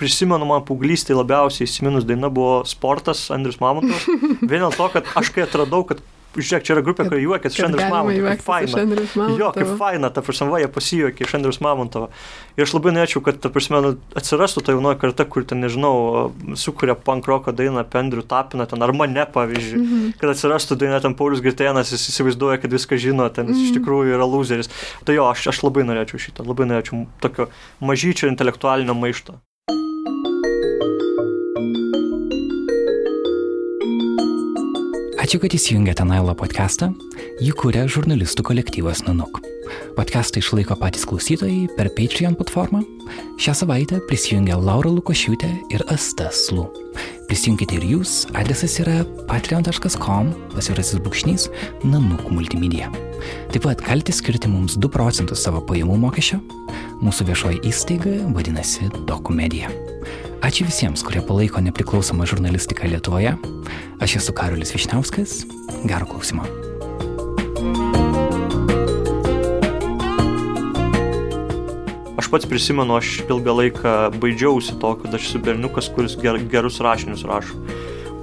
Prisimenu, man paauglystėje labiausiai įsiminus daina buvo sportas Andrius Mamontovas. Vien dėl to, kad aš kai atradau, kad žiūrėk, čia yra grupė, kur juokės iš Andrius Mamontovo. Faina. Jo, kaip faina, ta prasme, va, jie pasijuokė iš Andrius Mamontovo. Ir aš labai norėčiau, kad, ta prasme, nu, atsirastų ta jaunoji karta, kur ten, nežinau, sukuria punk roko dainą apie Andrių Tapiną, ten, ar mane, pavyzdžiui, mm -hmm. kad atsirastų daina ten Paulius Girtėnas, jis įsivaizduoja, kad viską žino, ten jis mm -hmm. iš mhm. tikrųjų yra loseris. Tai jo, aš, aš labai norėčiau šitą, labai norėčiau tokio mažyčio intelektualinio maišto. Ačiū, kad įsijungėte Nailo podcastą. Jį kūrė žurnalistų kolektyvas Nanuk. Podcastą išlaiko patys klausytojai per Patreon platformą. Šią savaitę prisijungia Laura Lukošiūtė ir Asta Slu. Prisijunkite ir jūs, adresas yra patreon.com, pasirasis brūkšnys, Nanuk multimedia. Taip pat galite skirti mums 2 procentus savo pajamų mokesčio. Mūsų viešoji įstaiga vadinasi Dokumedija. Ačiū visiems, kurie palaiko nepriklausomą žurnalistiką Lietuvoje. Aš esu Karolis Višniauskas. Gero klausimo. Aš pats prisimenu, aš ilgą laiką baidžiausi to, kad aš esu berniukas, kuris ger, gerus rašinius rašo.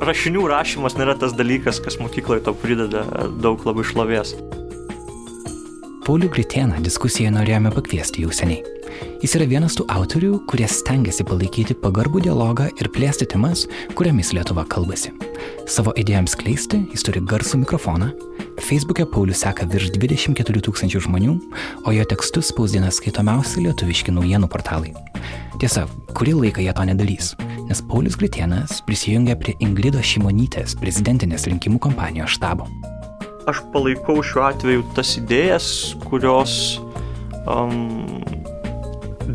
Rašinių rašymas nėra tas dalykas, kas mokykloje to prideda daug labai šlovės. Paulių Gritėną diskusijoje norėjome pakviesti jau seniai. Jis yra vienas tų autorių, kurie stengiasi palaikyti pagarbų dialogą ir plėsti temas, kuriamis Lietuva kalbasi. Savo idėjams kleisti jis turi garsų mikrofoną, Facebook'e Paulius seka virš 24 tūkstančių žmonių, o jo tekstus spausdina skaitomiausi lietuviški naujienų portalai. Tiesa, kurį laiką jie to nedarys, nes Paulius Gritienas prisijungia prie Ingrido Šimonytės prezidentinės rinkimų kampanijos štabo. Aš palaikau šiuo atveju tas idėjas, kurios um,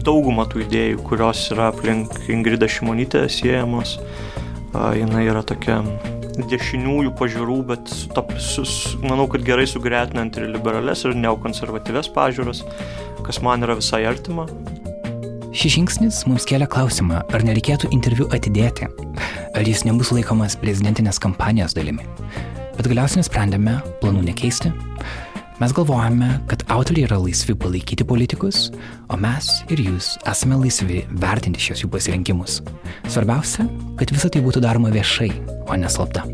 daugumą tų idėjų, kurios yra aplink Ingridą Šimonytę siejamos. Jis yra tokia dešiniųjų pažiūrų, bet ta, su, manau, kad gerai sugretinant ir liberales, ir neokonservatyves pažiūras, kas man yra visai artima. Šis žingsnis mums kelia klausimą, ar nereikėtų interviu atidėti, ar jis nebus laikomas prezidentinės kampanijos dalimi. Bet galiausiai nusprendėme planų nekeisti Mes galvojame, kad autoriai yra laisvi palaikyti politikus, o mes ir jūs esame laisvi vertinti šios jų pasirinkimus. Svarbiausia, kad visa tai būtų daroma viešai, o neslapta.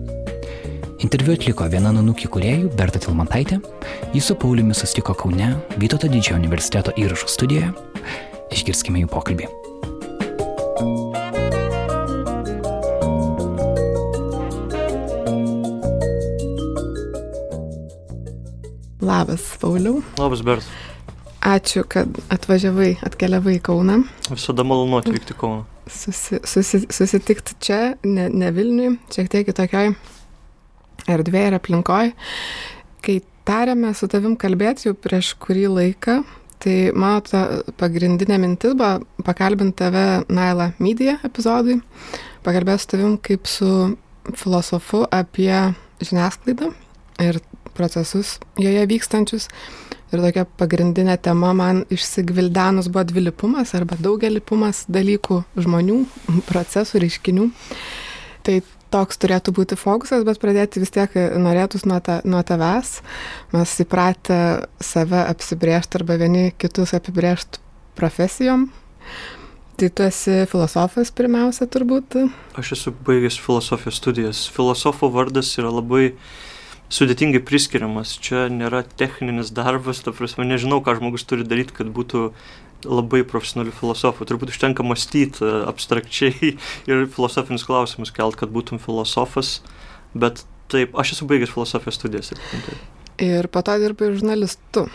Interviu atliko viena nanukį kuriejų Berta Tilmantaitė, jis su Pauliumi sustiko Kaune, Vytauto didžiojo universiteto įrašų studijoje. Išgirskime jų pokalbį. Labas, Pauliau. Labas, Bert. Ačiū, kad atvažiavai, atkeliavai į Kauną. Visada malonu atvykti į Kauną. Susi, susi, susitikti čia, ne, ne Vilniui, šiek tiek kitokioj erdvėje ir aplinkoje. Kai tarėme su tavim kalbėti jau prieš kurį laiką, tai mano ta pagrindinė mintis buvo pakalbinti tave Naila Media epizodui, pakalbėti su tavim kaip su filosofu apie žiniasklaidą ir procesus joje vykstančius. Ir tokia pagrindinė tema man išsigvildenus buvo dvilipumas arba daugelipumas dalykų, žmonių, procesų, reiškinių. Tai toks turėtų būti fokusas, bet pradėti vis tiek norėtus nuo, ta, nuo tavęs. Mes įpratę save apsibriežti arba vieni kitus apibriežti profesijom. Tai tu esi filosofas pirmiausia turbūt? Aš esu baigęs filosofijos studijas. Filosofo vardas yra labai sudėtingai priskiriamas. Čia nėra techninis darbas, ta prasme, nežinau, ką žmogus turi daryti, kad būtų labai profesionalių filosofų. Turbūt užtenka mąstyti e, abstrakčiai ir filosofinius klausimus kelt, kad būtum filosofas. Bet taip, aš esu baigęs filosofijos studijas. Ir po to dirbai žurnalistu.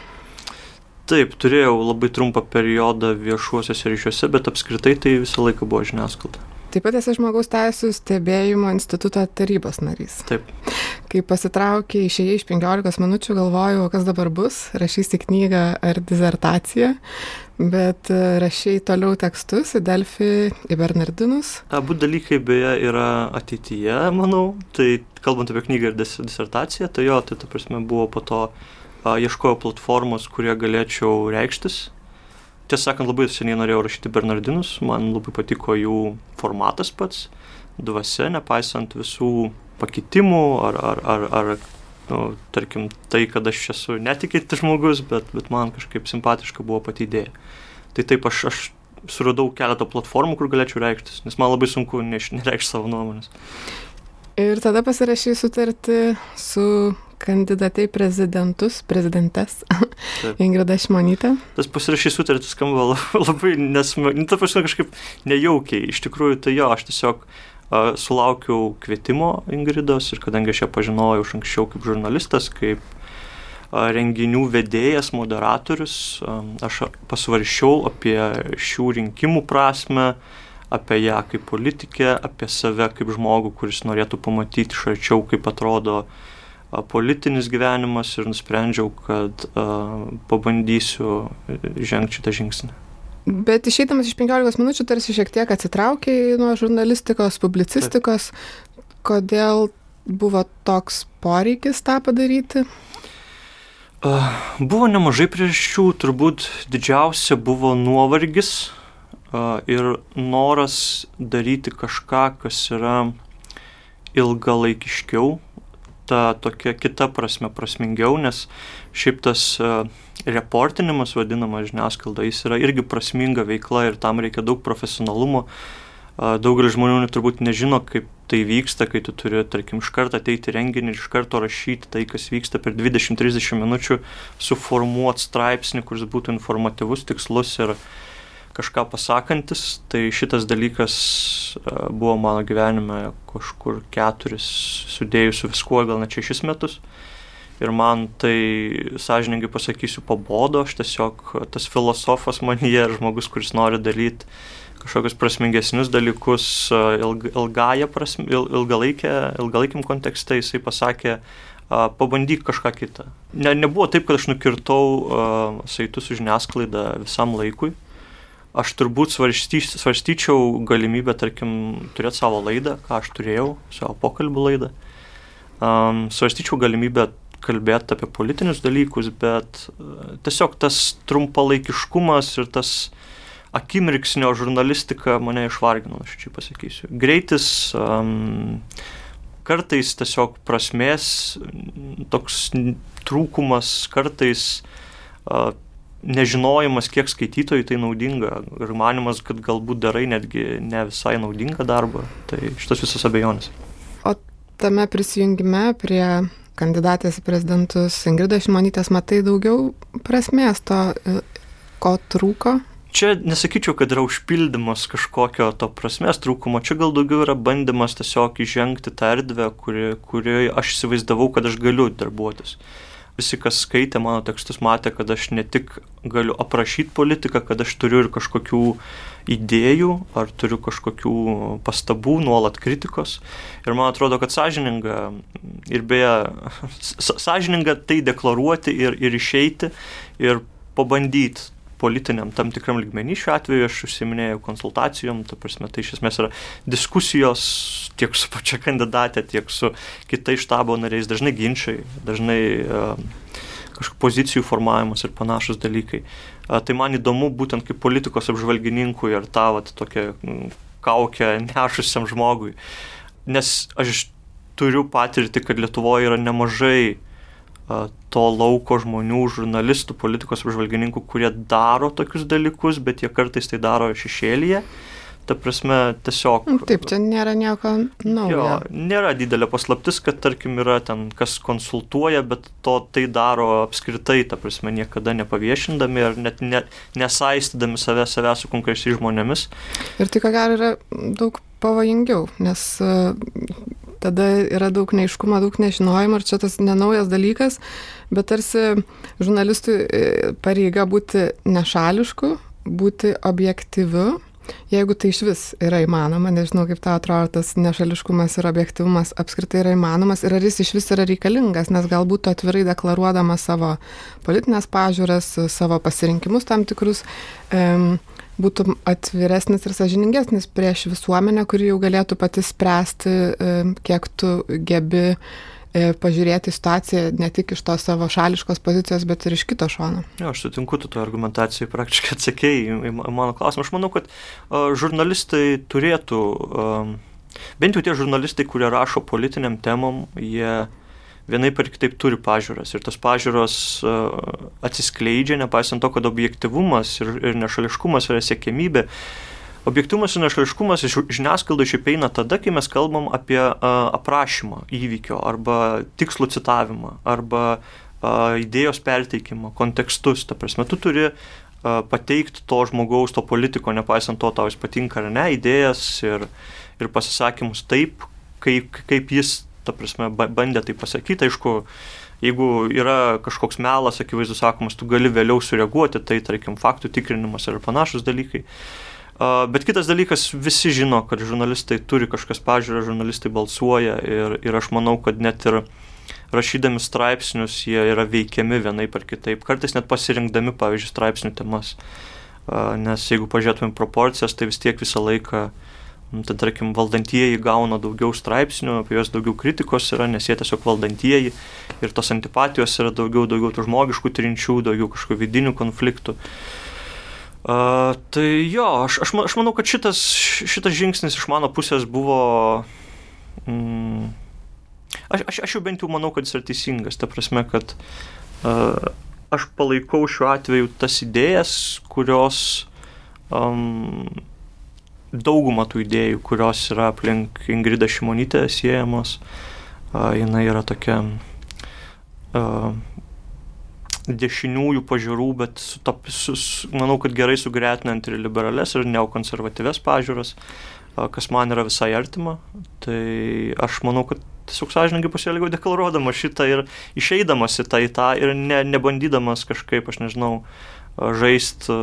Taip, turėjau labai trumpą periodą viešuosiuose ryšiuose, bet apskritai tai visą laiką buvo žiniasklaida. Taip pat esi žmogaus teisų stebėjimo instituto tarybos narys. Taip. Kai pasitraukė išėjai iš 15 minučių, galvojau, kas dabar bus, rašysi knygą ar dizertaciją, bet e, rašiai toliau tekstus į Delfį, į Bernardinus. Abu dalykai beje yra ateityje, manau. Tai kalbant apie knygą ir disertaciją, tai jo, tai ta prasme buvo po to, a, ieškojau platformos, kurie galėčiau reikštis tiesą sakant, labai seniai norėjau rašyti Bernardinus, man labai patiko jų formatas pats, dvasia, nepaisant visų pakitimų ar, ar, ar, ar nu, tarkim, tai, kad aš esu netikintis žmogus, bet, bet man kažkaip simpatiška buvo pati idėja. Tai taip aš, aš suradau keletą platformų, kur galėčiau reikštis, nes man labai sunku nereikšti savo nuomonės. Ir tada pasirašy sutartį su kandidatai prezidentus, prezidentes, Ingrida Šimonytė. Tas pasirašy sutartis skamba labai nesmagiai, nu, ta prasme kažkaip nejaukiai. Iš tikrųjų, tai jo, aš tiesiog uh, sulaukiau kvietimo Ingridos ir kadangi aš ją pažinojau iš anksčiau kaip žurnalistas, kaip uh, renginių vedėjas, moderatorius, um, aš pasvaršiau apie šių rinkimų prasme, apie ją kaip politikę, apie save kaip žmogų, kuris norėtų pamatyti iš arčiau, kaip atrodo uh, politinis gyvenimas ir nusprendžiau, kad pabandysiu žengti šitą žingsnį. Bet išeidamas iš 15 minučių tarsi šiek tiek atsitraukiai nuo žurnalistikos, publicistikos. Kodėl buvo toks poreikis tą padaryti? Buvo nemažai priežasčių, turbūt didžiausia buvo nuovargis ir noras daryti kažką, kas yra ilgalaikiškiau, ta tokia kita prasme prasmingiau, nes šiaip tas uh, reportinimas vadinamas žiniasklaida, jis yra irgi prasminga veikla ir tam reikia daug profesionalumo. Uh, daugelis žmonių turbūt nežino, kaip tai vyksta, kai tu turi, tarkim, iš karto ateiti renginį ir iš karto rašyti tai, kas vyksta per 20-30 minučių, suformuoti straipsnį, kuris būtų informatyvus, tikslus ir uh, kažką pasakantis, tai šitas dalykas e, buvo mano gyvenime kažkur keturis sudėjus su viskuo, gal net šešis metus. Ir man tai, sąžininkai pasakysiu, pabodo, aš tiesiog tas filosofas manyje, žmogus, kuris nori daryti kažkokius prasmingesnius dalykus e, ilg, ilgąją prasme, il, ilgalaikę, ilgalaikiam kontekste, jisai pasakė, pabandyk kažką kitą. Ne, nebuvo taip, kad aš nukirtau saitus su žiniasklaida visam laikui, aš turbūt svarstyčiau galimybę, tarkim, turėti savo laidą, ką aš turėjau, savo pokalbių laidą. Um, svarstyčiau galimybę kalbėti apie politinius dalykus, bet uh, tiesiog tas trumpalaikiškumas ir tas akimirksnio žurnalistika mane išvargino, aš čia pasakysiu. Greitis, um, kartais tiesiog prasmės, toks trūkumas, kartais uh, nežinojimas, kiek skaitytojų tai naudinga ir manimas, kad galbūt darai netgi ne visai naudingą darbą, tai šitas visas abejonės. O tame prisijungime prie kandidatės į prezidentus Ingridos Šimonytės matai daugiau prasmės to, ko trūko? Čia nesakyčiau, kad yra užpildymas kažkokio to prasmės trūkumo, čia gal daugiau yra bandymas tiesiog įžengti tą erdvę, kurioje kuri aš įsivaizdavau, kad aš galiu darbuotis visi, kas skaitė mano tekstus, matė, kad aš ne tik galiu aprašyti politiką, kad aš turiu ir kažkokių idėjų, ar turiu kažkokių pastabų, nuolat kritikos. Ir man atrodo, kad sąžininga ir beje, sąžininga tai deklaruoti ir, ir išeiti ir pabandyti politiniam tam tikram lygmenį. Šiuo atveju aš užsiminėjau konsultacijom, ta prasme, tai iš esmės yra diskusijos tiek su pačia kandidatė, tiek su kitais štabo nariais, dažnai ginčiai, dažnai uh, kažkokių pozicijų formavimas ir panašus dalykai. Uh, tai man įdomu būtent kaip politikos apžvalgininkui ir tą vat, tokią kaukę nešusiam žmogui. Nes aš turiu patirti, kad Lietuvoje yra nemažai to lauko žmonių, žurnalistų, politikos apžvalgininkų, kurie daro tokius dalykus, bet jie kartais tai daro šešėlyje. Ta prasme, tiesiog. Nu, taip, čia nėra nieko naujo. Jo, nėra didelė paslaptis, kad tarkim yra ten kas konsultuoja, bet to tai daro apskritai, ta prasme, niekada nepaviešindami ir net ne, nesaistydami save, save su konkrečiais žmonėmis. Ir tai, ką gero, yra daug pavojingiau, nes tada yra daug neiškumo, daug nežinojimo ir čia tas nenaujas dalykas, bet tarsi žurnalistui e, pareiga būti nešališku, būti objektyviu. Jeigu tai iš vis yra įmanoma, nežinau kaip tau atrodo, tas nešališkumas ir objektivumas apskritai yra įmanomas ir ar jis iš vis yra reikalingas, nes galbūt atvirai deklaruodamas savo politinės pažiūras, savo pasirinkimus tam tikrus, um, būtum atviresnis ir sažiningesnis prieš visuomenę, kuri jau galėtų pati spręsti, e, kiek tu gebi e, pažiūrėti situaciją ne tik iš tos savo šališkos pozicijos, bet ir iš kito šono. Jo, aš sutinku, tu to argumentacijai praktiškai atsakėjai į mano klausimą. Aš manau, kad uh, žurnalistai turėtų, uh, bent jau tie žurnalistai, kurie rašo politiniam temom, jie vienai per kitaip turi pažiūras ir tos pažiūros atsiskleidžia, nepaisant to, kad objektivumas ir, ir nešališkumas yra siekėmybė. Objektumas ir nešališkumas iš žiniasklaidos šiaip eina tada, kai mes kalbam apie a, aprašymą įvykio arba tikslų citavimą arba a, idėjos perteikimą, kontekstus. Ta prasme, tu turi pateikti to žmogaus, to politiko, nepaisant to, tau jis patinka ar ne, idėjas ir, ir pasisakymus taip, kaip, kaip jis, ta prasme, bandė tai pasakyti. Aišku, jeigu yra kažkoks melas, akivaizdus sakomas, tu gali vėliau sureaguoti, tai tarkim faktų tikrinimas ir panašus dalykai. Uh, Bet kitas dalykas, visi žino, kad žurnalistai turi kažkas pažiūrę, žurnalistai balsuoja ir, ir aš manau, kad net ir rašydami straipsnius jie yra veikiami vienaip ar kitaip, kartais net pasirinkdami, pavyzdžiui, straipsnių temas. Nes jeigu pažiūrėtumėm proporcijas, tai vis tiek visą laiką, tai tarkim, valdantieji gauna daugiau straipsnių, apie juos daugiau kritikos yra, nes jie tiesiog valdantieji ir tos antipatijos yra daugiau, daugiau tų žmogiškų trinčių, daugiau kažkokių vidinių konfliktų. Uh, tai jo, aš, aš, aš manau, kad šitas, šitas žingsnis iš mano pusės buvo... Mm, aš, aš, aš jau bent jau manau, kad jis yra teisingas. Ta prasme, kad uh, aš palaikau šiuo atveju tas idėjas, kurios... Um, daugumą tų idėjų, kurios yra aplink Ingridą Šimonytę siejamos, uh, jinai yra tokia uh, dešiniųjų pažiūrų, bet su, ta, su, su, manau, kad gerai sugretinant ir liberales, ir neokonservatyves pažiūras, kas man yra visai artima. Tai aš manau, kad tiesiog sąžininkai pasielgiau deklaruodamas šitą ir išeidamas į tą į tą ir ne, nebandydamas kažkaip, aš nežinau, žaisti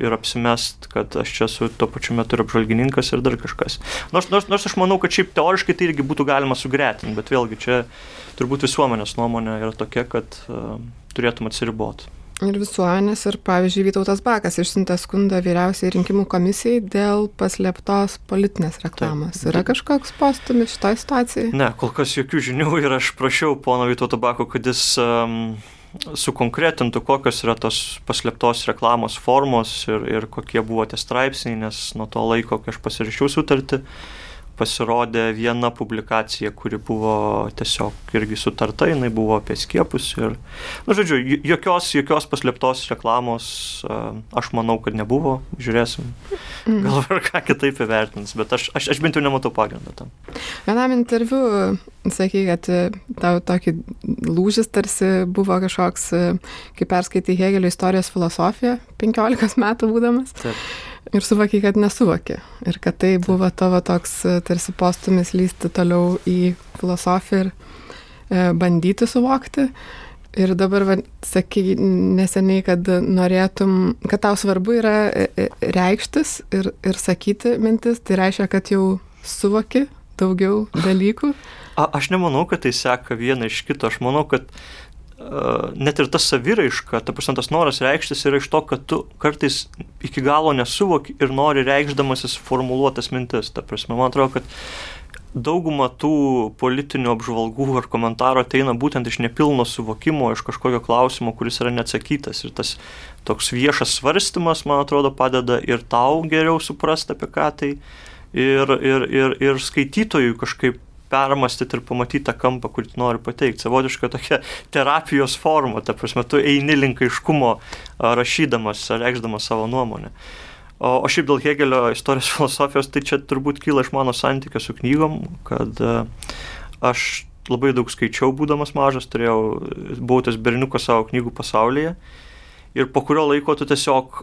ir apsimest, kad aš čia esu tuo pačiu metu ir apžvalgininkas ir dar kažkas. Nors, nors, nors aš manau, kad šiaip teoriškai tai irgi būtų galima sugretinti, bet vėlgi čia turbūt visuomenės nuomonė yra tokia, kad uh, turėtum atsiriboti. Ir visuomenės, ir pavyzdžiui, Vytautas Bakas išsiuntė skundą vyriausiai rinkimų komisijai dėl paslėptos politinės reklamos. Taip. Yra kažkoks postumis šitoje situacijoje? Ne, kol kas jokių žinių ir aš prašiau pono Vytauto Bako, kad jis um, sukonkretintų, kokios yra tos paslėptos reklamos formos ir, ir kokie buvo tie straipsniai, nes nuo to laiko, kai aš pasirašiau sutartį, uh, pasirodė viena publikacija, kuri buvo tiesiog irgi sutarta, jinai buvo apie skiepus ir, na, nu, žodžiu, jokios, jokios paslėptos reklamos aš manau, kad nebuvo, žiūrėsim, mm. gal ar ką kitaip įvertins, bet aš, aš, aš bent jau nematau pagrindą tam. Vienam interviu sakai, kad tau tokį lūžis tarsi buvo kažkoks, kai perskaitai Hegelio istorijos filosofiją, 15 metų būdamas. Taip ir suvokiai, kad nesuvoki. Ir kad tai buvo tavo toks e, tarsi postumis lysti toliau į filosofiją ir e, bandyti suvokti. Ir dabar, va, sakai, neseniai, kad norėtum, kad tau svarbu yra e, e, reikštis ir, ir sakyti mintis, tai reiškia, kad jau suvoki daugiau dalykų. A, aš nemanau, kad tai seka viena iš kito. Aš manau, kad net ir ta saviraiška, ta prasme, tas noras reikštis yra iš to, kad tu kartais iki galo nesuvoki ir nori reikšdamasis formuluotas mintis. Ta prasme, man atrodo, kad dauguma tų politinių apžvalgų ar komentarų ateina būtent iš nepilno suvokimo, iš kažkokio klausimo, kuris yra neatsakytas. Ir tas toks viešas svarstymas, man atrodo, padeda ir tau geriau suprasti apie ką tai. Ir, ir, ir, ir skaitytojui kažkaip permastyti ir pamatyti tą kampą, kurį tu nori pateikti. Savotiška tokia terapijos forma, ta prasme, tu eini link aiškumo rašydamas, reikšdamas savo nuomonę. O, o šiaip dėl Hegelio istorijos filosofijos, tai čia turbūt kyla iš mano santykio su knygom, kad aš labai daug skaičiau, būdamas mažas, turėjau, buvau tas berniukas savo knygų pasaulyje. Ir po kurio laiko tu tiesiog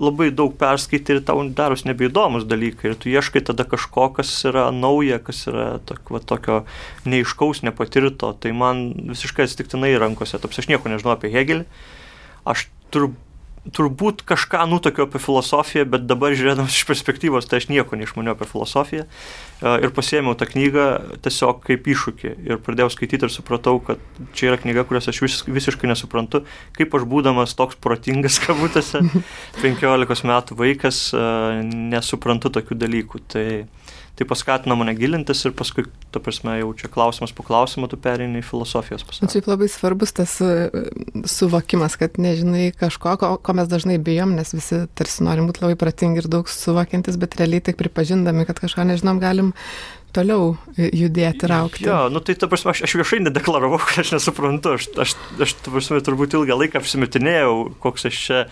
labai daug perskaitai ir tau daros nebeįdomus dalykai ir tu ieškai tada kažko, kas yra nauja, kas yra tok, va, tokio neiškaus, nepatirto. Tai man visiškai atsitiktinai rankose, taps aš nieko nežinau apie Hegelį. Aš turbūt turbūt kažką nutokio apie filosofiją, bet dabar žiūrėdamas iš perspektyvos, tai aš nieko neišmaniau apie filosofiją. E, ir pasėmiau tą knygą tiesiog kaip iššūkį. Ir pradėjau skaityti ir supratau, kad čia yra knyga, kurios aš vis, visiškai nesuprantu, kaip aš būdamas toks protingas, kabutėse, 15 metų vaikas, e, nesuprantu tokių dalykų. Tai tai paskatino mane gilintis ir paskui, ta prasme, jau čia klausimas po klausimo tu perini į filosofijos pasaulį. Čia labai svarbus tas e, suvokimas, kad nežinai kažko, ko, ko mes dažnai bijom, nes visi tarsi norim būti labai pratingi ir daug suvokiantis, bet realiai tik pripažindami, kad kažką nežinom, galim toliau judėti ir aukti. Jo, nu tai ta prasme, aš, aš viešai nedeklaravau, kad aš nesuprantu, aš, aš, aš ta prasme, turbūt ilgą laiką apsimetinėjau, koks aš čia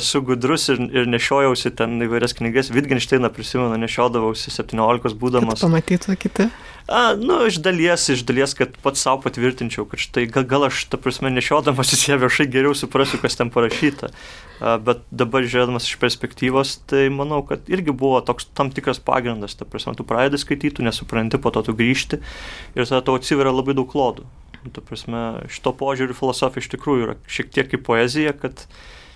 esu gudrus ir, ir nešiojausi ten įvairias knygas, Wittgensteiną prisimenu, nešiodavausi 17 būdamas. Kad pamatytų kiti? A, nu, iš dalies, iš dalies, kad pats savo patvirtinčiau, kad štai gal, gal aš, ta prasme, nešiodamas į ją viešai geriau suprasiu, kas ten parašyta. A, bet dabar žiūrėdamas iš perspektyvos, tai manau, kad irgi buvo toks tam tikras pagrindas, ta prasme, tu pradedi skaityti, nesupranti, po to tu grįžti ir tada tau atsiveria labai daug klodų. Tu prasme, šito požiūriu filosofija iš tikrųjų yra šiek tiek kaip poezija, kad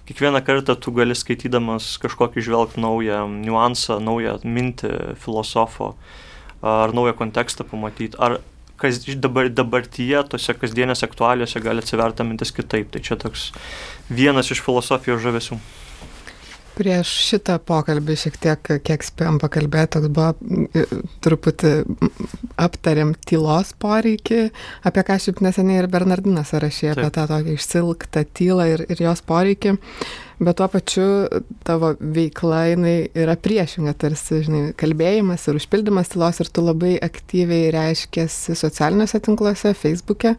kiekvieną kartą tu gali skaitydamas kažkokį žvelgti naują niuansą, naują mintį filosofo ar naują kontekstą pamatyti, ar kas dabar, dabartyje, tose kasdienėse aktualiuose gali atsiverta mintis kitaip. Tai čia toks vienas iš filosofijos žavesių. Prieš šitą pokalbį šiek tiek, kiek spėjom pakalbėti, toks buvo truputį aptarėm tylos poreikį, apie ką šiaip neseniai ir Bernardinas rašė, apie tą tokį išsilgtą tylą ir, ir jos poreikį bet tuo pačiu tavo veikla jinai yra priešinga, tarsi, žinai, kalbėjimas ir užpildymas tylos ir tu labai aktyviai reiškėsi socialiniuose tinkluose, Facebook'e,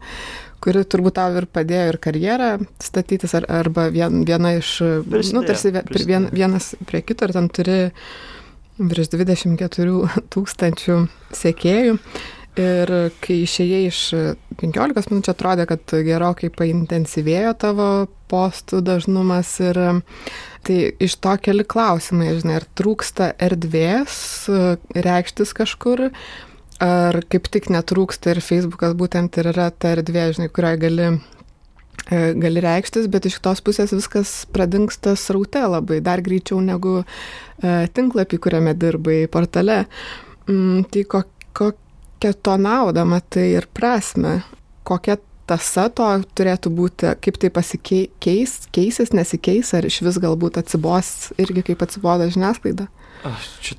kuri turbūt tau ir padėjo ir karjerą statytis, ar, arba vien, viena iš, prisidėjo, nu, tarsi vien, vienas prie kito ir ten turi virš 24 tūkstančių sekėjų. Ir kai išėjai iš 15 minučių atrodė, kad gerokai paintensyvėjo tavo postų dažnumas ir tai iš to keli klausimai, žinai, ar trūksta erdvės reikštis kažkur, ar kaip tik netrūksta ir Facebookas būtent ir yra ta erdvė, žinai, kurioje gali gali reikštis, bet iš kitos pusės viskas pradingsta sraute labai, dar greičiau negu e, tinklapį, kuriame dirbai, portale. Mm, tai ko, ko, kokią to naudą matai ir prasme, kokia tasa to turėtų būti, kaip tai pasikeis, keisis, nesikeis, ar iš vis galbūt atsibos irgi kaip atsibodo žiniasklaida? Aš čia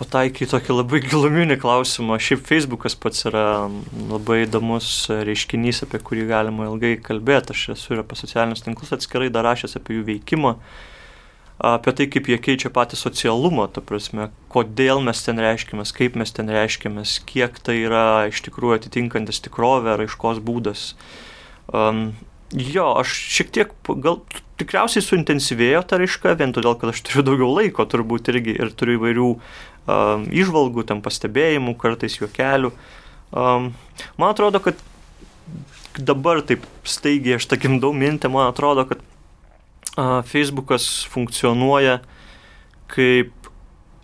pataikai tokį labai giluminį klausimą. Šiaip Facebookas pats yra labai įdomus reiškinys, apie kurį galima ilgai kalbėti. Aš esu ir apie socialinius tinklus atskirai dar rašęs apie jų veikimą. Apie tai, kaip jie keičia patį socialumą, ta prasme, kodėl mes ten reiškiamės, kaip mes ten reiškiamės, kiek tai yra iš tikrųjų atitinkantis tikrovę, raiškos būdas. Um, jo, aš šiek tiek, gal tikriausiai suintensyvėjo ta raiška, vien todėl, kad aš turiu daugiau laiko turbūt irgi ir turiu įvairių um, išvalgų, tam pastebėjimų, kartais juokelių. Um, man atrodo, kad dabar taip staigiai aš takim daug mintį, man atrodo, kad Facebookas funkcionuoja kaip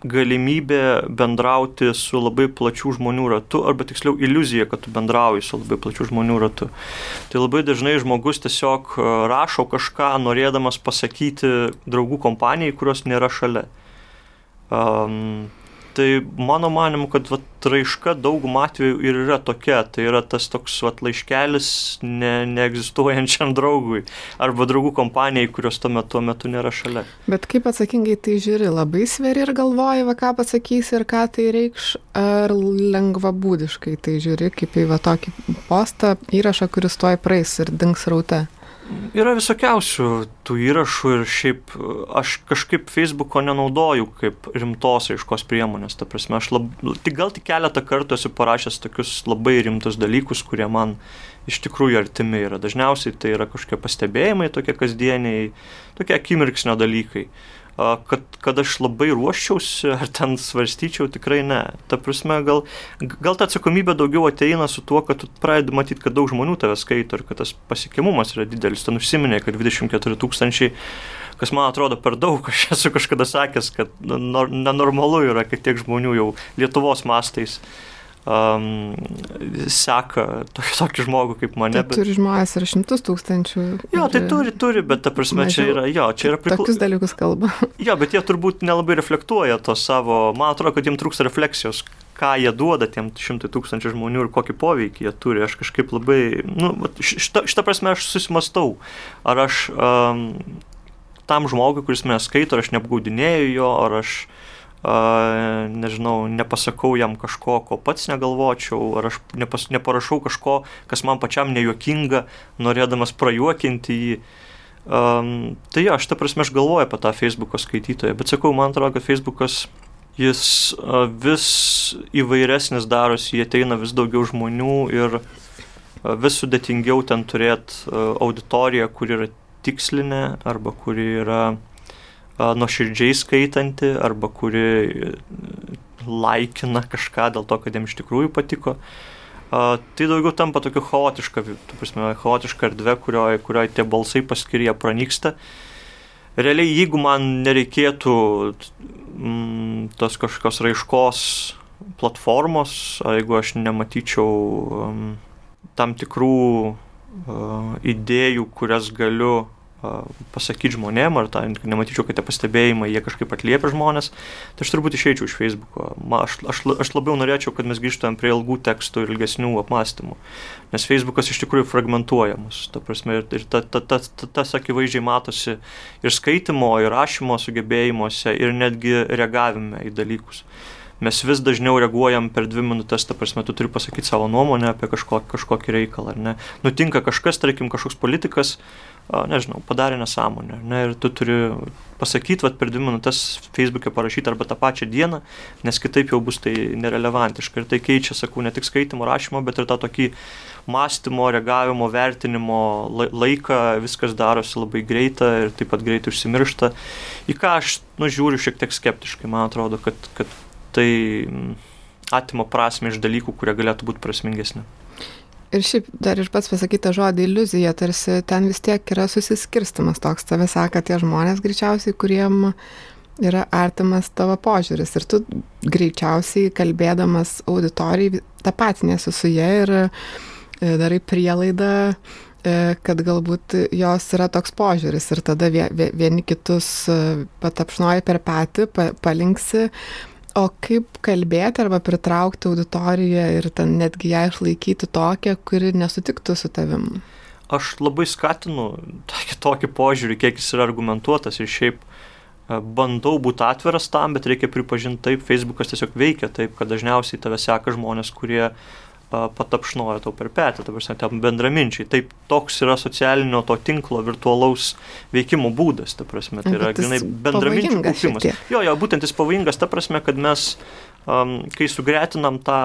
galimybė bendrauti su labai plačių žmonių ratu, arba tiksliau iliuzija, kad tu bendrauji su labai plačių žmonių ratu. Tai labai dažnai žmogus tiesiog rašo kažką, norėdamas pasakyti draugų kompanijai, kurios nėra šalia. Um, Tai mano manimu, kad vat, raiška daugum atveju ir yra tokia. Tai yra tas toks vat, laiškelis ne, neegzistuojančiam draugui arba draugų kompanijai, kurios tuo metu, tuo metu nėra šalia. Bet kaip atsakingai tai žiūri, labai sveri ir galvoji, va, ką pasakysi ir ką tai reikš, ar lengvabūdiškai tai žiūri, kaip į va, tokį postą įrašą, kuris tuoj praeis ir dings raute. Yra visokiausių tų įrašų ir šiaip aš kažkaip Facebooko nenaudoju kaip rimtos aiškos priemonės. Ta prasme, aš lab, tik gal tik keletą kartų esu parašęs tokius labai rimtus dalykus, kurie man iš tikrųjų artimi yra. Dažniausiai tai yra kažkokie pastebėjimai, tokie kasdieniai, tokie akimirksnio dalykai. Uh, kad, kad aš labai ruoščiausi ar ten svarstyčiau, tikrai ne. Ta prasme, gal, gal ta atsakomybė daugiau ateina su tuo, kad tu pradedi matyti, kad daug žmonių tave skaito ir kad tas pasiekimumas yra didelis. Ten užsiminė, kad 24 tūkstančiai kas man atrodo per daug, aš esu kažkada sakęs, kad nenormalu yra, kad tiek žmonių jau Lietuvos mastais uh, um, seka tokį, žmogų kaip mane. Tai bet... Turi žmonės ir šimtus tūkstančių. Jo, tai turi, turi, bet ta prasme mažiau, čia yra, jo, čia yra prikla... Tokius dalykus kalba. Jo, bet jie turbūt nelabai reflektuoja to savo, man atrodo, kad jiems trūksta refleksijos, ką jie duoda tiem šimtai tūkstančių žmonių ir kokį poveikį jie turi. Aš kažkaip labai, nu, šitą, šitą prasme aš susimastau. Ar aš um, tam žmogui, kuris mane skaito, ar aš neapgaudinėjau jo, ar aš nežinau, nepasakau jam kažko, ko pats negalvočiau, ar aš nepas, neparašau kažko, kas man pačiam nejuokinga, norėdamas prajuokinti jį. Um, tai jo, aš tą prasme aš galvoju apie tą Facebook'o skaitytoją, bet sakau, man atrodo, kad Facebook'as jis vis įvairesnis darosi, jie ateina vis daugiau žmonių ir vis sudėtingiau ten turėti auditoriją, kuri yra tikslinė arba kuri yra nuoširdžiai skaitanti arba kuri laikina kažką dėl to, kad jiems iš tikrųjų patiko. Uh, tai daugiau tampa tokia chaotiška, tu prasme, chaotiška erdvė, kurioje kurioj tie balsai paskiria pranyksta. Realiai, jeigu man nereikėtų mm, tos kažkokios raiškos platformos, jeigu aš nematyčiau um, tam tikrų uh, idėjų, kurias galiu pasakyti žmonėm, ar tą, nematyčiau, kad tie pastebėjimai, jie kažkaip atliepia žmonės, tai aš turbūt išeičiau iš Facebooko. Ma, aš, aš, aš labiau norėčiau, kad mes grįžtumėm prie ilgų tekstų ir ilgesnių apmąstymų, nes Facebookas iš tikrųjų fragmentuoja mus, ta prasme, ir, ir ta, ta, ta, ta, tas akivaizdžiai matosi ir skaitimo, ir rašymo sugebėjimuose, ir netgi reagavime į dalykus mes vis dažniau reaguojam per dvi minutės, ta prasme, tu turi pasakyti savo nuomonę apie kažko, kažkokį reikalą, ar ne. Nutinka kažkas, tarkim, kažkoks politikas, nežinau, padarė nesąmonę. Ne, ir tu turi pasakyti, vat, per dvi minutės Facebook'e parašyti arba tą pačią dieną, nes kitaip jau bus tai nerelevantiška. Ir tai keičia, sakau, ne tik skaitimo, rašymo, bet ir tą tokį mąstymo, reagavimo, vertinimo laiką, viskas darosi labai greita ir taip pat greitai užsimiršta. Į ką aš nužiūriu šiek tiek skeptiškai, man atrodo, kad, kad tai atima prasme iš dalykų, kurie galėtų būti prasmingesni. Ir šiaip dar ir pats pasakyta žodį iliuzija, tarsi ten vis tiek yra susiskirstimas toks, tave sako tie žmonės greičiausiai, kuriem yra artimas tavo požiūris. Ir tu greičiausiai kalbėdamas auditorijai nesu su jie ir e, darai prielaidą, e, kad galbūt jos yra toks požiūris ir tada vieni kitus e, patapšnoji per patį, palinksi O kaip kalbėti arba pritraukti auditoriją ir ten netgi ją išlaikyti tokią, kuri nesutiktų su tavim? Aš labai skatinu tokį, tokį požiūrį, kiek jis yra argumentuotas ir šiaip e, bandau būti atviras tam, bet reikia pripažinti taip, Facebookas tiesiog veikia taip, kad dažniausiai tave seka žmonės, kurie uh, patapšnoja tau per petį, ta prasme, ten bendraminčiai. Taip, toks yra socialinio to tinklo virtualaus veikimo būdas, ta prasme, tai yra grinai bendraminčių kaupimas. Jo, jo, būtent jis pavojingas, ta prasme, kad mes, um, kai sugretinam tą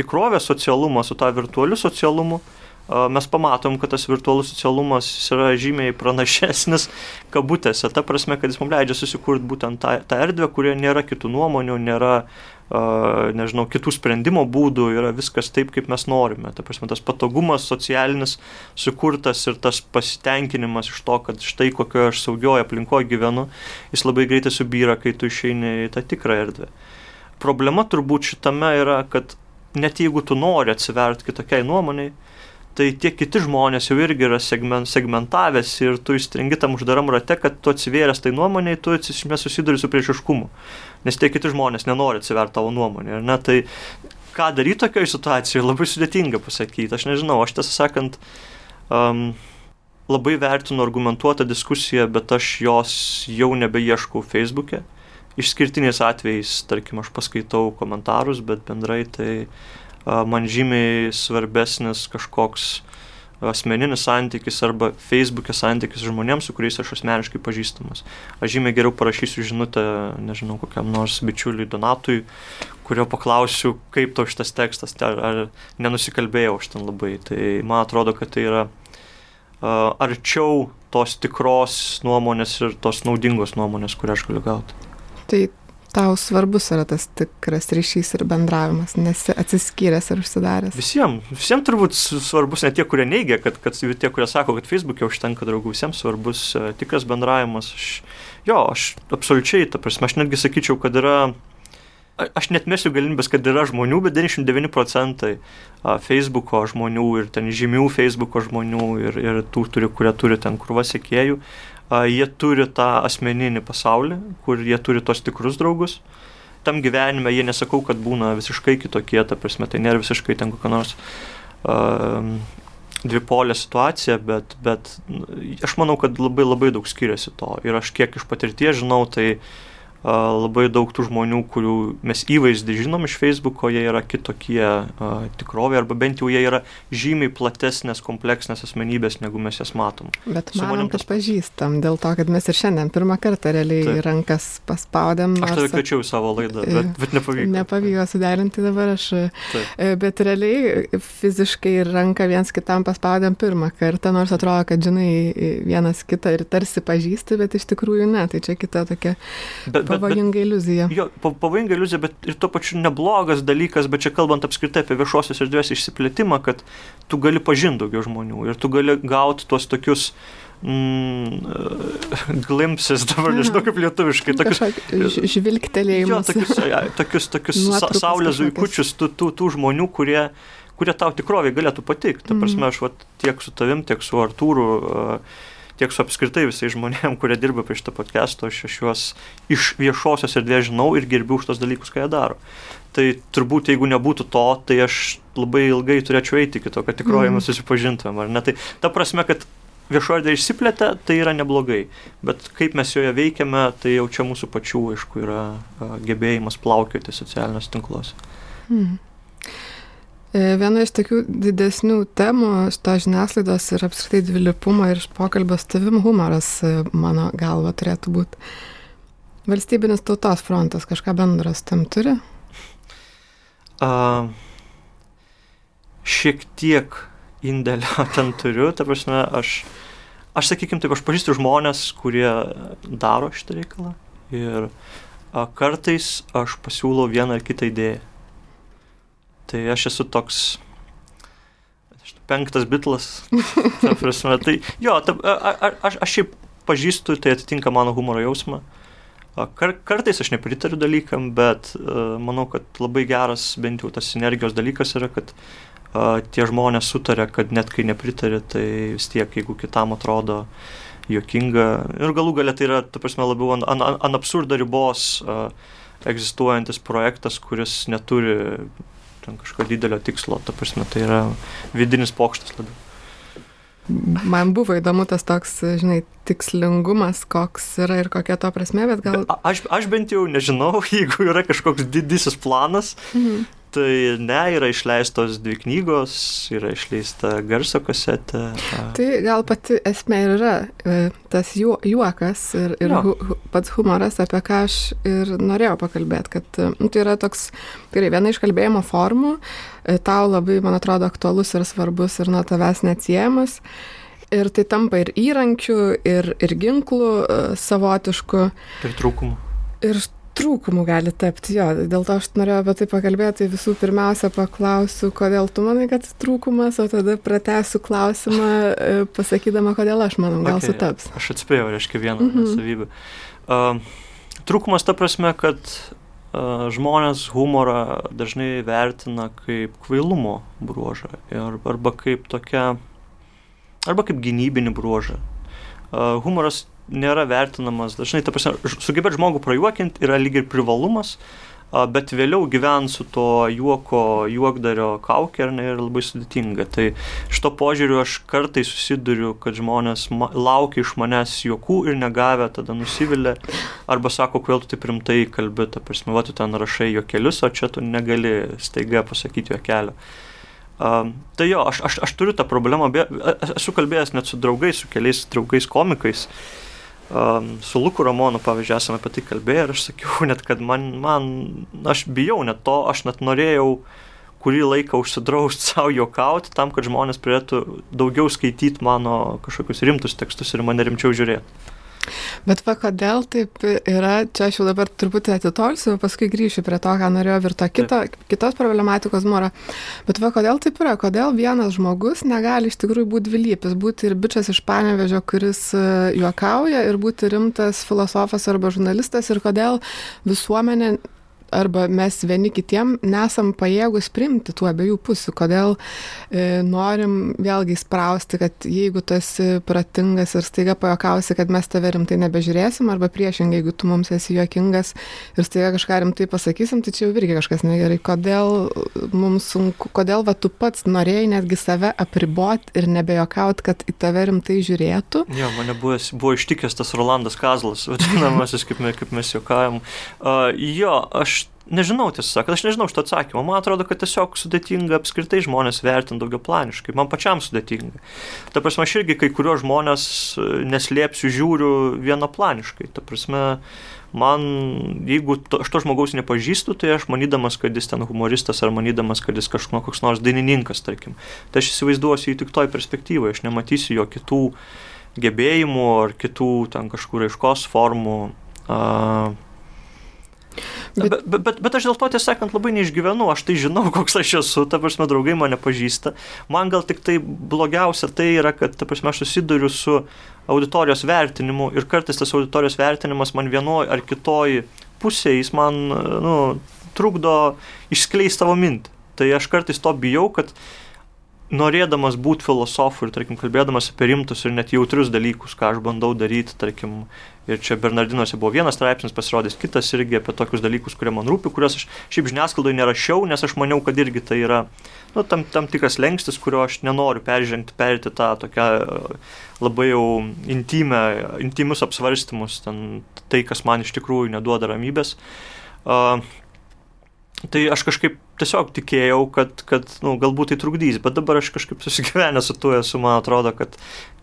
tikrovę socialumą su tą virtualiu socialumu, mes pamatom, kad tas virtualus socialumas yra žymiai pranašesnis kabutėse, ta prasme, kad jis mums leidžia susikurti būtent tą, tą erdvę, kurioje nėra kitų nuomonių, nėra nežinau, kitų sprendimo būdų, yra viskas taip, kaip mes norime. Ta prasme, tas patogumas socialinis sukurtas ir tas pasitenkinimas iš to, kad štai kokioje aš saugioje aplinkoje gyvenu, jis labai greitai subyra, kai tu išeini į tą tikrą erdvę. Problema turbūt šitame yra, kad net jeigu tu nori atsiverti kitokiai nuomoniai, tai tie kiti žmonės jau irgi yra segment, segmentavęs ir tu įstringi tam uždaram rate, kad tu atsivėręs tai nuomoniai, tu mes susiduri su priešiškumu. Nes tie kiti žmonės nenori atsiverti tavo nuomonę. Ne? Tai ką daryti tokioje situacijoje, labai sudėtinga pasakyti. Aš nežinau, aš tiesą sakant, um, labai vertinu argumentuotą diskusiją, bet aš jos jau nebeieškau Facebook'e. Išskirtiniais atvejais, tarkim, aš paskaitau komentarus, bet bendrai tai man žymiai svarbesnis kažkoks asmeninis santykis arba Facebook'e santykis žmonėms, su kuriais aš asmeniškai pažįstamas. Aš žymiai geriau parašysiu žinutę, nežinau, kokiam nors bičiuliui Donatui, kurio paklausiu, kaip tau šitas tekstas, ar, ar nenusikalbėjau aš ten labai. Tai man atrodo, kad tai yra uh, arčiau tos tikros nuomonės ir tos naudingos nuomonės, kurią aš galiu gauti. Tai tau svarbus yra tas tikras ryšys ir bendravimas, nesi atsiskyręs ir užsidaręs? Visiems, visiems turbūt svarbus ne tie, kurie neigia, kad, kad tie, kurie sako, kad Facebook'e užtenka draugų, visiems svarbus uh, tikras bendravimas. Aš, jo, aš absoliučiai, ta prasme, aš netgi sakyčiau, kad yra aš net mesiu galimybės, kad yra žmonių, bet 99 procentai Facebooko žmonių ir ten žymių Facebooko žmonių ir, ir tų, turi, kurie turi ten krūvą sekėjų, jie turi tą asmeninį pasaulį, kur jie turi tos tikrus draugus. Tam gyvenime jie nesakau, kad būna visiškai kitokie, ta prasme, tai nėra visiškai ten kokia nors uh, dvipolė situacija, bet, bet aš manau, kad labai labai daug skiriasi to. Ir aš kiek iš patirties žinau, tai labai daug tų žmonių, kurių mes įvaizdį žinom iš Facebooko, jie yra kitokie tikrovė, arba bent jau jie yra žymiai platesnės, kompleksnės asmenybės, negu mes jas matom. Bet Su manom, kad tas... pažįstam, dėl to, kad mes ir šiandien pirmą kartą realiai Taip. rankas paspaudėm. Aš tave kviečiau į savo laidą, bet, bet nepavyko. Nepavyko suderinti dabar aš. Taip. E, bet realiai fiziškai ranką viens kitam paspaudėm pirmą kartą, nors atrodo, kad žinai vienas kitą ir tarsi pažįsti, bet iš tikrųjų ne, tai čia kita tokia. Bet, Pavojinga iliuzija. Jo, pavojinga iliuzija, bet ir tuo pačiu neblogas dalykas, bet čia kalbant apskritai apie viešosios erdvės išsiplėtimą, kad tu gali pažinti daugiau žmonių ir tu gali gauti tuos tokius mm, glimpses, dabar nežinau kaip lietuviškai, tokius žvilgtelėjimus. Jo, tokius, tokius, tokius sa, saulės zuikučius, tų, tų, tų žmonių, kurie, kurie tau tikroviai galėtų patikti. Ta prasme, mm. aš vat, tiek su tavim, tiek su Artūru. Uh, tiek su apskritai visais žmonėm, kurie dirba prie šitą podcast'o, aš, aš juos iš viešosios erdvės žinau ir gerbiu už tos dalykus, ką jie daro. Tai turbūt jeigu nebūtų to, tai aš labai ilgai turėčiau eiti iki to, kad tikroji mes mm. susipažintumėm, ar ne? Tai ta prasme, kad viešoji erdvė išsiplėtė, tai yra neblogai, bet kaip mes joje veikiame, tai jau čia mūsų pačių, aišku, yra gebėjimas plaukioti socialiniuose tinkluose. Mm. E, viena iš tokių didesnių temų šito žiniasklaidos ir apskritai dvilipumo ir iš pokalbio su tavim humoras, e, mano galva, turėtų būti. Valstybinis tautos frontas kažką bendras tam turi? Uh, šiek tiek indėlio ten turiu, ta prasme, aš, aš sakykim, taip, aš pažįstu žmonės, kurie daro šitą reikalą ir a, kartais aš pasiūlau vieną ar kitą idėją. Tai aš esu toks penktas bitlas. Ta prasme, tai jo, ta, a, a, aš, aš šiaip pažįstu, tai atitinka mano humoro jausmą. Kar, kartais aš nepritariu dalykam, bet uh, manau, kad labai geras bent jau tas sinergijos dalykas yra, kad uh, tie žmonės sutarė, kad net kai nepritari, tai vis tiek, jeigu kitam atrodo juokinga ir galų galia tai yra, ta prasme, labiau ant an, an absurdo ribos uh, egzistuojantis projektas, kuris neturi ten kažkokio didelio tikslo, ta prasme, tai yra vidinis pokštas labiau. Man buvo įdomu tas toks, žinai, tikslingumas, koks yra ir kokia to prasme, bet gal... Be, aš, aš bent jau nežinau, jeigu yra kažkoks didysis planas, mhm. Tai ne, yra išleistos dvi knygos, yra išleista garso kasetė. Tai gal pati esmė ir yra e, tas ju, juokas ir, ir hu, pats humoras, apie ką aš ir norėjau pakalbėti, kad e, nu, tai yra toks, tai viena iš kalbėjimo formų, e, tau labai, man atrodo, aktualus ir svarbus ir nuo tavęs neatsiejamas. Ir tai tampa ir įrankių, ir, ir ginklų savotiškų. Ir trūkumų. Ir trūkumų gali tapti, jo, dėl to aš norėjau apie tai pakalbėti, tai visų pirmiausia paklausiu, kodėl tu manai, kad trūkumas, o tada pratęsiu klausimą, e, pasakydama, kodėl aš manau, gal okay, sutaps. Aš atspėjau, reiškia, vieną mm -hmm. savybę. Uh, trūkumas ta prasme, kad uh, žmonės humorą dažnai vertina kaip kvailumo bruožą arba kaip tokia, arba kaip gynybinį bruožą. Uh, humoras nėra vertinamas dažnai, ta prasme, sugebėti žmogų prajuokinti yra lyg ir privalumas, bet vėliau gyventi su to juoko, juokdario kaukė ar ne yra labai sudėtinga. Tai šito požiūriu aš kartai susiduriu, kad žmonės laukia iš manęs juokų ir negavę tada nusivilia, arba sako, kodėl tu taip rimtai kalbi, ta prasme, va tu ten rašai juokelius, o čia tu negali staiga pasakyti juokelio. Um, tai jo, aš, aš, aš turiu tą problemą, be, esu kalbėjęs net su draugais, su keliais draugais komikais, uh, Um, su Luku Ramonu, pavyzdžiui, esame apie tai kalbėję ir aš sakiau net, kad man, man, aš bijau net to, aš net norėjau kurį laiką užsidrausti savo juokauti tam, kad žmonės turėtų daugiau skaityti mano kažkokius rimtus tekstus ir mane rimčiau žiūrėti. Bet va, kodėl taip yra, čia aš jau dabar truputį atitolsiu, paskui grįšiu prie to, ką norėjau ir to kito, kitos problematikos moro. Bet va, kodėl taip yra, kodėl vienas žmogus negali iš tikrųjų būti dvilypis, būti ir bičias iš panevežio, kuris e, juokauja, ir būti rimtas filosofas arba žurnalistas, ir kodėl visuomenė arba mes vieni kitiem nesam pajėgus priimti tų abiejų pusių, kodėl e, norim vėlgi sprausti, kad jeigu tu esi pratingas ir staiga pajokausi, kad mes tave rimtai nebežiūrėsim, arba priešingai, jeigu tu mums esi juokingas ir staiga kažką rimtai pasakysim, tai čia jau irgi kažkas negerai. Kodėl mums sunku, kodėl va tu pats norėjai netgi save apriboti ir nebejokaut, kad į tave rimtai žiūrėtų? Jo, mane buvo, buvo ištikęs tas Rolandas Kazlas, vadinamasis, kaip, kaip mes juokavom. Uh, jo, aš nežinau, tiesą sakant, aš nežinau šito atsakymo. Man atrodo, kad tiesiog sudėtinga apskritai žmonės vertinti daugia planiškai. Man pačiam sudėtinga. Ta prasme, aš irgi kai kuriuos žmonės e, neslėpsiu, žiūriu vienaplaniškai. Ta prasme, man, jeigu to, aš to žmogaus nepažįstu, tai aš manydamas, kad jis ten humoristas ar manydamas, kad jis kažkoks koks nors dainininkas, tarkim, tai aš įsivaizduosiu jį tik toj perspektyvoje, aš nematysiu jo kitų gebėjimų ar kitų ten kažkur aiškos formų. Uh, Bet, bet, bet, bet aš dėl to, tiesą sakant, labai neišgyvenu, aš tai žinau, koks aš esu, ta prasme, draugai mane pažįsta. Man gal tik tai blogiausia tai yra, kad, ta prasme, aš susiduriu su auditorijos vertinimu ir kartais tas auditorijos vertinimas man vienoje ar kitoje pusėje, jis man, nu, trukdo išskleisti savo mintį. Tai aš kartais to bijau, kad norėdamas būti filosofu ir, tarkim, kalbėdamas apie rimtus ir net jautrius dalykus, ką aš bandau daryti, tarkim, ir čia Bernardinuose buvo vienas straipsnis pasirodęs, kitas irgi apie tokius dalykus, kurie man rūpi, kuriuos aš šiaip žiniasklaidoje nerašiau, nes aš maniau, kad irgi tai yra nu, tam, tam tikras lengstis, kurio aš nenoriu peržengti, perėti tą tokią labai jau intimę, intimius apsvarstymus, ten, tai, kas man iš tikrųjų neduoda ramybės. Uh, Tai aš kažkaip tiesiog tikėjau, kad, kad nu, galbūt tai trukdys, bet dabar aš kažkaip susigyvenęs su tuo esu, man atrodo, kad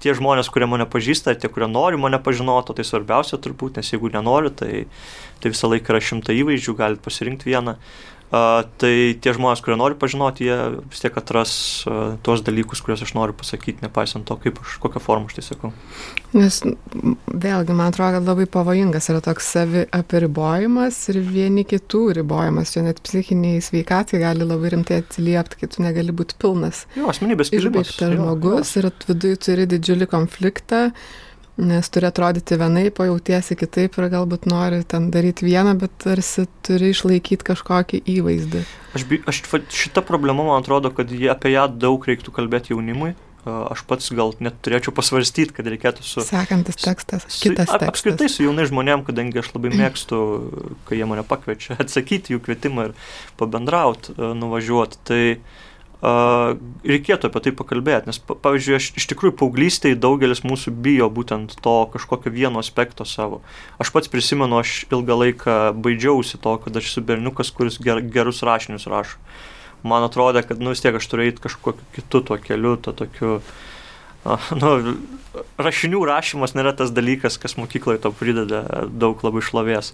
tie žmonės, kurie mane pažįsta, tie, kurie nori mane pažinoti, tai svarbiausia turbūt, nes jeigu nenori, tai, tai visą laiką yra šimta įvaizdžių, galite pasirinkti vieną. Uh, tai tie žmonės, kurie nori pažinoti, jie vis tiek atras tuos dalykus, kuriuos aš noriu pasakyti, nepaisant to, kaip aš, kokią formą aš tai sakau. Nes vėlgi, man atrodo, kad labai pavojingas yra toks savi apiribojimas ir vieni kitų ribojimas. Čia net psichiniai sveikatai gali labai rimtai atsiliepti, kai tu negali būti pilnas. Jo, asmenybės kilimas. Išbaigtas žmogus jo, jo. ir viduje turi didžiulį konfliktą. Uh, nes turi atrodyti vienaip, o jautiesi kitaip ir galbūt nori ten daryti vieną, bet tarsi turi išlaikyti kažkokį įvaizdį. Aš, aš šita problema, man atrodo, kad apie ją daug reiktų kalbėti jaunimui. Aš pats gal net turėčiau pasvarstyti, kad reikėtų su... Sekantis tekstas, su, kitas tekstas. Apskritai su jaunai žmonėm, kadangi aš labai mėgstu, kai jie mane pakviečia, atsakyti jų kvietimą ir pabendrauti, nuvažiuoti. Tai uh, reikėtų apie tai pakalbėti, nes, pavyzdžiui, aš iš tikrųjų paauglystėje daugelis mūsų bijo būtent to kažkokio vieno aspekto savo. Aš pats prisimenu, aš ilgą laiką baidžiausi to, kad aš esu berniukas, kuris ger, gerus rašinius rašo. Man atrodė, kad, nu, vis tiek aš turiu eiti kažkokiu kitu tuo keliu, to tokiu, nu, rašinių rašymas nėra tas dalykas, kas mokykloje to prideda daug labai šlovės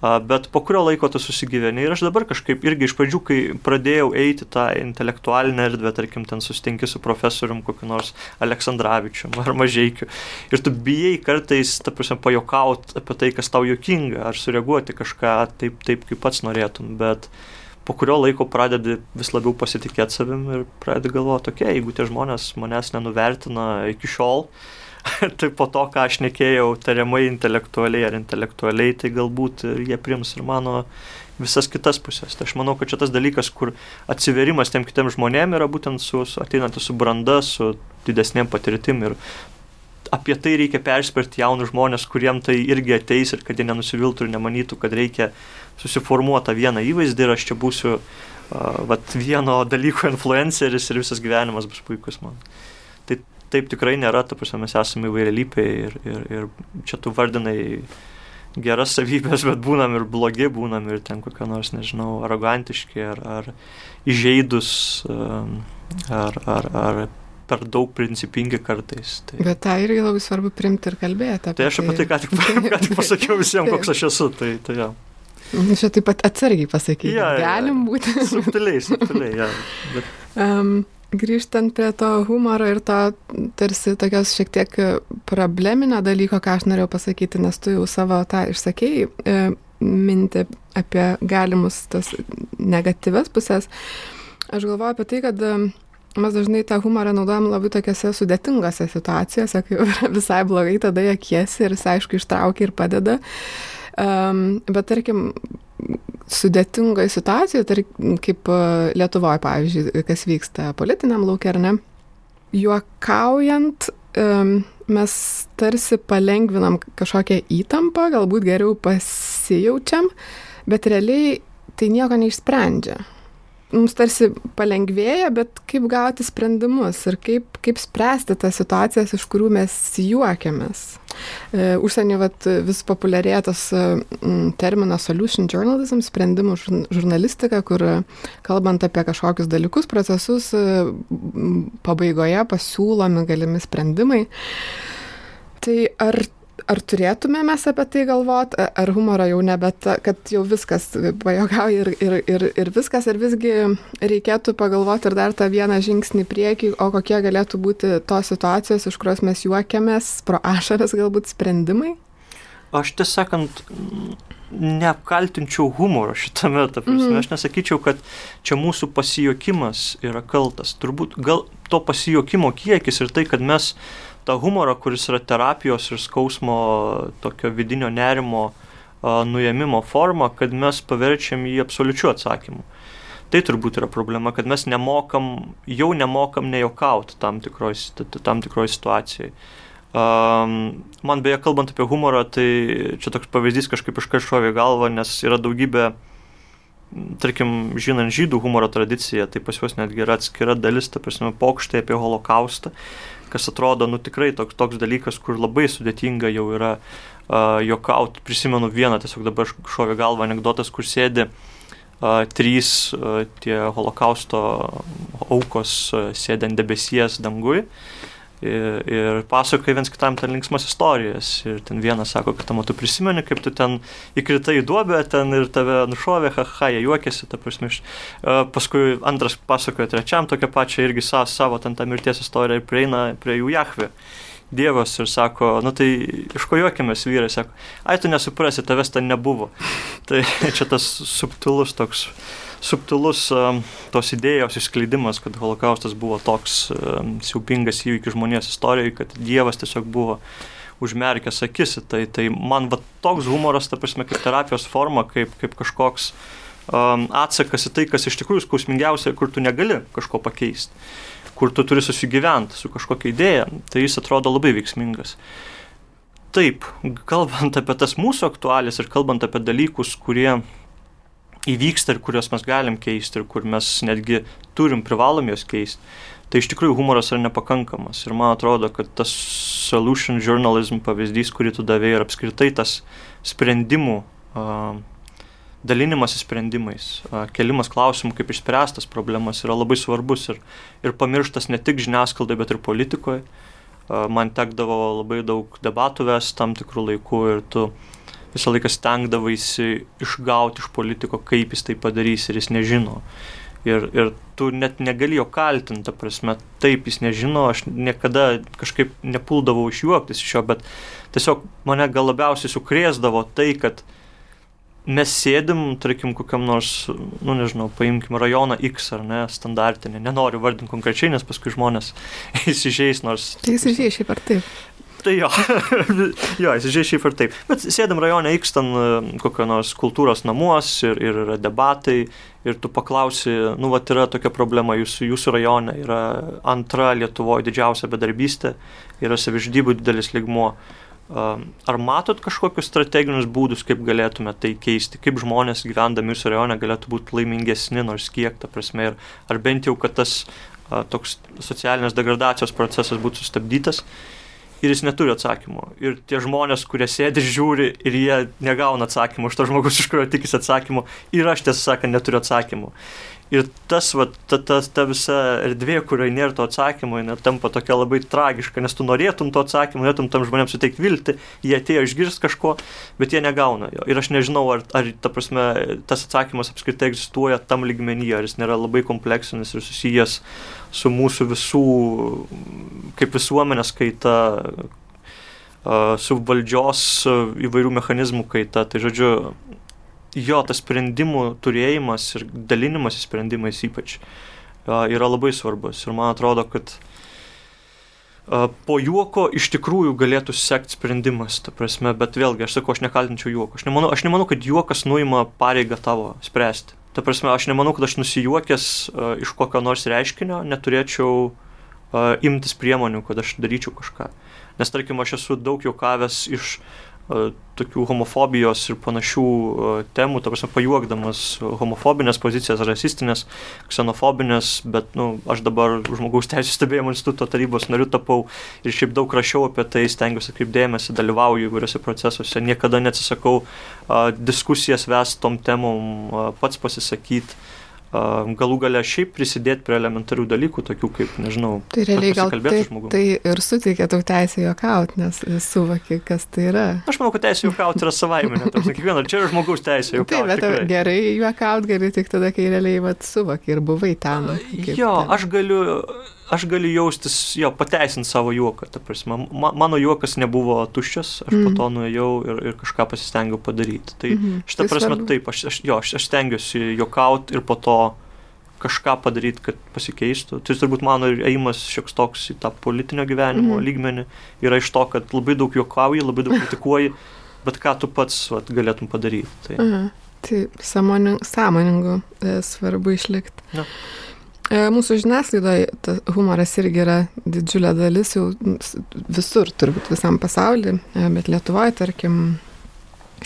bet po kurio laiko tu susigyveni. Ir aš dabar kažkaip irgi iš pradžių, kai pradėjau eiti tą intelektualinę erdvę, tarkim, ten susitinki su profesorium kokiu nors Aleksandраvičium ar Mažiekiu ir tu bijai kartais, ta prasme, pajokauti apie tai, kas tau jokinga, ar sureaguoti kažką taip, taip kaip pats norėtum, bet po kurio laiko pradedi vis labiau pasitikėti savim ir pradedi galvoti, okei, okay, jeigu tie žmonės manęs nenuvertina iki šiol, uh, tai po to, ką aš nekėjau tariamai intelektualiai ar intelektualiai, tai galbūt jie prims ir mano visas kitas pusės. Tai aš manau, kad čia tas dalykas, kur atsiverimas tiem kitiem žmonėm yra būtent su, su ateinantis su branda, su didesnėm patirtim ir apie tai reikia perspėti jaunus žmonės, kuriem tai irgi ateis ir kad jie nenusiviltų ir nemanytų, kad reikia susiformuoti tą vieną įvaizdį ir aš čia būsiu uh, vat, vieno dalyko influenceris ir visas gyvenimas bus puikus man taip tikrai nėra, ta prasme, mes esame įvairialypiai ir, ir, ir čia tu vardinai geras savybės, bet būnam ir blogi, būnam ir ten kokie nors, nežinau, arogantiški ar, ar įžeidus um, ar, ar, ar per daug principingi kartais. Tai... Bet tai irgi labai svarbu primti ir kalbėti. Tai aš apie tai ką tik, ką tik pasakiau visiems, koks aš esu. Tai, tai ja. Čia taip pat atsargiai pasakyti. Ja, Galim ja, būti. Subtiliai, subtiliai, ja. Bet... Um, Grįžtant prie to humoro ir to tarsi tokios šiek tiek probleminio dalyko, ką aš norėjau pasakyti, nes tu jau savo tą išsakėjai e, mintį apie galimus tas negatyves pusės, aš galvoju apie tai, kad e, mes dažnai tą humorą naudojam labai tokiose sudėtingose situacijose, kai visai blogai, tada jie kiesi ir jis aišku ištraukia ir padeda. Um, bet tarkim, sudėtingoje situacijoje, tarkim, kaip e, Lietuvoje, pavyzdžiui, kas vyksta politiniam laukia ar ne, juokaujant, mes tarsi palengvinam kažkokią įtampą, galbūt geriau pasijaučiam, bet realiai tai nieko neišsprendžia mums tarsi palengvėja, bet kaip gauti sprendimus ir kaip, kaip spręsti tas situacijas, iš kurių mes juokiamės. E, Užsienį vis populiarėja tas e, terminas solution journalism, sprendimų žurnalistika, kur kalbant apie kažkokius dalykus, procesus, e, pabaigoje pasiūlomi galimi sprendimai. Tai ar ar turėtume mes apie tai galvot, ar humoro jau nebe ta, kad jau viskas pajogauja ir, ir, ir, ir viskas, ar visgi reikėtų pagalvoti ir dar tą vieną žingsnį priekį, o kokie galėtų būti tos situacijos, iš kurios mes juokiamės, pro ašaras galbūt sprendimai? Aš tiesąkant neapkaltinčiau humoro šitame, ta prasme, mm. aš nesakyčiau, kad čia mūsų pasijokimas yra kaltas. Turbūt gal to pasijokimo kiekis ir tai, kad mes tą humorą, kuris yra terapijos ir skausmo tokio vidinio nerimo nuėmimo forma, kad mes paverčiam jį absoliučiu atsakymu. Tai turbūt yra problema, kad mes nemokam, jau nemokam nejokauti tam tikroj, tam tikroj situacijai. Um, man beje, kalbant apie humorą, tai čia toks pavyzdys kažkaip iš kažkokio galvo, nes yra daugybė, tarkim, žinant žydų humoro tradiciją, tai pas juos netgi yra atskira dalis, ta prasme, pokštai apie holokaustą, kas atrodo, nu tikrai toks, toks dalykas, kur labai sudėtinga jau yra uh, jokauti. Prisimenu vieną, tiesiog dabar šovė galva anegdotas, kur sėdi uh, trys uh, tie holokausto aukos uh, sėdė ant debesies dangui. Uh, Ir, ir pasakoja viens kitam ten linksmas istorijas. Ir ten vienas sako, kad tam tu prisimeni, kaip tu ten įkritai į duobę ten ir tave nušovė, haha, jie juokėsi, ta prasme. Uh, paskui antras pasakoja trečiam tokią pačią irgi sa, savo ten tą mirties istoriją ir prieina prie jų Jahve. Dievas ir sako, nu tai iš ko juokėmės vyrai, sako, ai tu nesuprasi, tavęs ten nebuvo. tai čia tas subtilus toks subtilus tos idėjos išskleidimas, kad holokaustas buvo toks siaubingas įvykis žmonijos istorijoje, kad Dievas tiesiog buvo užmerkęs akis. Tai, tai man va toks humoras, ta prasme, kaip terapijos forma, kaip, kaip kažkoks um, atsakas į tai, kas iš tikrųjų skausmingiausia, kur tu negali kažko pakeisti, kur tu turi susigyventi su kažkokia idėja, tai jis atrodo labai veiksmingas. Taip, kalbant apie tas mūsų aktualės ir kalbant apie dalykus, kurie įvyksta ir kuriuos mes galim keisti ir kur mes netgi turim, privalom juos keisti. Tai iš tikrųjų humoras yra nepakankamas. Ir man atrodo, kad tas solution journalism pavyzdys, kurį tu davai, ir apskritai tas sprendimų, uh, dalinimas sprendimais, uh, kelimas klausimų, kaip išspręstas problemas yra labai svarbus ir, ir pamirštas ne tik žiniasklaidai, bet ir politikoje. Uh, man tekdavo labai daug debatų ves tam tikrų laikų ir tu uh, visą laiką stengdavaisi išgauti iš politiko, kaip jis tai padarys ir jis nežino. Ir, ir tu net negali jo kaltinti, ta prasme, taip jis nežino, aš niekada kažkaip nepuldavau iš juoktis iš jo, bet tiesiog mane gal labiausiai sukrėsdavo tai, kad mes sėdim, tarkim, kokiam nors, nu nežinau, paimkim rajoną X ar ne, standartinį, nenoriu vardinti konkrečiai, nes paskui žmonės įsižeis nors. Tai įsižeis šiaip ar taip tai jo, jo, įsižiūrėjai šiaip ir taip. Bet sėdam rajone X ten e, kokio nors kultūros namuos ir, ir yra debatai ir tu paklausi, nu, va, yra tokia problema, jūsų, jūsų rajone yra antra Lietuvoje didžiausia bedarbystė, yra savižudybų didelis ligmuo. Ar matot kažkokius strateginius būdus, kaip galėtume tai keisti, kaip žmonės gyvendami jūsų rajone galėtų būti laimingesni nors kiek, ta prasme, ir, ar bent jau, kad tas a, toks socialinės degradacijos procesas būtų sustabdytas ir jis neturi atsakymo. Ir tie žmonės, kurie sėdi ir žiūri ir jie negauna atsakymų, už to žmogus, iš kurio tikisi atsakymų, ir aš tiesą sakant neturiu atsakymų. Ir tas, va, ta, ta, ta visa erdvė, kurioje nėra to atsakymo, jinai tampa tokia labai tragiška, nes tu norėtum to atsakymo, norėtum tam žmonėms suteikti viltį, jie atėjo išgirsti kažko, bet jie negauna jo. Ir aš nežinau, ar, ar ta prasme, tas atsakymas apskritai egzistuoja tam lygmenyje, ar jis nėra labai kompleksinis ir susijęs su mūsų visų, kaip visuomenės kaita, su valdžios įvairių mechanizmų kaita. Tai žodžiu, jo, tas sprendimų turėjimas ir dalinimas sprendimais ypač yra labai svarbus. Ir man atrodo, kad po juoko iš tikrųjų galėtų sekti sprendimas, ta prasme, bet vėlgi, aš sakau, aš nekaltinčiau juoko. Aš nemanau, aš nemanau kad juokas nuima pareigą tavo spręsti. Ta prasme, aš nemanau, kad aš nusijuokęs uh, iš kokio nors reiškinio neturėčiau uh, imtis priemonių, kad aš daryčiau kažką. Nes tarkim, aš esu daug juokavęs iš tokių homofobijos ir panašių temų, ta prasme, pajuokdamas homofobinės pozicijas, rasistinės, ksenofobinės, bet, na, nu, aš dabar žmogaus teisų stebėjimo instituto tarybos nariu tapau ir šiaip daug rašiau apie tai, stengiuosi kaip dėmesį, dalyvauju įvairiose procesuose, niekada neatsisakau diskusijas ves tom temom, pats pasisakyti galų gale šiaip prisidėti prie elementarių dalykų, tokių kaip, nežinau, tai realiai gal tai, tai ir suteikia tau teisę juokauti, nes suvokė, kas tai yra. Aš manau, kad teisė juokauti yra savaime, net kiekvieno, čia yra žmogaus teisė juokauti. Taip, bet tikrai. gerai juokauti gali tik tada, kai realiai vat suvokė ir buvai ten. Jo, ten. aš galiu aš galiu jaustis, jo, pateisinti savo juoką. Ta prasme, ma, mano juokas nebuvo tuščias, aš mm. po mhm. to nuėjau ir, ir kažką pasistengiau padaryti. Tai mm -hmm. šitą tai prasme svarbu. taip, aš, aš, jo, aš, aš stengiuosi juokauti ir po to kažką padaryti, kad pasikeistų. Tai turbūt mano ėjimas šioks toks į tą politinio gyvenimo mm. lygmenį yra iš to, kad labai daug juokauji, labai daug kritikuoji, bet ką tu pats vat, galėtum padaryti. Tai, mm. tai sąmoningu, sąmoningu e, svarbu išlikti. Ja. E, mūsų žiniasklaidoje humoras irgi yra didžiulė dalis jau visur, turbūt visam pasaulyje, bet Lietuvoje, tarkim,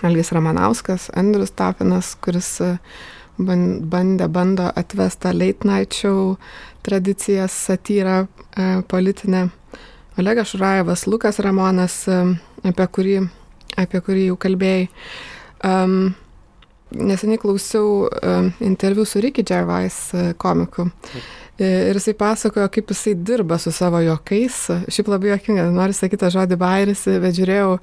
Algis Ramanauskas, Andrius Tapinas, kuris e, bandė, bando atvestą late night show tradicijas, satyrą e, politinę. Olegas Šurajevas, Lukas Ramonas, apie kurį, apie kurį jau kalbėjai. Um, neseniai klausiau interviu su Ricky Gervais uh, komiku. E, ir jisai pasakojo, kaip jisai dirba su savo juokais. Šiaip labai juokinga, noriu sakyti žodį bairis, bet žiūrėjau,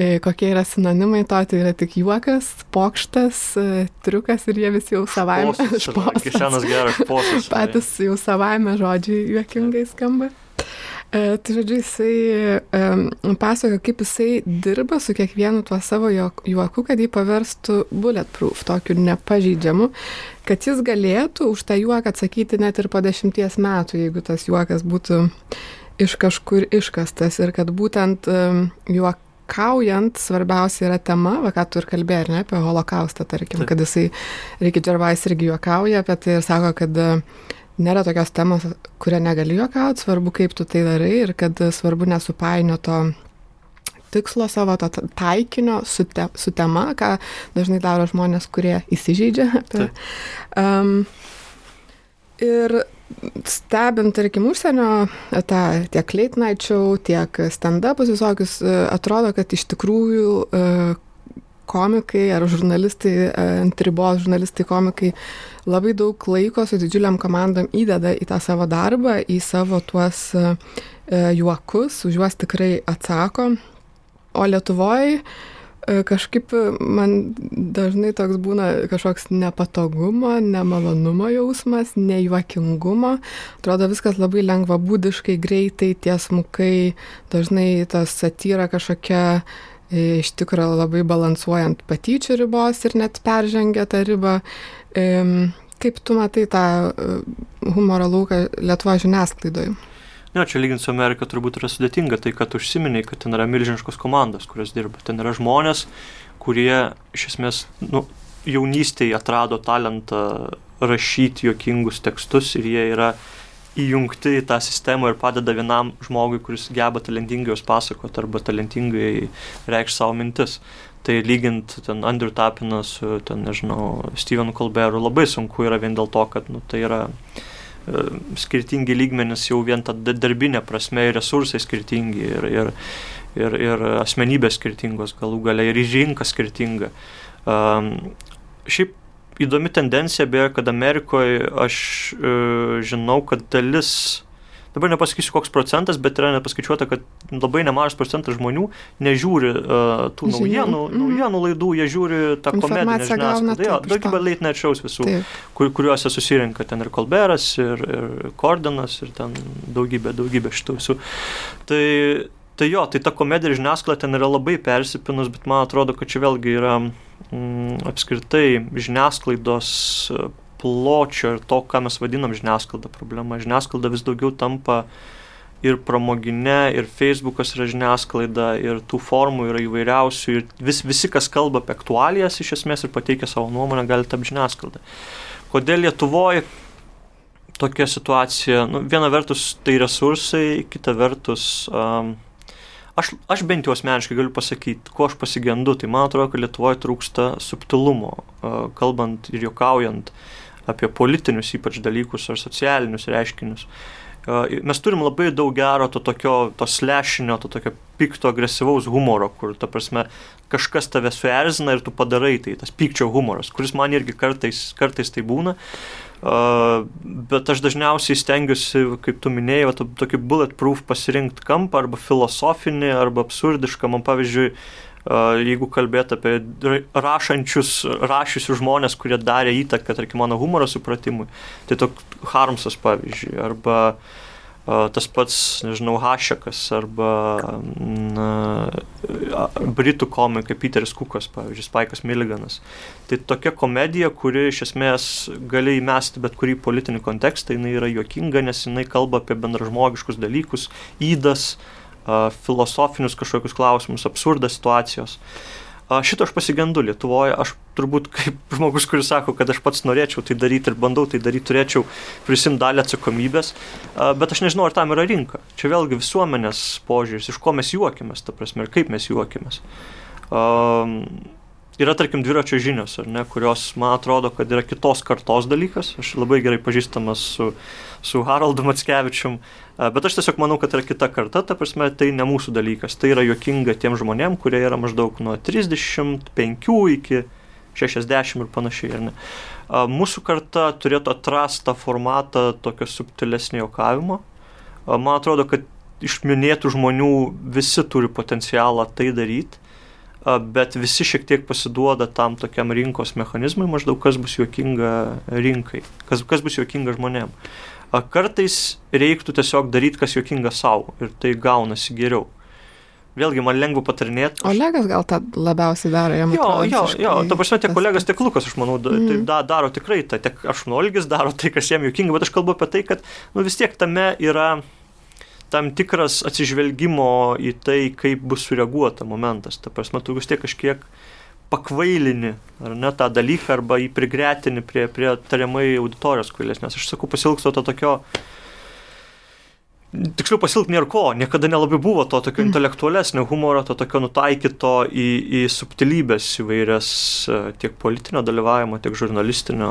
e, kokie yra sinonimai to, tai yra tik juokas, pokštas, e, triukas ir jie visi jau savaime. Kišenas geras posas. Patys jau savaime žodžiai juokingai skamba. E, tai žodžiu, jisai e, pasakoja, kaip jisai dirba su kiekvienu tuo savo juoku, kad jį paverstų bulletproof, tokiu nepažydžiamu, kad jis galėtų už tą juoką atsakyti net ir po dešimties metų, jeigu tas juokas būtų iš kažkur iškastas ir kad būtent e, juok kaujant, svarbiausia yra tema, va ką tu ir kalbėjai, ne, apie holokaustą, tarkim, Taip. kad jisai, reikia Džervais irgi juokauja apie tai ir sako, kad nėra tokios temos, kurią negali juokauti, svarbu, kaip tu tai darai ir kad svarbu nesupainio to tikslo savo, to taikinio su, te, su tema, ką dažnai daro žmonės, kurie įsižeidžia. Apie, um, ir stebint, tarkim, užsienio, tą tiek late night show, tiek stand-upus visokius, atrodo, kad iš tikrųjų komikai ar žurnalistai, ant ribos žurnalistai, komikai labai daug laiko su didžiuliam komandom įdeda į tą savo darbą, į savo tuos e, juokus, už juos tikrai atsako. O Lietuvoje kažkaip man dažnai toks būna kažkoks nepatogumo, nemalonumo jausmas, nejuokingumo. Atrodo viskas labai lengva būdiškai, greitai, tiesmukai, dažnai tas satyra kažkokia e, iš tikrųjų labai balansuojant patyčių ribos ir net peržengia tą ribą. Kaip tu matai tą e, humoro lauką Lietuvo žiniasklaidoje? Ne, čia lyginti su Amerika turbūt yra sudėtinga, tai kad užsiminiai, kad ten yra milžiniškos komandos, kurios dirba. Ten yra žmonės, kurie iš esmės nu, jaunystėje atrado talentą rašyti juokingus tekstus ir jie yra įjungti į tą sistemą ir padeda vienam žmogui, kuris geba talentingai juos pasakoti arba talentingai reikšti savo mintis. Tai lygint ten Andrew Tapiną su, ten, nežinau, Stevenu Colbertu labai sunku yra vien dėl to, kad nu, tai yra e, skirtingi lygmenys jau vien ta darbinė prasme ir resursai skirtingi ir, ir, ir, ir asmenybės skirtingos galų galia ir rinka skirtinga. Um, šiaip įdomi tendencija beje, kad Amerikoje aš e, žinau, kad dalis dabar nepasakysiu koks procentas, bet yra nepaskaičiuota, kad labai nemažas procentas žmonių nežiūri uh, tų naujienų, mm. naujienų laidų, jie žiūri tą komedinę žiniasklaidą. Jo, daugybė late night shows visų, kur, kuriuose susirinka ten ir Kolberas, ir, ir Kordenas, ir ten daugybė, daugybė šitų visų. Tai, tai jo, tai ta komedija žiniasklaida ten yra labai persipinus, bet man atrodo, kad čia vėlgi yra mm, apskritai žiniasklaidos pločio ir to, ką mes vadinam žiniasklaida problema. Žiniasklaida vis daugiau tampa ir pramoginė, ir Facebookas yra žiniasklaida, ir tų formų yra įvairiausių, ir vis, visi, kas kalba apie aktualijas iš esmės ir pateikia savo nuomonę, gali tapti žiniasklaida. Kodėl Lietuvoje tokia situacija, nu, viena vertus tai resursai, kita vertus, um, aš, aš bent jau asmeniškai galiu pasakyti, ko aš pasigendu, tai man atrodo, kad Lietuvoje trūksta subtilumo, kalbant ir juokaujant apie politinius ypač dalykus ar socialinius reiškinius. Mes turim labai daug gero to tokio, to slešinio, to tokio pikto, agresyvaus humoro, kur, ta prasme, kažkas tave suerzina ir tu padarai tai, tas pykčio humoras, kuris man irgi kartais, kartais tai būna. Uh, bet aš dažniausiai stengiuosi, kaip tu minėjai, to, tokį bulletproof pasirinkti kampą arba filosofinį, arba absurdišką. Man pavyzdžiui, jeigu kalbėt apie rašančius, rašysius žmonės, kurie darė įtaką, tarkim, mano humoro supratimui, tai toks Harmsas pavyzdžiui, arba uh, tas pats, nežinau, Hašekas arba na, britų komikai Peteris Kukas, pavyzdžiui, Spaikas Milliganas. Tai tokia komedija, kuri iš esmės gali įmesti bet kurį politinį kontekstą, jinai yra juokinga, nes jinai kalba apie bendražmogiškus dalykus, įdas, filosofinius kažkokius klausimus, absurdas situacijos. Uh, Šito aš pasigendu Lietuvoje, aš turbūt kaip žmogus, kuris sako, kad aš pats norėčiau tai daryti ir bandau tai daryti, turėčiau prisimti dalį atsakomybės, bet aš nežinau, ar tam yra rinka. Čia vėlgi visuomenės požiūris, iš ko mes juokiamės, ta prasme, ir kaip mes juokiamės. Um, yra, tarkim, dviračio žinios, ne, kurios, man atrodo, kad yra kitos kartos dalykas. Aš labai gerai pažįstamas su, su Haraldu Matskevičium, bet aš tiesiog manau, kad yra kita karta, ta prasme, tai ne mūsų dalykas. Tai yra juokinga tiem žmonėm, kurie yra maždaug nuo 35 iki 60 ir panašiai. Mūsų karta turėtų atrasti tą formatą tokio subtilesnio jokavimo. Man atrodo, kad iš minėtų žmonių visi turi potencialą tai daryti bet visi šiek tiek pasiduoda tam tokiam rinkos mechanizmui, maždaug kas bus juokinga rinkai, kas, kas bus juokinga žmonėm. Kartais reiktų tiesiog daryti, kas juokinga savo ir tai gaunasi geriau. Vėlgi, man lengva patarinėti. Aš... Olegas gal tą labiausiai daro, jam jo, jo, jo, ta prasme, tiek kolegas, tiek Lukas, aš manau, da, mm. tai da, daro tikrai, ta, tiek aš nuolgis daro tai, kas jam juokinga, bet aš kalbu apie tai, kad nu, vis tiek tame yra tam tikras atsižvelgimo į tai, kaip bus sureaguota momentas. Ta prasme, tu vis tiek kažkiek pakvailini, ar ne, tą dalyką, arba jį prigretini prie, prie tariamai auditorijos kvailės, nes aš sakau, pasilgstu to tokio tiksliau pasilgti nėra ko, niekada nelabai buvo to tokio mm. intelektualesnio humoro, to tokio nutaikyto į, į subtilybės įvairias e, tiek politinio dalyvavimo, tiek žurnalistinio.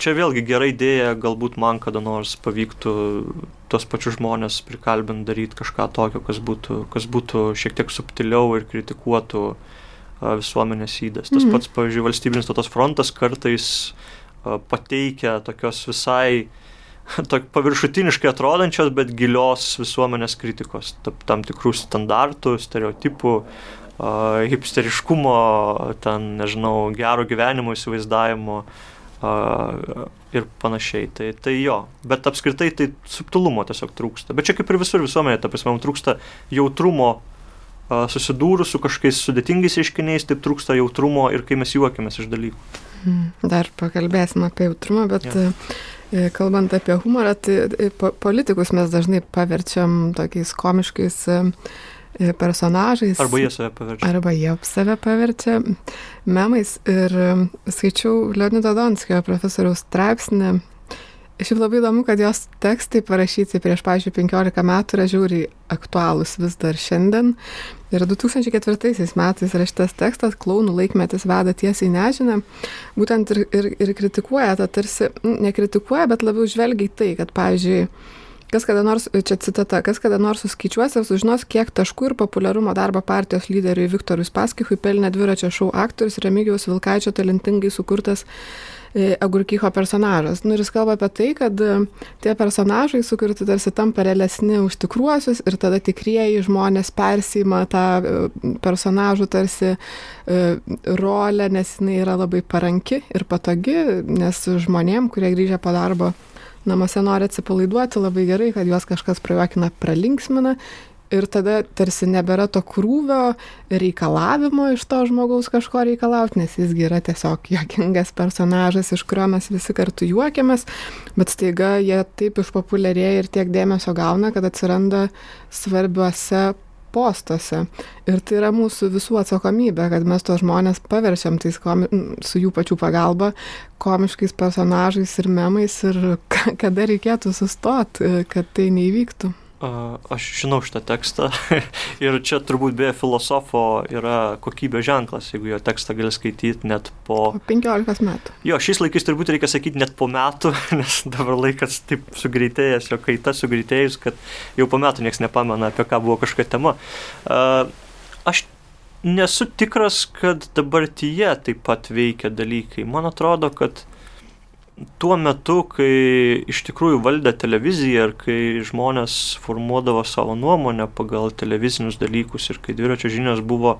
Čia vėlgi gera idėja, galbūt man kada nors pavyktų tos pačius žmonės prikalbint daryti kažką tokio, kas būtų, kas būtų šiek tiek subtiliau ir kritikuotų e, visuomenės įdas. Tas mm. pats, pavyzdžiui, valstybinis tautos frontas kartais e, pateikia tokios visai paviršutiniškai atrodančios, bet gilios visuomenės kritikos, tam tikrų standartų, stereotipų, hipsteriškumo, ten, nežinau, gero gyvenimo įsivaizdavimo ir panašiai. Tai, tai jo, bet apskritai tai subtilumo tiesiog trūksta. Bet čia kaip ir visur visuomenė, ta prasme, trūksta jautrumo susidūrus su kažkokiais sudėtingais reiškiniais, taip trūksta jautrumo ir kai mes juokiamės iš dalykų. Hmm, dar pakalbėsim apie jautrumą, bet ja. E, kalbant apie humorą, tai e, politikus mes dažnai paverčiam tokiais komiškais e, personažais. Arba jie save paverčia. Arba jie save paverčia memais. Ir skaičiau Leonido Donskio profesoriaus straipsnį Šiaip labai įdomu, kad jos tekstai parašyti prieš, pažiūrėjau, 15 metų yra žiauriai aktualūs vis dar šiandien. Ir 2004 metais yra šitas tekstas, klaunų laikmetis veda tiesiai nežinia, būtent ir, ir, ir kritikuoja tą tarsi, nekritikuoja, bet labiau žvelgia į tai, kad, pavyzdžiui, kas kada nors, čia citata, kas kada nors suskaičiuos ir sužinos, kiek taškų ir populiarumo darbo partijos lyderiui Viktorui Spaskichui pelnė dviračio šou aktorius Remigiaus Vilkaičio talentingai sukurtas E, agurkycho personažas. Nu ir jis kalba apie tai, kad e, tie personažai sukurti tarsi tampa realesni už tikruosius ir tada tikrieji žmonės persima tą e, personažų tarsi rolę, nes jinai yra labai paranki ir patogi, nes žmonėm, kurie grįžę po darbo namuose nori atsipalaiduoti labai gerai, kad juos kažkas prajuokina, pralinksmina ir tada tarsi nebėra to krūvio reikalavimo iš to žmogaus kažko reikalauti, nes jisgi yra tiesiog juokingas personažas, iš kurio mes visi kartu juokiamės, bet staiga jie taip išpopuliarėja ir tiek dėmesio gauna, kad atsiranda svarbiuose postuose. Ir tai yra mūsų visų atsakomybė, kad mes tos žmonės paverčiam tais komi, su jų pačių pagalba komiškais personažais ir memais ir kada reikėtų sustoti, kad tai neįvyktų. Aš žinau šitą tekstą ir čia turbūt beje filosofo yra kokybės ženklas, jeigu jo tekstą gali skaityti net po... Po 15 metų. Jo, šiais laikais turbūt reikia sakyti net po metų, nes dabar laikas taip sugreitėjęs, jo kaita sugreitėjus, kad jau po metų niekas nepamena, apie ką buvo kažkokia tema. Aš nesu tikras, kad dabartyje taip pat veikia dalykai. Man atrodo, kad tuo metu, kai iš tikrųjų valdė televizija ir kai žmonės formuodavo savo nuomonę pagal televizinius dalykus ir kai dviračio žinios buvo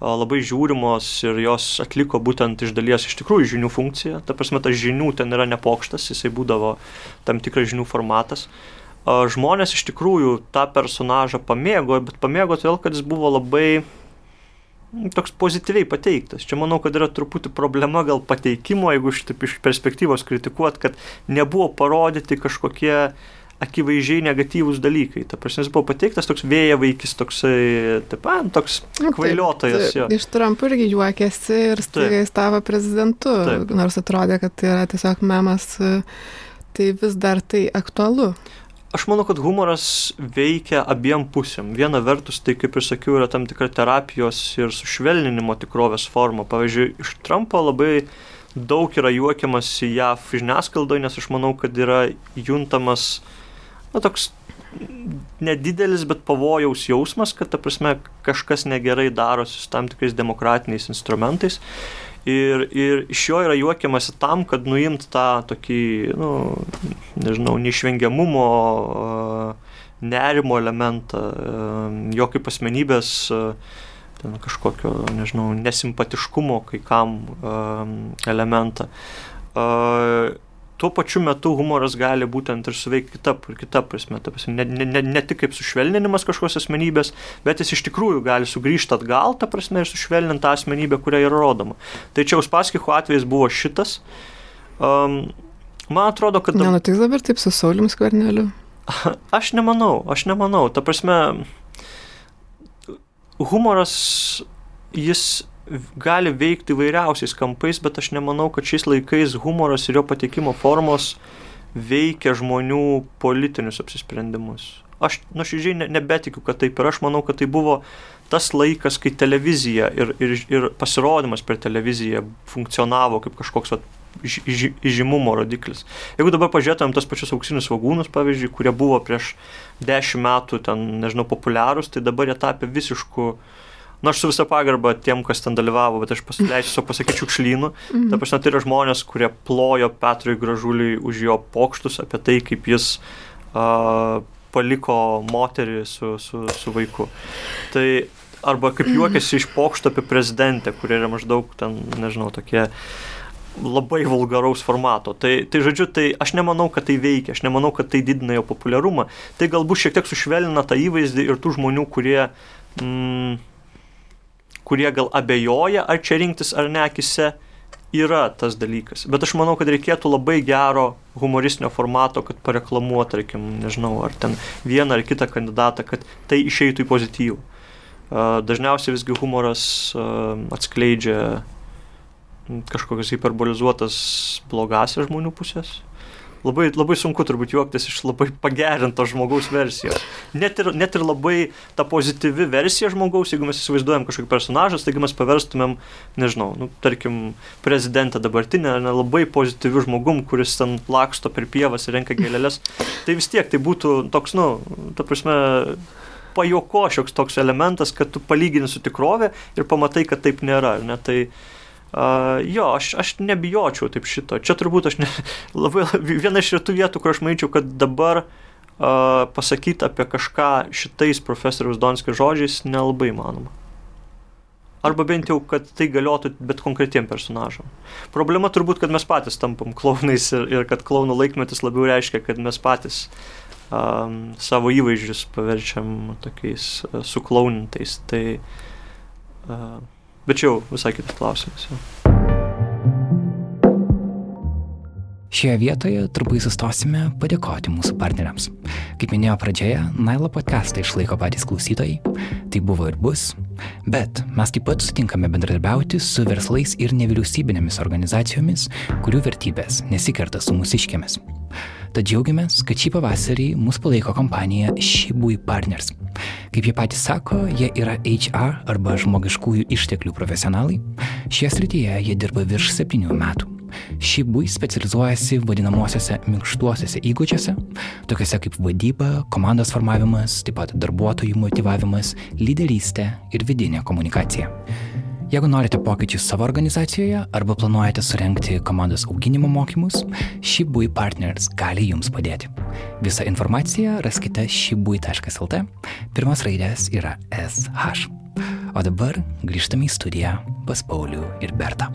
labai žiūrimos ir jos atliko būtent iš dalies iš tikrųjų žinių funkciją, ta prasme, tas žinių ten yra nepokštas, jisai būdavo tam tikras žinių formatas. Žmonės iš tikrųjų tą personažą pamėgo, bet pamėgo todėl, kad jis buvo labai toks pozityviai pateiktas. Čia manau, kad yra truputį problema gal pateikimo, jeigu šitaip iš perspektyvos kritikuot, kad nebuvo parodyti kažkokie akivaizdžiai negatyvūs dalykai. Ta prasme, jis buvo pateiktas toks vėja vaikis, toksai, taip toks nu, kvailiotojas. Taip, iš Trump irgi juokėsi ir staiga jis tavo prezidentu, taip. nors atrodė, kad tai yra tiesiog memas, tai vis dar tai aktualu. Aš manau, kad humoras veikia abiem pusėm. Viena vertus, tai kaip ir sakiau, yra tam tikra terapijos ir sušvelninimo tikrovės forma. Pavyzdžiui, iš Trumpo labai daug yra juokiamas į JAV žiniasklaidoje, nes aš manau, kad yra juntamas, na, toks nedidelis, bet pavojaus jausmas, kad, ta prasme, kažkas negerai darosi su tam tikrais demokratiniais instrumentais. Ir, ir iš jo yra juokiamasi tam, kad nuimt tą tokį, nu, nežinau, neišvengiamumo, nerimo elementą, jo kaip asmenybės ten kažkokio, nežinau, nesimpatiškumo kai kam elementą tuo pačiu metu humoras gali būtent ir suveikti kita, kita prasme. ne, ne, ne, ne tik kaip sušvelninimas kažkokios asmenybės, bet jis iš tikrųjų gali sugrįžti atgal, ta prasme, ir sušvelninti tą asmenybę, kuria yra rodoma. Tai čia Uspaskicho atvejis buvo šitas. Um, man atrodo, kad... Nenutiks dabar taip su Saulimus Kverneliu? Aš nemanau, aš nemanau. Ta prasme, humoras, jis gali veikti įvairiausiais kampais, bet aš nemanau, kad šiais laikais humoras ir jo patekimo formos veikia žmonių politinius apsisprendimus. Aš nuoširdžiai ne, nebetikiu, kad taip ir aš manau, kad tai buvo tas laikas, kai televizija ir, ir, ir pasirodymas per televiziją funkcionavo kaip kažkoks vat, įžymumo rodiklis. Jeigu dabar pažiūrėtumėm tas pačius auksinius svagūnus, pavyzdžiui, kurie buvo prieš dešimt metų ten, nežinau, populiarūs, tai dabar jie tapė visiškų uh, nors nu, su visa pagarba tiem, kas ten dalyvavo, bet aš pasileisiu savo pasakyti šiukšlynų. Mm -hmm. Ta prasme, tai yra žmonės, kurie plojo Petrui Gražuliui už jo pokštus apie tai, kaip jis uh, paliko moterį su, su, su vaiku. Tai arba kaip juokiasi iš pokšto apie prezidentę, kurie yra maždaug ten, nežinau, tokie labai vulgaraus formato. Tai, tai žodžiu, tai aš nemanau, kad tai veikia, aš nemanau, kad tai didina jo populiarumą. Tai galbūt šiek tiek sušvelnina tą įvaizdį ir tų žmonių, kurie mm, kurie gal abejoja, ar čia rinktis ar ne akise, yra tas dalykas. Bet aš manau, kad reikėtų labai gero humoristinio formato, kad pareklamuot, tarkim, nežinau, ar ten vieną ar kitą kandidatą, kad tai išeitų į pozityvų. Dažniausiai visgi humoras atskleidžia kažkokias hiperbolizuotas blogasias žmonių pusės labai, labai sunku turbūt juoktis iš labai pagerinto žmogaus versijos. Net ir, net ir labai ta pozityvi versija žmogaus, jeigu mes įsivaizduojam kažkokį personažą, taigi mes paverstumėm, nežinau, nu, tarkim, prezidentą dabartinę, ne, labai pozityvių žmogum, kuris ten laksto per pievas ir renka gėlelės, tai vis tiek tai būtų toks, nu, ta prasme, pajoko šioks toks elementas, kad tu palygini su tikrovė ir pamatai, kad taip nėra. Ne? Tai, uh, jo, aš, aš nebijočiau taip šito. Čia turbūt aš ne, labai, viena iš retų vietų, kur aš manyčiau, kad dabar uh, pasakyti apie kažką šitais profesoriaus Donskio žodžiais nelabai manoma. Arba bent jau, kad tai galiotų bet konkretiem personažam. Problema turbūt, kad mes patys tampam klaunais ir, ir kad klaunų laikmetis labiau reiškia, kad mes patys um, savo įvaizdžius paverčiam tokiais uh, suklaunintais. Tai, uh, bet čia jau visai kitas klausimas. Jau. Šioje vietoje trumpai sustosime padėkoti mūsų partneriams. Kaip minėjo pradžioje, Nailo podcastą išlaiko patys klausytojai, tai buvo ir bus, bet mes taip pat sutinkame bendradarbiauti su verslais ir nevyriausybinėmis organizacijomis, kurių vertybės nesikerta su mūsiškėmis. Tad džiaugiamės, kad šį pavasarį mus palaiko kompanija Shibui Partners. Kaip jie patys sako, jie yra HR arba žmogiškųjų išteklių profesionalai. Šie srityje jie dirba virš septynių metų. Šibui specializuojasi vadinamosiose minkštuosiuose įgūdžiuose, tokiuose kaip vadyba, komandos formavimas, taip pat darbuotojų motivavimas, lyderystė ir vidinė komunikacija. Jeigu norite pokyčių savo organizacijoje arba planuojate surenkti komandos auginimo mokymus, Shibui Partners gali jums padėti. Visą informaciją raskite shibui.lt, pirmas raidės yra SH. O dabar grįžtame į studiją pas Paulių ir Bertą.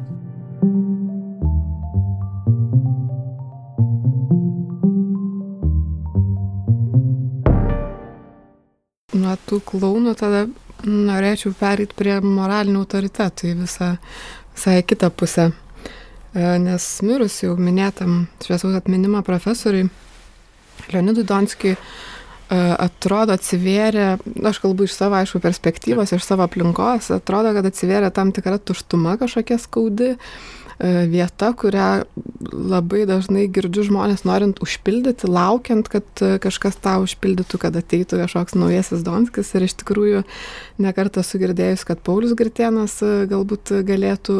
Nuo tų klaunų tada norėčiau pereiti prie moralinių autoritetų į visą, visai kitą pusę. E, nes mirus jau minėtam šviesaus atminimo profesoriui Leonidui Donskijui e, atrodo atsivėrė, aš kalbu iš savo, aišku, perspektyvos, iš savo aplinkos, atrodo, kad atsivėrė tam tikra tuštuma kažkokia skaudi, vieta, kurią labai dažnai girdžiu žmonės norint užpildyti, laukiant, kad e, kažkas tą užpildytų, kad ateitų kažkoks naujasis Donskis. Ir iš tikrųjų nekartą sugirdėjus, kad Paulius Girtienas e, galbūt galėtų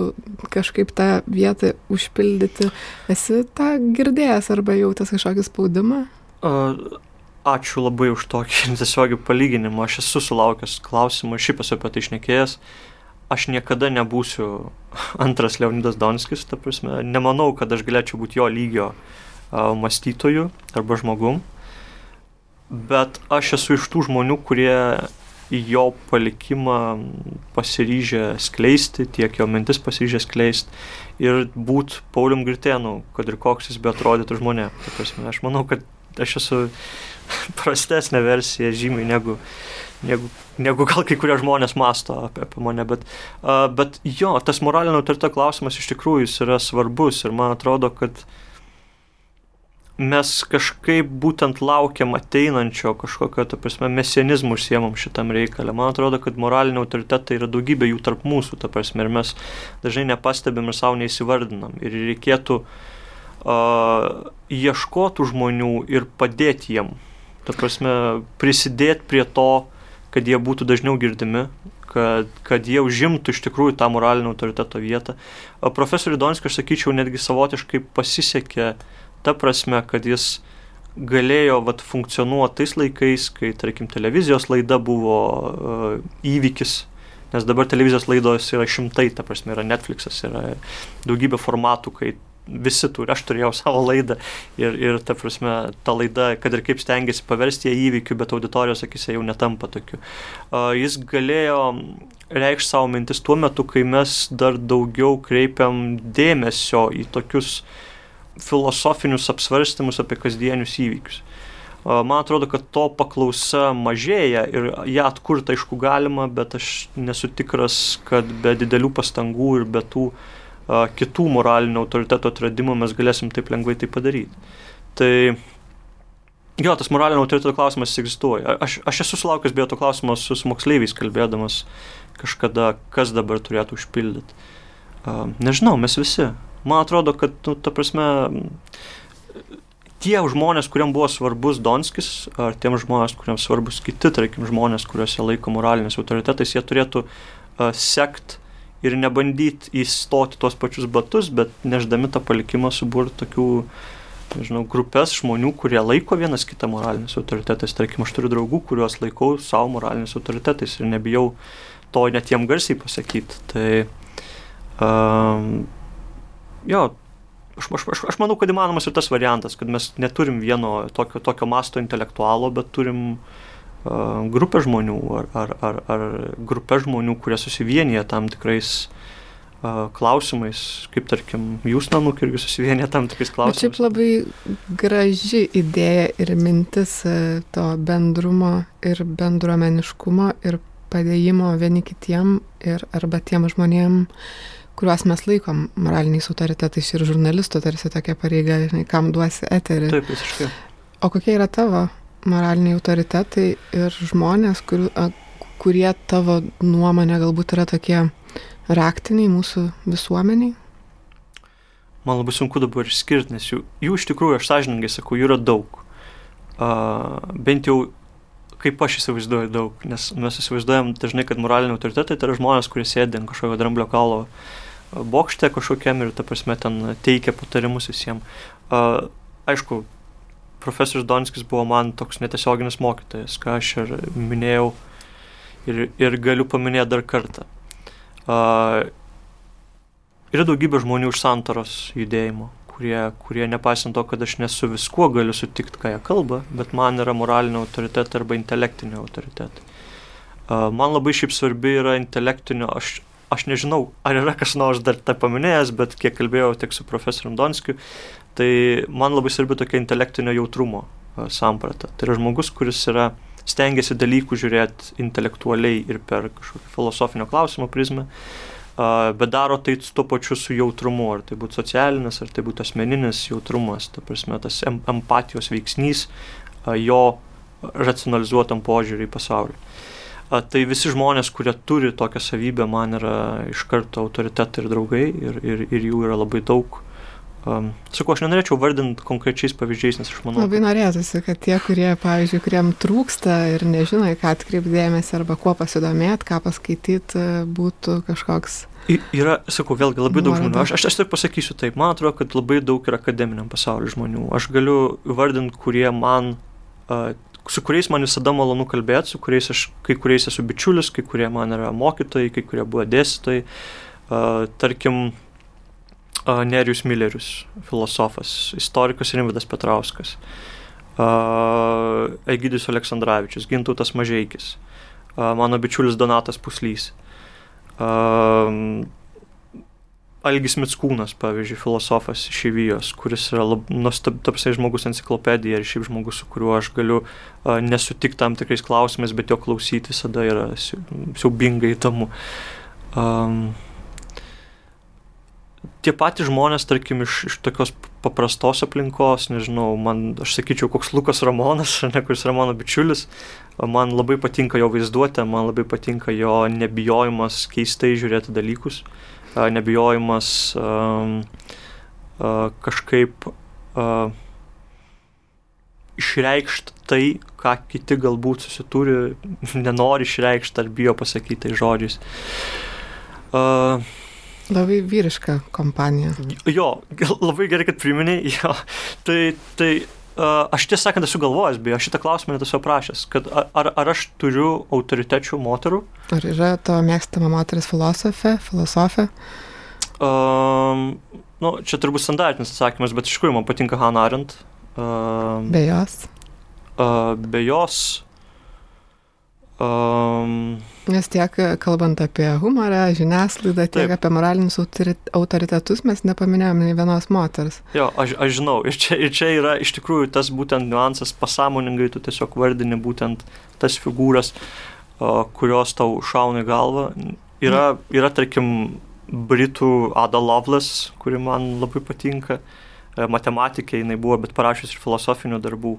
kažkaip tą vietą užpildyti. Esi tą girdėjęs arba jautęs kažkokį spaudimą? Uh. Ačiū labai už tokį tiesiog palyginimą. Aš esu sulaukęs klausimų, šiaip esu apie tai išnekėjęs. Uh, aš niekada nebūsiu antras Leonidas Donskis, ta prasme, nemanau, kad aš galėčiau būti jo lygio uh, mąstytoju arba žmogum, bet aš esu iš tų žmonių, kurie jo palikimą pasiryžę skleisti, tiek jo mintis pasiryžę skleisti ir būt Paulium Girtėnu, kad ir koks jis be atrodytų žmonė. Ta prasme, aš manau, kad aš esu prastesnė versija žymiai negu, negu, negu gal kai kurie žmonės masto apie, apie mane. Bet, uh, bet jo, tas moralinio autoriteto klausimas iš tikrųjų yra svarbus ir man atrodo, kad mes kažkaip būtent laukiam ateinančio kažkokio, ta prasme, mesianizmų užsiemam šitam reikalė. Man atrodo, kad moraliniai autoritetai yra daugybė jų tarp mūsų, ta prasme, ir mes dažnai nepastebim ir savo neįsivardinam. Ir reikėtų uh, ieškotų žmonių ir padėti jiem ta prasme, prisidėti prie to, kad jie būtų dažniau girdimi, kad, kad jie užimtų iš tikrųjų tą moralinio autoriteto vietą. Profesoriui Donskiui, aš sakyčiau, netgi savotiškai pasisekė ta prasme, kad jis galėjo vat, funkcionuoti tais laikais, kai, tarkim, televizijos laida buvo uh, įvykis, nes dabar televizijos laidos yra šimtai, ta prasme, yra Netflixas, yra daugybė formatų, kai visi turi, aš turėjau savo laidą ir, ir ta prasme, ta laida, kad ir kaip stengiasi paversti ją įvykiu, bet auditorijos akise jau netampa tokiu. Uh, jis galėjo reikšti savo mintis tuo metu, kai mes dar daugiau kreipiam dėmesio į tokius filosofinius apsvarstymus apie kasdienius įvykius. Uh, man atrodo, kad to paklausa mažėja ir ją atkurti aišku galima, bet aš nesu tikras, kad be didelių pastangų ir be tų uh, kitų moralinių autoriteto atradimų mes galėsim taip lengvai tai padaryti. Tai jo, tas moralinio autoriteto klausimas egzistuoja. Aš, aš esu sulaukęs beje to klausimo su, su moksleiviais kalbėdamas kažkada, kas dabar turėtų užpildyti. Nežinau, mes visi. Man atrodo, kad, nu, ta prasme, tie žmonės, kuriam buvo svarbus Donskis, ar tiem žmonės, kuriam svarbus kiti, tarkim, žmonės, kuriuose laiko moralinis autoritetais, jie turėtų uh, sekti ir nebandyti įstoti tuos pačius batus, bet neždami tą palikimą suburti tokių, nežinau, grupės žmonių, kurie laiko vienas kitą moraliniais autoritetais. Tarkim, aš turiu draugų, kuriuos laikau savo moraliniais autoritetais ir nebijau to net jiem garsiai pasakyti. Tai, um, jo, aš, aš, aš, aš manau, kad įmanomas ir tas variantas, kad mes neturim vieno tokio, tokio masto intelektualo, bet turim uh, grupė žmonių ar, ar, ar, ar grupė žmonių, kurie susivienyje tam tikrais klausimais, kaip tarkim, jūs nanuk irgi susivienė tam tikrais klausimais. Šiaip labai graži idėja ir mintis to bendrumo ir bendruomeniškumo ir padėjimo vieni kitiem ir arba tiem žmonėm, kuriuos mes laikom moraliniais autoritetais ir žurnalistų tarsi tokia pareiga, žinai, kam duosi eterį. Taip, visiškai. O kokie yra tavo moraliniai autoritetai ir žmonės, kur, kurie tavo nuomonė galbūt yra tokie raktiniai mūsų visuomeniai? Man labai sunku dabar išskirti, nes jų, jų iš tikrųjų, aš sąžininkai sakau, jų yra daug. Uh, bent jau kaip aš įsivaizduoju daug, nes mes įsivaizduojam dažnai, kad moraliniai autoritetai tai yra žmonės, kurie sėdė ant kažkokio dramblio kaulo bokšte kažkokiam ir, ta prasme, ten teikia patarimus visiems. Uh, aišku, profesorius Donskis buvo man toks netiesioginis mokytojas, ką aš ir minėjau ir, ir galiu paminėti dar kartą. Uh, yra daugybė žmonių iš santoros judėjimo, kurie, kurie nepaisant to, kad aš nesu viskuo galiu sutikti, ką jie kalba, bet man yra moralinio autoritetai arba intelektinio autoritetai. Uh, man labai šiaip svarbi yra intelektinio, aš, aš nežinau, ar yra kas nors dar tą paminėjęs, bet kiek kalbėjau tiek su profesorium Donskiu, tai man labai svarbi tokia intelektinio jautrumo uh, samprata. Tai yra žmogus, kuris yra stengiasi dalykų žiūrėti intelektualiai ir per kažkokį filosofinio klausimo prizmę, bet daro tai tuo pačiu su jautrumu, ar tai būtų socialinis, ar tai būtų asmeninis jautrumas, ta prasme, tas empatijos veiksnys jo racionalizuotam požiūrį į pasaulį. Tai visi žmonės, kurie turi tokią savybę, man yra iš karto autoritetai ir draugai ir, ir, ir jų yra labai daug. Um, sakau, aš nenorėčiau vardinti konkrečiais pavyzdžiais, nes aš manau. Labai norėtųsi, kad tie, kurie, pavyzdžiui, kuriem trūksta ir nežino, ką atkreipdėmėsi arba kuo pasidomėti, ką paskaityti, būtų kažkoks. I, yra, sakau, vėlgi labai daug žmonių. Aš, aš, aš tik pasakysiu taip, man atrodo, kad labai daug yra akademiniam pasauliu žmonių. Aš galiu vardinti, kurie man, uh, su kuriais man visada malonu kalbėti, su kuriais aš, kai kuriais esu bičiulis, kai kurie man yra mokytojai, kai kurie buvo dėstytojai. Uh, tarkim, Nerius Millerius, filosofas, istorikas Rimvidas Petrauskas, Egidijus Aleksandраvičius, Gintautas Mažeikis, mano bičiulis Donatas Puslys, Algis Mitskūnas, pavyzdžiui, filosofas iš Įvijos, kuris yra nuostabus žmogus enciklopedija ir šiaip žmogus, su kuriuo aš galiu uh, nesutikti tam tikrais klausimais, bet jo klausyti visada yra siaubingai įdomu. Um, tie patys žmonės, tarkim, iš, iš tokios paprastos aplinkos, nežinau, man, aš sakyčiau, koks Lukas Ramonas, ne, kuris yra mano bičiulis, man labai patinka jo vaizduotė, man labai patinka jo nebijojimas keistai žiūrėti dalykus, nebijojimas um, uh, kažkaip uh, išreikšti tai, ką kiti galbūt susituri, nenori išreikšti ar bijo pasakyti tai žodžiais. Uh, Labai vyriška kompanija. Jo, labai gerai, kad priminėjai. Jo. Tai, tai aš tiesą sakant esu galvojęs, beje, šitą klausimą net esu prašęs, kad ar, ar aš turiu autoritečių moterų. Ar yra to mėgstama moteris filosofė, filosofė? Um, nu, čia turbūt standartinis atsakymas, bet iš tikrųjų man patinka Hannah Arendt. Um, be jos? Uh, be jos. Um, Nes tiek kalbant apie humorą, žiniasklaidą, tiek taip. apie moralinius autoritetus mes nepaminėjome nei vienos moters. Jo, aš, aš žinau, ir čia, ir čia yra iš tikrųjų tas būtent niuansas, pasąmoningai tu tiesiog vardini būtent tas figūras, o, kurios tau šauna į galvą. Yra, yra tarkim, Britų Ada Lovelace, kuri man labai patinka, e, matematikė jinai buvo, bet parašius ir filosofinių darbų.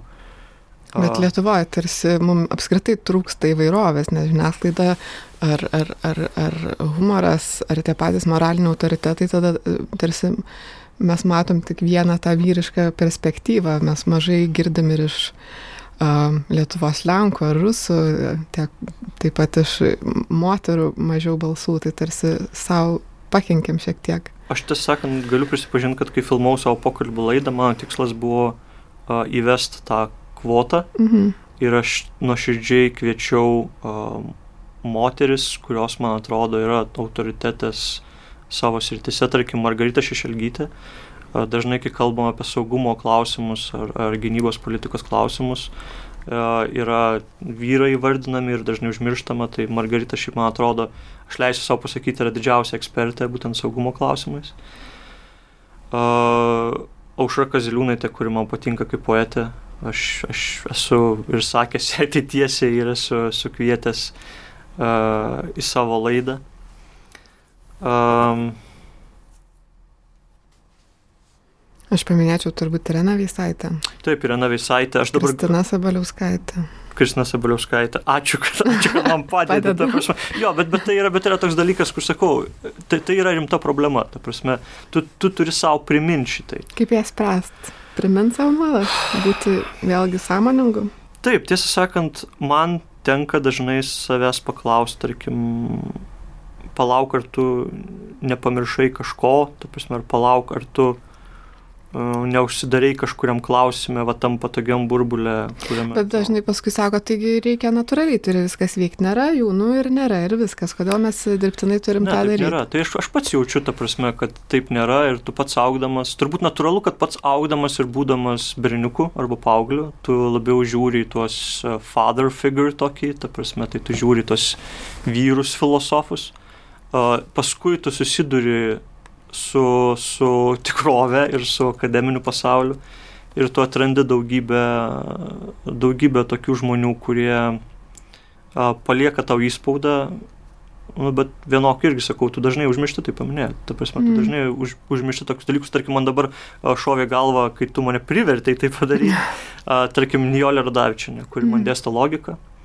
Bet Lietuvoje tarsi mums apskritai trūksta įvairovės, nes žiniasklaida ar, ar, ar, ar humoras, ar tie patys moraliniai autoritetai, tada e, tarsi mes matom tik vieną tą vyrišką perspektyvą, mes mažai girdim ir iš uh, Lietuvos Lenkų ar Rusų, tiek, taip pat iš moterų mažiau balsų, tai tarsi savo pakenkiam šiek tiek. Aš tiesą sakant, galiu prisipažinti, kad kai filmavau savo pokalbį laidą, mano tikslas buvo uh, įvesti tą kvotą mhm. ir aš nuoširdžiai kviečiau uh, moteris, kurios man atrodo yra autoritetės savo srityse, tarkim Margarita Šešelgytė, dažnai, kai kalbam apie saugumo klausimus ar, ar gynybos politikos klausimus, yra vyrai vardinami ir dažnai užmirštama, tai Margarita šiaip man atrodo, aš leisiu savo pasakyti, yra didžiausia ekspertė būtent saugumo klausimais. Aušra Kaziliūnaitė, kuri man patinka kaip poetė, aš, aš esu ir sakęs ją tiesiai ir esu sukvietęs uh, į savo laidą. Um, Aš paminėčiau turbūt Irena Veisaitė. Taip, Irena Veisaitė. Aš dabar. Kristina Sabaliauskaitė. Kristina Sabaliauskaitė. Ačiū, kad, ačiū, kad man padeda. jo, bet, bet, tai yra, bet tai yra toks dalykas, kur sakau, tai, tai yra rimta problema. Ta prasme, tu, tu turi savo priminti šitai. Kaip ją spręsti? Primint savo nuolat, būti vėlgi sąmoningu. Taip, tiesą sakant, man tenka dažnai savęs paklausti, tarkim, palauk, ar tu nepamiršai kažko, tu prasme, ar palauk, ar tu neužsidarai kažkuriam klausime, va tam patogiam burbulė. Kuriame... Bet dažnai paskui sako, taigi reikia natūraliai, turi viskas veikti, nėra jų, nu ir nėra ir viskas, kodėl mes dirbtinai turim ne, tą daryti. Nėra, tai aš, aš pats jaučiu tą prasme, kad taip nėra ir tu pats augdamas, turbūt natūralu, kad pats augdamas ir būdamas berniuku arba paaugliu, tu labiau žiūri į tuos e, father figure tokį, ta prasme, tai tu žiūri tuos vyrus filosofus, uh, paskui tu susiduri su, su tikrove ir su akademiniu pasauliu. Ir tu atrandi daugybę, daugybę tokių žmonių, kurie a, palieka tau įspaudą, nu, bet vienokį irgi sakau, tu dažnai užmiršti tai paminėti. Ta prasme, tu mm. dažnai už, užmiršti tokius dalykus, tarkim, man dabar šovė galva, kai tu mane privertai tai padaryti, tarkim, Nijolė Radavičinė, kuri mm. man dėsta logiką. Mm.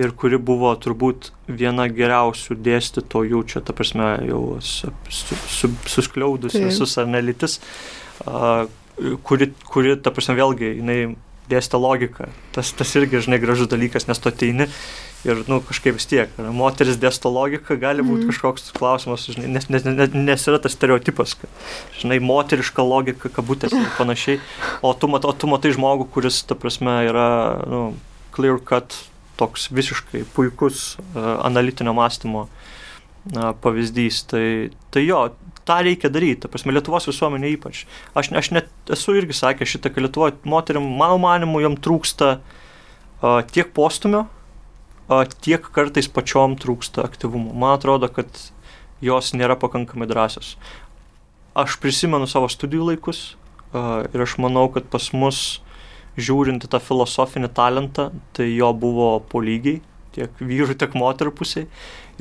Ir kuri buvo turbūt viena geriausių dėstytojų, čia ta prasme jau su, su, su, suskliaudus Taip. visus analitis, uh, kuri, kuri, ta prasme, vėlgi, jinai dėstė logiką. Tas, tas irgi, žinai, gražus dalykas, nes tu ateini ir, nu, kažkaip vis tiek, moteris dėsto logiką, gali būti mm. kažkoks klausimas, žinai, nes, nes, nes, nes yra tas stereotipas, kad, žinai, moteriška logika, kabutės ir panašiai, o tu, mat, o tu matai žmogų, kuris, ta prasme, yra, nu, clear cut toks visiškai puikus uh, analitinio mąstymo uh, pavyzdys. Tai, tai jo, tą reikia daryti, prasme, Lietuvos visuomenė ypač. Aš, aš net esu irgi sakęs šitą, kad Lietuvoje moteriam, mano manimu, jom trūksta uh, tiek postumio, uh, tiek kartais pačiom trūksta aktyvumo. Man atrodo, kad jos nėra pakankamai drąsios. Aš prisimenu savo studijų laikus uh, ir aš manau, kad pas mus žiūrint į tą filosofinį talentą, tai jo buvo po lygiai, tiek vyrų, tiek moterų pusiai.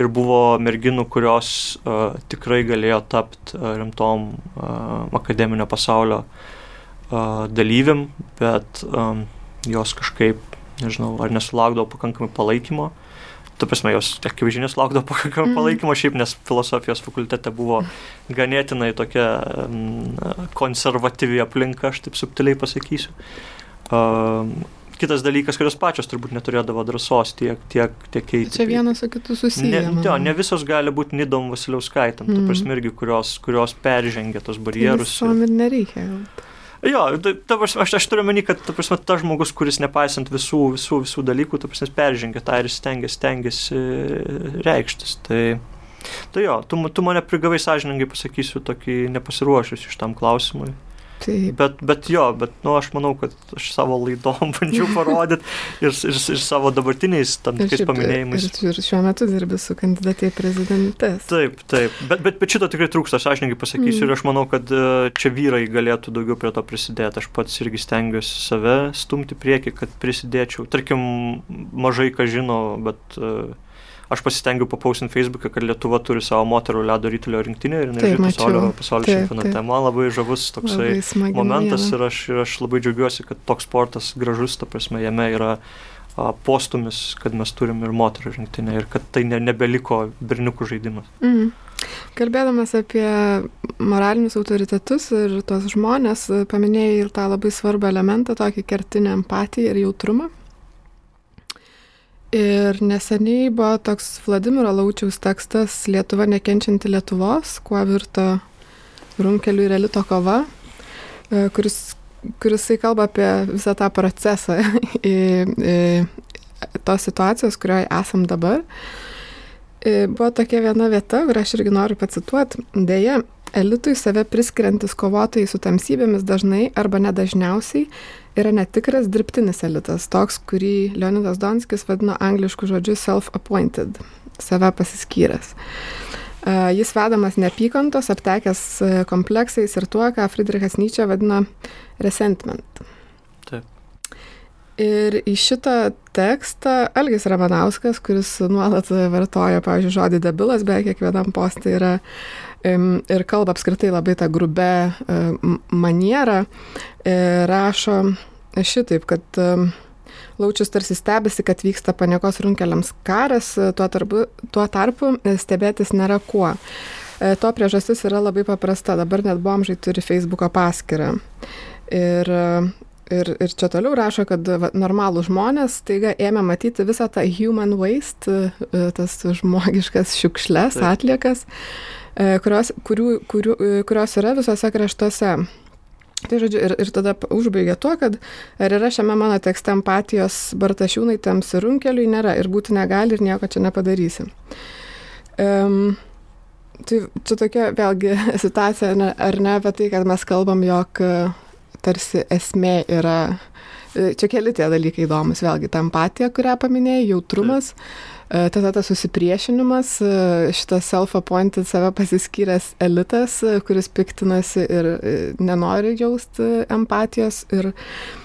Ir buvo merginų, kurios uh, tikrai galėjo tapti uh, rimtom uh, akademinio pasaulio uh, dalyviam, bet um, jos kažkaip, nežinau, ar nesulaukdavo pakankamai palaikymo. Tu prasme, jos akivaizdžiai nesulaukdavo pakankamai mm. palaikymo šiaip, nes filosofijos fakultete buvo ganėtinai tokia um, konservatyvi aplinka, aš taip subtiliai pasakysiu. Uh, kitas dalykas, kurios pačios turbūt neturėdavo drąsos tiek, tiek, tiek eiti. Čia vienas su kitu susiję. Ne, jo, ne visos gali būti Nidom Vasiliauskaitam, mm. tu prasme irgi, kurios, kurios peržengia tos barjerus. Tai ir nereikia. Jo, ta, aš, aš, aš turiu meni, kad ta prasme, ta žmogus, kuris nepaisant visų, visų, visų dalykų, ta prasme, peržengia tą ir stengiasi, stengiasi reikštis. Tai, tai jo, tu, tu mane prigavai sąžiningai pasakysiu tokį nepasiruošęs iš tam klausimui. Taip. Bet, bet jo, bet nu, aš manau, kad aš savo laidom bandžiau parodyti ir, ir, ir savo dabartiniais tam tikrais paminėjimais. Ir, ir šiuo metu dirbi su kandidatė į prezidentės. Taip, taip, bet, bet, bet šito tikrai trūksta, aš sąžininkai pasakysiu mm. ir aš manau, kad e, čia vyrai galėtų daugiau prie to prisidėti. Aš pats irgi stengiuosi save stumti prieki, kad prisidėčiau. Tarkim, mažai ką žino, bet uh, aš pasistengiau papausinti Facebook'e, kad Lietuva turi savo moterų ledo rytulio rinktinę ir nežinau pasaulio, pasaulio čempionate. Man labai žavus toksai labai momentas ir aš, ir aš labai džiaugiuosi, kad toks sportas gražus, ta prasme, jame yra postumis, kad mes turim ir moterų rinktinę ir kad tai ne, nebeliko berniukų žaidimas. Mm. Kalbėdamas apie moralinius autoritetus ir tos žmonės, paminėjai ir tą labai svarbą elementą, tokį kertinę empatiją ir jautrumą. Ir neseniai buvo toks Vladimiro Laučiaus tekstas Lietuva nekenčianti Lietuvos, kuo virto Runkelių ir Elito kova, e, kuris, kuris kalba apie visą tą procesą tos situacijos, kurioje esam dabar. E, buvo tokia viena vieta, kur aš irgi noriu pacituoti. Deja, elitui save priskiriantis kovotojai su tamsybėmis dažnai arba nedažniausiai yra netikras dirbtinis elitas, toks, kurį Leonidas Donskis vadino angliškų žodžiu self-appointed, save pasiskyręs. Jis vedamas neapykantos, aptekęs kompleksais ir tuo, ką Friedrichas Nyčia vadina resentment. Ir į šitą tekstą Algis Ramanauskas, kuris nuolat vartoja, pavyzdžiui, žodį debilas, beveik kiekvienam postui yra ir kalba apskritai labai tą grubę manierą, e, rašo šitaip, kad Laučius tarsi stebisi, kad vyksta paniekos runkeliams karas, tuo tarpu, tuo tarpu stebėtis nėra kuo. E, to priežastis yra labai paprasta. Dabar net bomžai turi Facebook'o paskyrą. Ir, ir, ir čia toliau rašo, kad va, normalų žmonės taiga ėmė matyti visą tą human waste, e, tas žmogiškas šiukšles, atliekas, e, kurios, kurių, kurių, kurios yra visose kraštuose. Tai žodžiu, ir, ir tada užbaigė tuo, kad ar yra šiame mano tekste empatijos Bartašiūnaitėms ir runkeliui nėra ir būti negali ir nieko čia nepadarysi. Um, tai čia tokia vėlgi situacija, ar ne apie tai, kad mes kalbam, jog tarsi esmė yra, čia keli tie dalykai įdomus, vėlgi ta empatija, kurią paminėjai, jautrumas. Taip E, tada tas susipriešinimas, e, šitas self-appointed save pasiskyręs elitas, e, kuris piktinasi ir nenori jausti empatijos ir,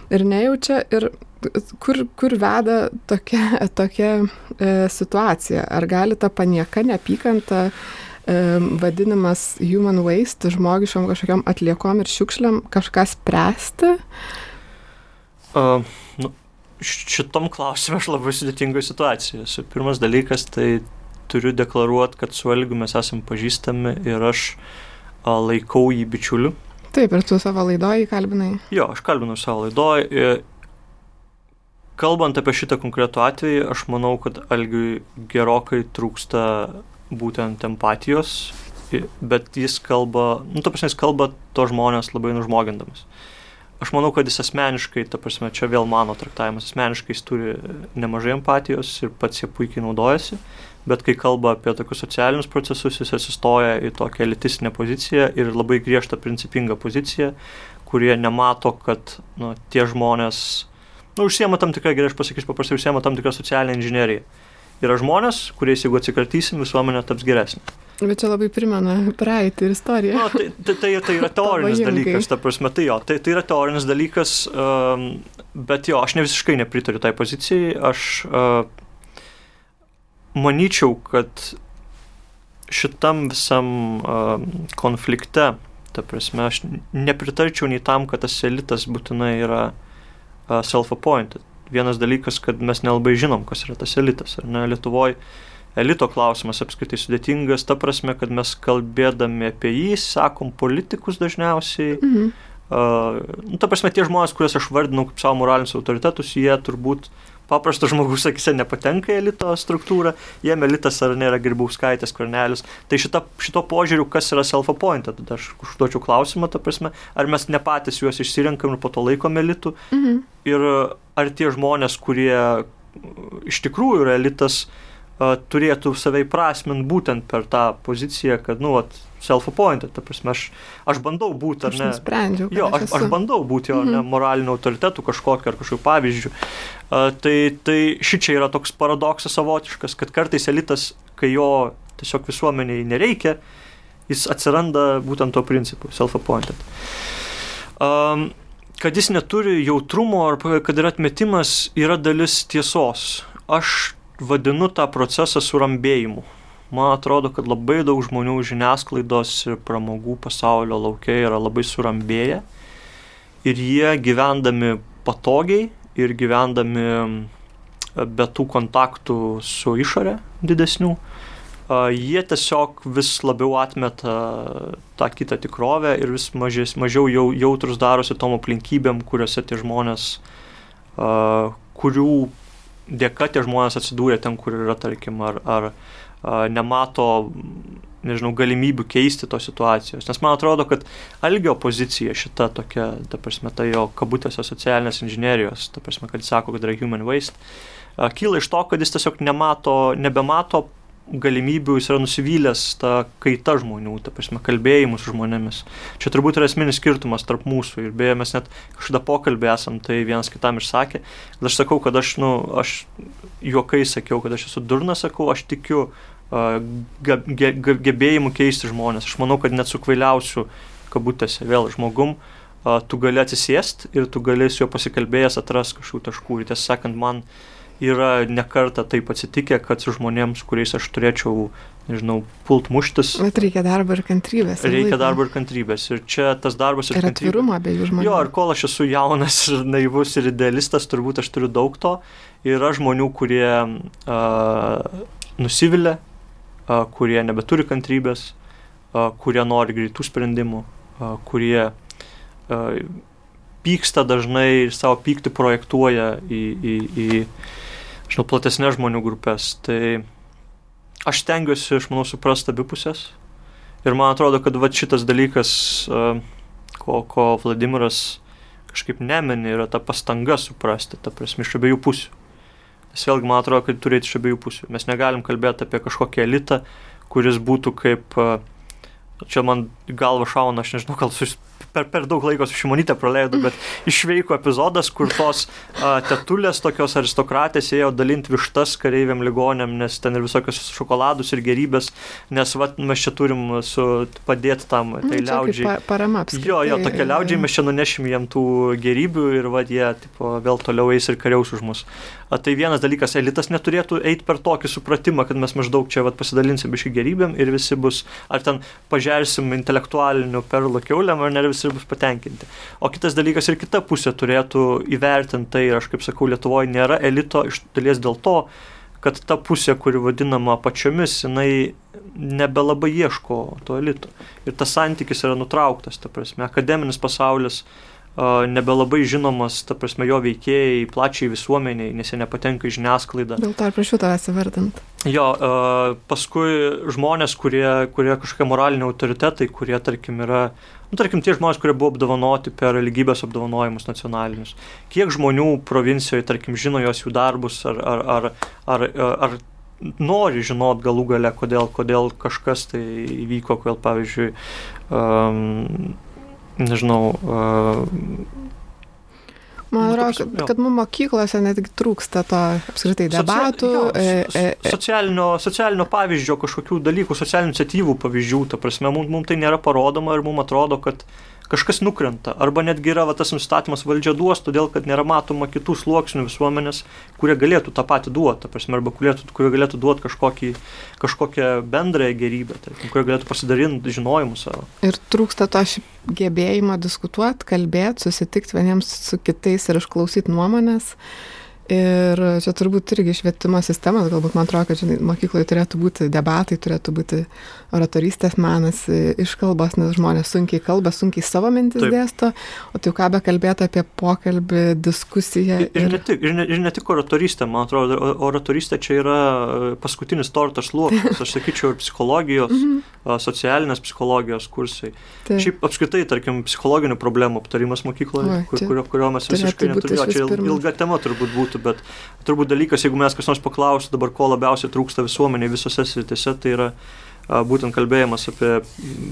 ir nejaučia. Ir kur, kur veda tokia, tokia e, situacija? Ar gali ta panieka, neapykanta, e, vadinimas human waste, žmogiškom kažkokiam atliekom ir šiukšliam kažką spręsti? Uh, nu, šitom klausimui aš labai sudėtingoje situacijoje. Pirmas dalykas, tai turiu deklaruoti, kad su Elgiu mes esame pažįstami ir aš a, laikau jį bičiuliu. Taip, ir tu savo laidoje kalbinai. Jo, aš kalbinu savo laidoje. Kalbant apie šitą konkretų atvejį, aš manau, kad Algiui gerokai trūksta būtent empatijos, bet jis kalba, nu, ta prasme, jis kalba to žmonės labai nužmogindamas. Aš manau, kad jis asmeniškai, ta prasme, čia vėl mano traktavimas, asmeniškai jis turi nemažai empatijos ir pats jie puikiai naudojasi, bet kai kalba apie tokius socialinius procesus, jis atsistoja į tokią elitistinę poziciją ir labai griežtą principingą poziciją, kurie nemato, kad nu, tie žmonės, nu, užsiema tam tikrą, gerai aš pasakysiu paprastai, užsiema tam tikrą socialinę inžineriją. Yra žmonės, kuriais jeigu atsikratysim, visuomenė taps geresnė. Bet čia labai primena praeitį ir istoriją. Na, tai, tai, tai, tai yra teorinis dalykas, ta prasme, tai jo, tai, tai yra teorinis dalykas, um, bet jo, aš ne visiškai nepritariu tai pozicijai. Aš uh, manyčiau, kad šitam visam uh, konflikte, ta prasme, aš nepritarčiau nei tam, kad tas elitas būtinai yra uh, self-appointed. Vienas dalykas, kad mes nelabai žinom, kas yra tas elitas. Ar ne, Lietuvoje elito klausimas apskritai sudėtingas, ta prasme, kad mes kalbėdami apie jį sakom politikus dažniausiai. Mhm. Uh, nu, ta prasme, tie žmonės, kuriuos aš vardinau kaip savo moralinius autoritetus, jie turbūt paprastas žmogus, sakysi, nepatenka į elito struktūrą, jiem elitas ar nėra Grybauskaitės kornelis. Tai šita, šito požiūriu, kas yra self-appointed, tada aš užduočiau klausimą, ta prasme, ar mes ne patys juos išsirenkam ir po to laikom elitų. Mhm. Ir ar tie žmonės, kurie iš tikrųjų yra elitas, uh, turėtų save įprasminti būtent per tą poziciją, kad, nu, vat, self-appointed, ta prasme, aš, aš bandau būti, ar ne? Aš sprendžiu. Jo, aš, aš bandau būti jo, mm -hmm. ne, moraliniu autoritetu kažkokiu ar kažkokiu pavyzdžiu. Uh, tai, tai ši čia yra toks paradoksas savotiškas, kad kartais elitas, kai jo tiesiog visuomeniai nereikia, jis atsiranda būtent tuo principu, self-appointed. Um, kad jis neturi jautrumo ar kad yra atmetimas, yra dalis tiesos. Aš vadinu tą procesą surambėjimu. Man atrodo, kad labai daug žmonių žiniasklaidos ir pramogų pasaulio laukia yra labai surambėję ir jie gyvendami patogiai ir gyvendami be tų kontaktų su išorė didesnių, jie tiesiog vis labiau atmeta tą kitą tikrovę ir vis mažės, mažiau jau, jautrus darosi tom aplinkybėm, kuriuose tie žmonės, kurių dėka tie žmonės atsidūrė ten, kur yra, tarkim, ar, ar a, nemato, nežinau, galimybių keisti tos situacijos. Nes man atrodo, kad Algio pozicija šita tokia, ta prasme, tai jo kabutėse socialinės inžinierijos, ta prasme, kad jis sako, kad yra human waste, a, kyla iš to, kad jis tiesiog nemato, nebemato galimybių, jis yra nusivylęs tą kaitą žmonių, ta prasme, kalbėjimus žmonėmis. Čia turbūt yra esminis skirtumas tarp mūsų ir beje mes net kažkada pokalbį esam, tai vienas kitam išsakė, kad aš sakau, kad aš, nu, aš juokai sakiau, kad aš esu durnas, sakau, aš tikiu uh, ge, ge, gebėjimu keisti žmonės. Aš manau, kad net su kvailiausiu kabutėse vėl žmogum, uh, tu gali atsisėsti ir tu gali su juo pasikalbėjęs atras kažkokių taškų. Ir tiesą sakant, man uh, yra nekarta taip atsitikę, kad su žmonėms, kuriais aš turėčiau, nežinau, pult muštis. Bet reikia darbo ir kantrybės. Reikia laiko. darbo ir kantrybės. Ir čia tas darbas ir, ir atvirumo abiejų žmonių. Jo, ir kol aš esu jaunas ir naivus ir idealistas, turbūt aš turiu daug to. Yra žmonių, kurie uh, nusivilia, uh, kurie nebeturi kantrybės, uh, kurie nori greitų sprendimų, uh, kurie uh, pyksta dažnai ir savo pyktį projektuoja į, į, į žinau, platesnės žmonių grupės. Tai aš stengiuosi, aš manau, suprasti abipusės. Ir man atrodo, kad va šitas dalykas, ko, ko Vladimiras kažkaip nemeni, yra ta pastanga suprasti, ta prasme, iš abiejų pusių. Nes vėlgi, man atrodo, kad turėti iš abiejų pusių. Mes negalim kalbėti apie kažkokį elitą, kuris būtų kaip, čia man galva šauna, aš nežinau, gal sus, per, per daug laiko su šimonytė praleidau, bet išveiko epizodas, kur tos a, tetulės tokios aristokratės ėjo dalinti vištas kareiviam ligonėm, nes ten ir visokios šokoladus ir gerybės, nes vat, mes čia turim su, padėti tam, mm, tai liaudžiai. Pa, parama apskritai. Jo, jo, tokia liaudžiai mes čia nunešim jiem tų gerybių ir vad jie tipo, vėl toliau eis ir kariaus už mus. Tai vienas dalykas, elitas neturėtų eiti per tokį supratimą, kad mes maždaug čia vat, pasidalinsim iš gerybėm ir visi bus, ar ten pažersim intelektualiniu perlo keuliam, ar ne visi bus patenkinti. O kitas dalykas ir kita pusė turėtų įvertinti tai, ir aš kaip sakau, Lietuvoje nėra elito iš dalies dėl to, kad ta pusė, kuri vadinama pačiomis, jinai nebelabai ieško to elito. Ir tas santykis yra nutrauktas, ta prasme, akademinis pasaulis nebelabai žinomas, ta prasme, jo veikėjai plačiai visuomeniai, nes jie nepatenka į žiniasklaidą. Dėl to ir prašau tavęs įvardinti. Jo, paskui žmonės, kurie, kurie kažkokie moraliniai autoritetai, kurie, tarkim, yra, nu, tarkim, tie žmonės, kurie buvo apdovanoti per lygybės apdovanojimus nacionalinius. Kiek žmonių provincijoje, tarkim, žino jos jų darbus, ar, ar, ar, ar, ar nori žinot galų gale, kodėl, kodėl kažkas tai įvyko, kodėl, pavyzdžiui, um, nežinau. Uh, Man atrodo, kad, kad mums mokyklose netgi trūksta to apskritai debatų. Socia, jo, e, e, socialinio, socialinio pavyzdžio, kažkokių dalykų, socialinių iniciatyvų pavyzdžių, ta prasme, mums, mums tai nėra parodoma ir mums atrodo, kad kažkas nukrenta. Arba netgi yra va, tas nustatymas valdžia duos, todėl kad nėra matoma kitų sluoksnių visuomenės, kurie galėtų tą patį duoti, prasme, arba kurie, kurie galėtų duoti kažkokį, kažkokią bendrąją gerybę, tarkim, kurie galėtų pasidalinti žinojimu savo. Ir trūksta to gebėjimo diskutuoti, kalbėti, susitikti vieniems su kitais ir išklausyti nuomonės. Ir čia turbūt irgi švietimo sistemas, galbūt man atrodo, kad žinai, mokykloje turėtų būti debatai, turėtų būti oratorystės menas, iškalbos, nes žmonės sunkiai kalba, sunkiai savo mintis Taip. dėsto, o tai ką be kalbėti apie pokalbį, diskusiją. Ir, ir, ne tik, ir, ne, ir ne tik oratorystė, man atrodo, oratorystė čia yra e, paskutinis tortas sluoksnis, aš sakyčiau, ir psichologijos, mm -hmm. socialinės psichologijos kursai. Taip. Šiaip apskritai, tarkim, psichologinių problemų aptarimas mokykloje, kur, kurio, kurio mes visiškai neturėjome. Čia ilga tema turbūt būtų bet turbūt dalykas, jeigu mes kas nors paklaustų dabar, ko labiausiai trūksta visuomenėje visose sritise, tai yra a, būtent kalbėjimas apie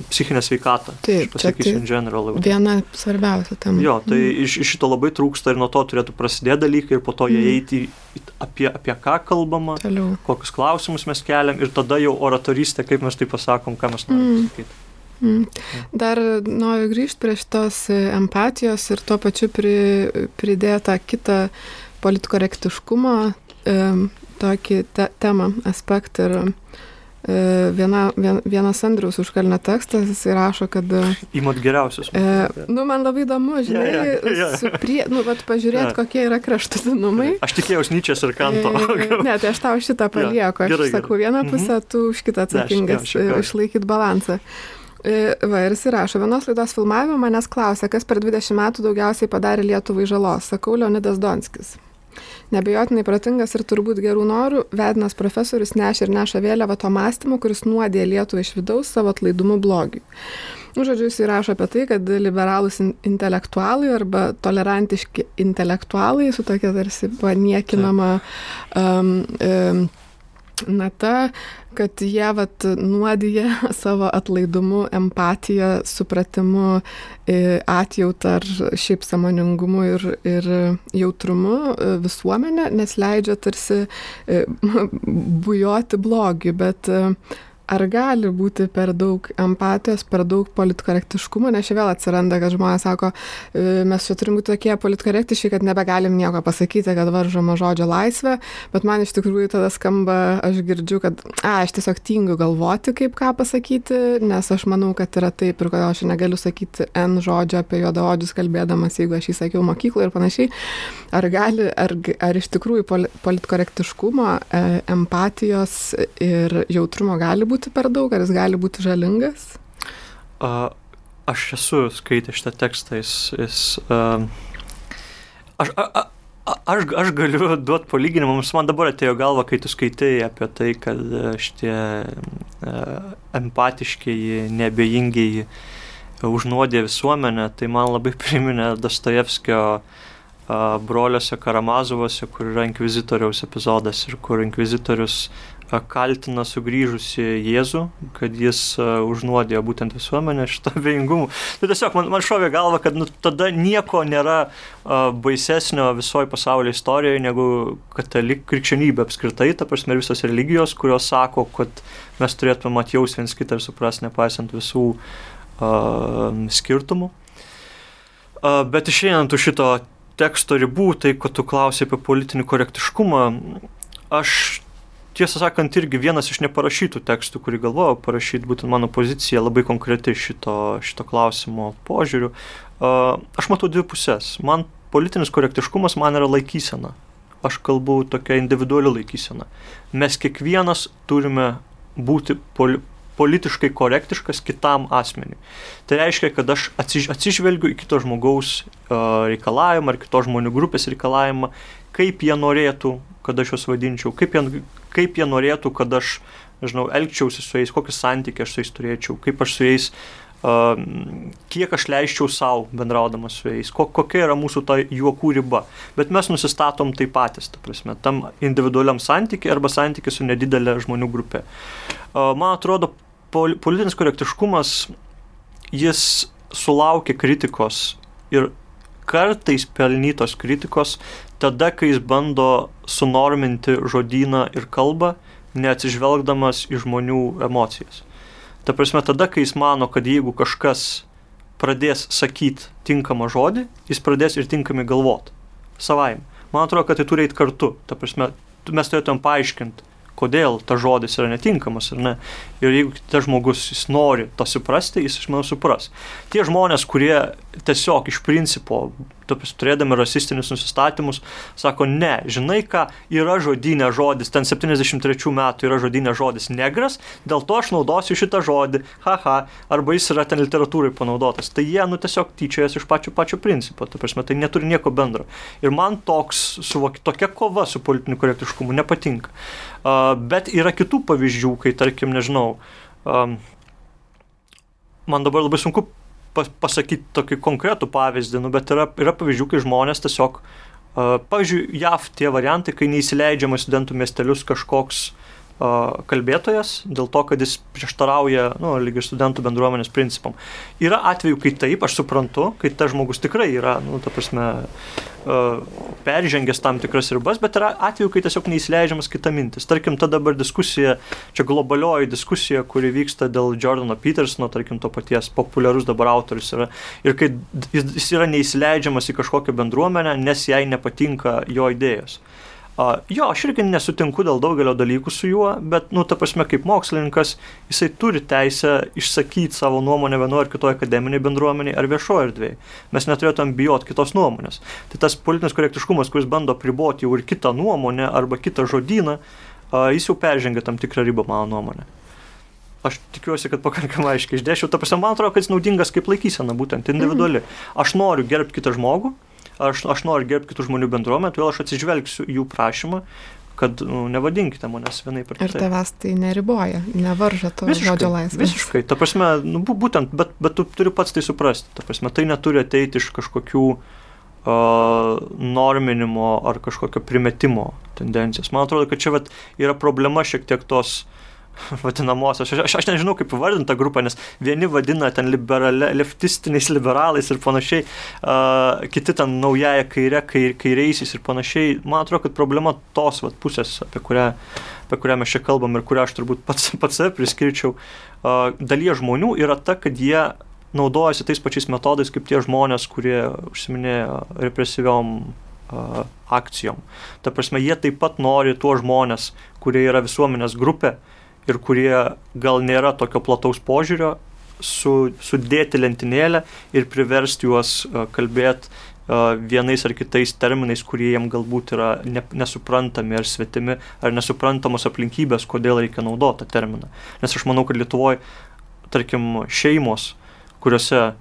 psichinę sveikatą. Taip, pasakysiu, tai general. Viena svarbiausia tema. Jo, tai mm. iš, iš šito labai trūksta ir nuo to turėtų prasidėti dalykai ir po to jie mm. eiti apie, apie ką kalbama, Toliau. kokius klausimus mes keliam ir tada jau oratorystė, kaip mes tai pasakom, ką mes norime mm. pasakyti. Mm. Dar noriu grįžti prie šitos empatijos ir tuo pačiu pri, pridėtą kitą politkorektiškumo e, tokį te, temą, aspektą. Ir e, viena, vien, vienas Andrius užkalnė tekstas, jis rašo, kad... Įmat geriausius. E, nu, man labai įdomu, žinai, ja, ja, ja. Suprie, nu, vat, pažiūrėti, ja. kokie yra kraštutinumai. Aš tikėjausi Nyčias ir Kanto. E, ne, tai aš tau šitą palieku. Aš gerai, sakau vieną mhm. pusę, mhm. tu už kitą atsakingas, ja, ja, išlaikyti balansą. E, va, ir jis rašo, vienos laidos filmavimo manęs klausė, kas per 20 metų daugiausiai padarė Lietuvai žalos. Sakau, Leonidas Donskis. Nebejotinai protingas ir turbūt gerų norų, vedinas profesorius nešė ir neša vėliavą to mąstymo, kuris nuodė Lietuvą iš vidaus savo atlaidumu blogiui. Nu, žodžiu, jis įrašo apie tai, kad liberalus intelektualai arba tolerantiški intelektualai su tokia tarsi paniekinama um, um, na ta, kad jie vat nuodija savo atlaidumu, empatija, supratimu, atjautą ar šiaip samoningumu ir, ir jautrumu e, visuomenę, nes leidžia tarsi e, bujoti blogį, bet ar gali būti per daug empatijos, per daug politkorektiškumo, nes čia vėl atsiranda, kad žmonės sako, e, mes čia turim būti tokie politkorektiški, kad nebegalim nieko pasakyti, kad varžoma žodžio laisvė, bet man iš tikrųjų tada skamba, aš girdžiu, kad, a, aš tiesiog tingiu galvoti, kaip ką pasakyti, nes aš manau, kad yra taip ir kodėl aš negaliu sakyti N žodžio apie juodaodžius kalbėdamas, jeigu aš jį sakiau mokykloje ir panašiai. Ar gali, ar, ar iš tikrųjų politkorektiškumo, e, empatijos ir jautrumo gali būti būti per daug, ar jis gali būti žalingas? Uh, aš esu skaitęs šitą tekstą, jis... jis uh, aš, a, a, Aš, aš galiu duoti palyginimą, mums man dabar atėjo galva, kai tu skaitai apie tai, kad šitie uh, empatiškiai, nebejingiai užnuodė visuomenę, tai man labai priminė Dostojevskio broliuose Karamazovose, kur yra inkvizitoriaus epizodas ir kur inkvizitorius kaltina sugrįžusi Jėzų, kad jis užnuodėjo būtent visuomenę šitą vėjingumą. Tai tiesiog man, man šovė galva, kad nu, tada nieko nėra uh, baisesnio visoje pasaulio istorijoje negu katalik krikščionybė apskritai, ta prasme visos religijos, kurios sako, kad mes turėtume atjaus viens kitą ir suprasti, nepaisant visų uh, skirtumų. Uh, bet išeinant už šito teksto ribų, tai, kad tu klausai apie politinį korektiškumą, aš tiesą sakant, irgi vienas iš neparašytų tekstų, kurį galvojau parašyti, būtent mano pozicija labai konkreti šito, šito klausimo požiūriu. Aš matau dvi pusės. Man politinis korektiškumas man yra laikysena. Aš kalbu tokia individuali laikysena. Mes kiekvienas turime būti poli politiškai korektiškas kitam asmeniui. Tai reiškia, kad aš atsiž atsižvelgiu į kito žmogaus uh, reikalavimą ar kitos žmonių grupės reikalavimą, kaip jie norėtų, kad aš juos vadinčiau, kaip jie, kaip jie norėtų, kad aš, nežinau, elgčiausi su jais, kokį santykį aš su jais turėčiau, kaip aš su jais, uh, kiek aš leisčiau savo bendraudamas su jais, ko, kokia yra mūsų ta juokų riba. Bet mes nusistatom tai patys, ta prasme, tam individualiam santykiai arba santykiai su nedidelė žmonių grupė. Uh, man atrodo, pol, politinis korektiškumas, jis sulaukia kritikos ir kartais pelnytos kritikos tada, kai jis bando sunorminti žodyną ir kalbą, neatsižvelgdamas į žmonių emocijas. Ta prasme, tada, kai jis mano, kad jeigu kažkas pradės sakyti tinkamą žodį, jis pradės ir tinkamai galvoti. Savaime. Man atrodo, kad tai turi eiti kartu. Ta prasme, mes turėtum paaiškinti, kodėl tas žodis yra netinkamas ar ne. Ir jeigu tas žmogus jis nori to suprasti, jis iš manau supras. Tie žmonės, kurie tiesiog iš principo, turėdami rasistinius nusistatymus, sako, ne, žinai ką, yra žodinė žodis, ten 73 metų yra žodinė žodis negras, dėl to aš naudosiu šitą žodį, haha, arba jis yra ten literatūrai panaudotas. Tai jie, nu, tiesiog tyčiojas iš pačio pačio principo, ta prasme, tai neturi nieko bendro. Ir man toks, suvok, tokia kova su politiniu korektiškumu nepatinka. Bet yra kitų pavyzdžių, kai, tarkim, nežinau, man dabar labai sunku pasakyti tokį konkretų pavyzdį, nu, bet yra, yra pavyzdžių, kai žmonės tiesiog, pavyzdžiui, JAV tie variantai, kai neįsileidžiama studentų miestelius kažkoks uh, kalbėtojas dėl to, kad jis prieštarauja, nu, lygiai studentų bendruomenės principam. Yra atvejų, kai taip, aš suprantu, kai tas žmogus tikrai yra, nu, ta prasme, peržengęs tam tikras ribas, bet yra atvejų, kai tiesiog neįsileidžiamas kita mintis. Tarkim, ta dabar diskusija, čia globalioji diskusija, kuri vyksta dėl Jordano Petersono, tarkim, to paties populiarus dabar autorius yra, ir kai jis yra neįsileidžiamas į kažkokią bendruomenę, nes jai nepatinka jo idėjos. Uh, jo, aš irgi nesutinku dėl daugelio dalykų su juo, bet, nu, ta prasme, kaip mokslininkas, jisai turi teisę išsakyti savo nuomonę vienoje ar kitoje akademiniai bendruomeniai ar viešoje erdvėje. Mes neturėtum bijoti kitos nuomonės. Tai tas politinis korektiškumas, kuris bando priboti jau ir kitą nuomonę arba kitą žodyną, uh, jis jau peržengia tam tikrą ribą, mano nuomonė. Aš tikiuosi, kad pakankamai aiškiai išdėšiu. Ta prasme, man atrodo, kad jis naudingas kaip laikysena, būtent individuali. Aš noriu gerbti kitą žmogų, aš, aš noriu gerbti kitų žmonių bendruomenę, todėl aš atsižvelgsiu jų prašymą, kad nu, nevadinkite manęs vienai per kitą. Ir tavęs tai neriboja, nevarža to visiškai, žodžio laisvės. Visiškai, ta prasme, nu, būtent, bet, bet tu turi pats tai suprasti, ta prasme, tai neturi ateiti iš kažkokių norminimo ar kažkokio primetimo tendencijas. Man atrodo, kad čia vat, yra problema šiek tiek tos vadinamosios, aš, aš, nežinau kaip įvardinti tą grupę, nes vieni vadina ten liberale, leftistiniais liberalais ir panašiai, uh, kiti ten naująją kairę, kair, kairiaisiais ir panašiai. Man atrodo, kad problema tos vat, pusės, apie kurią, apie kurią mes čia kalbam ir kurią aš turbūt pats, pats priskirčiau, uh, dalyje žmonių yra ta, kad jie naudojasi tais pačiais metodais kaip tie žmonės, kurie užsiminėjo represyviom uh, akcijom. Ta prasme, jie taip pat nori tuos žmonės, kurie yra visuomenės grupė, uh, ir kurie gal nėra tokio plataus požiūrio, su, sudėti lentynėlę ir priversti juos uh, kalbėti uh, vienais ar kitais terminais, kurie jiem galbūt yra ne, nesuprantami ar svetimi, ar nesuprantamos aplinkybės, kodėl reikia naudoti tą terminą. Nes aš manau, kad Lietuvoje, tarkim, šeimos, kuriuose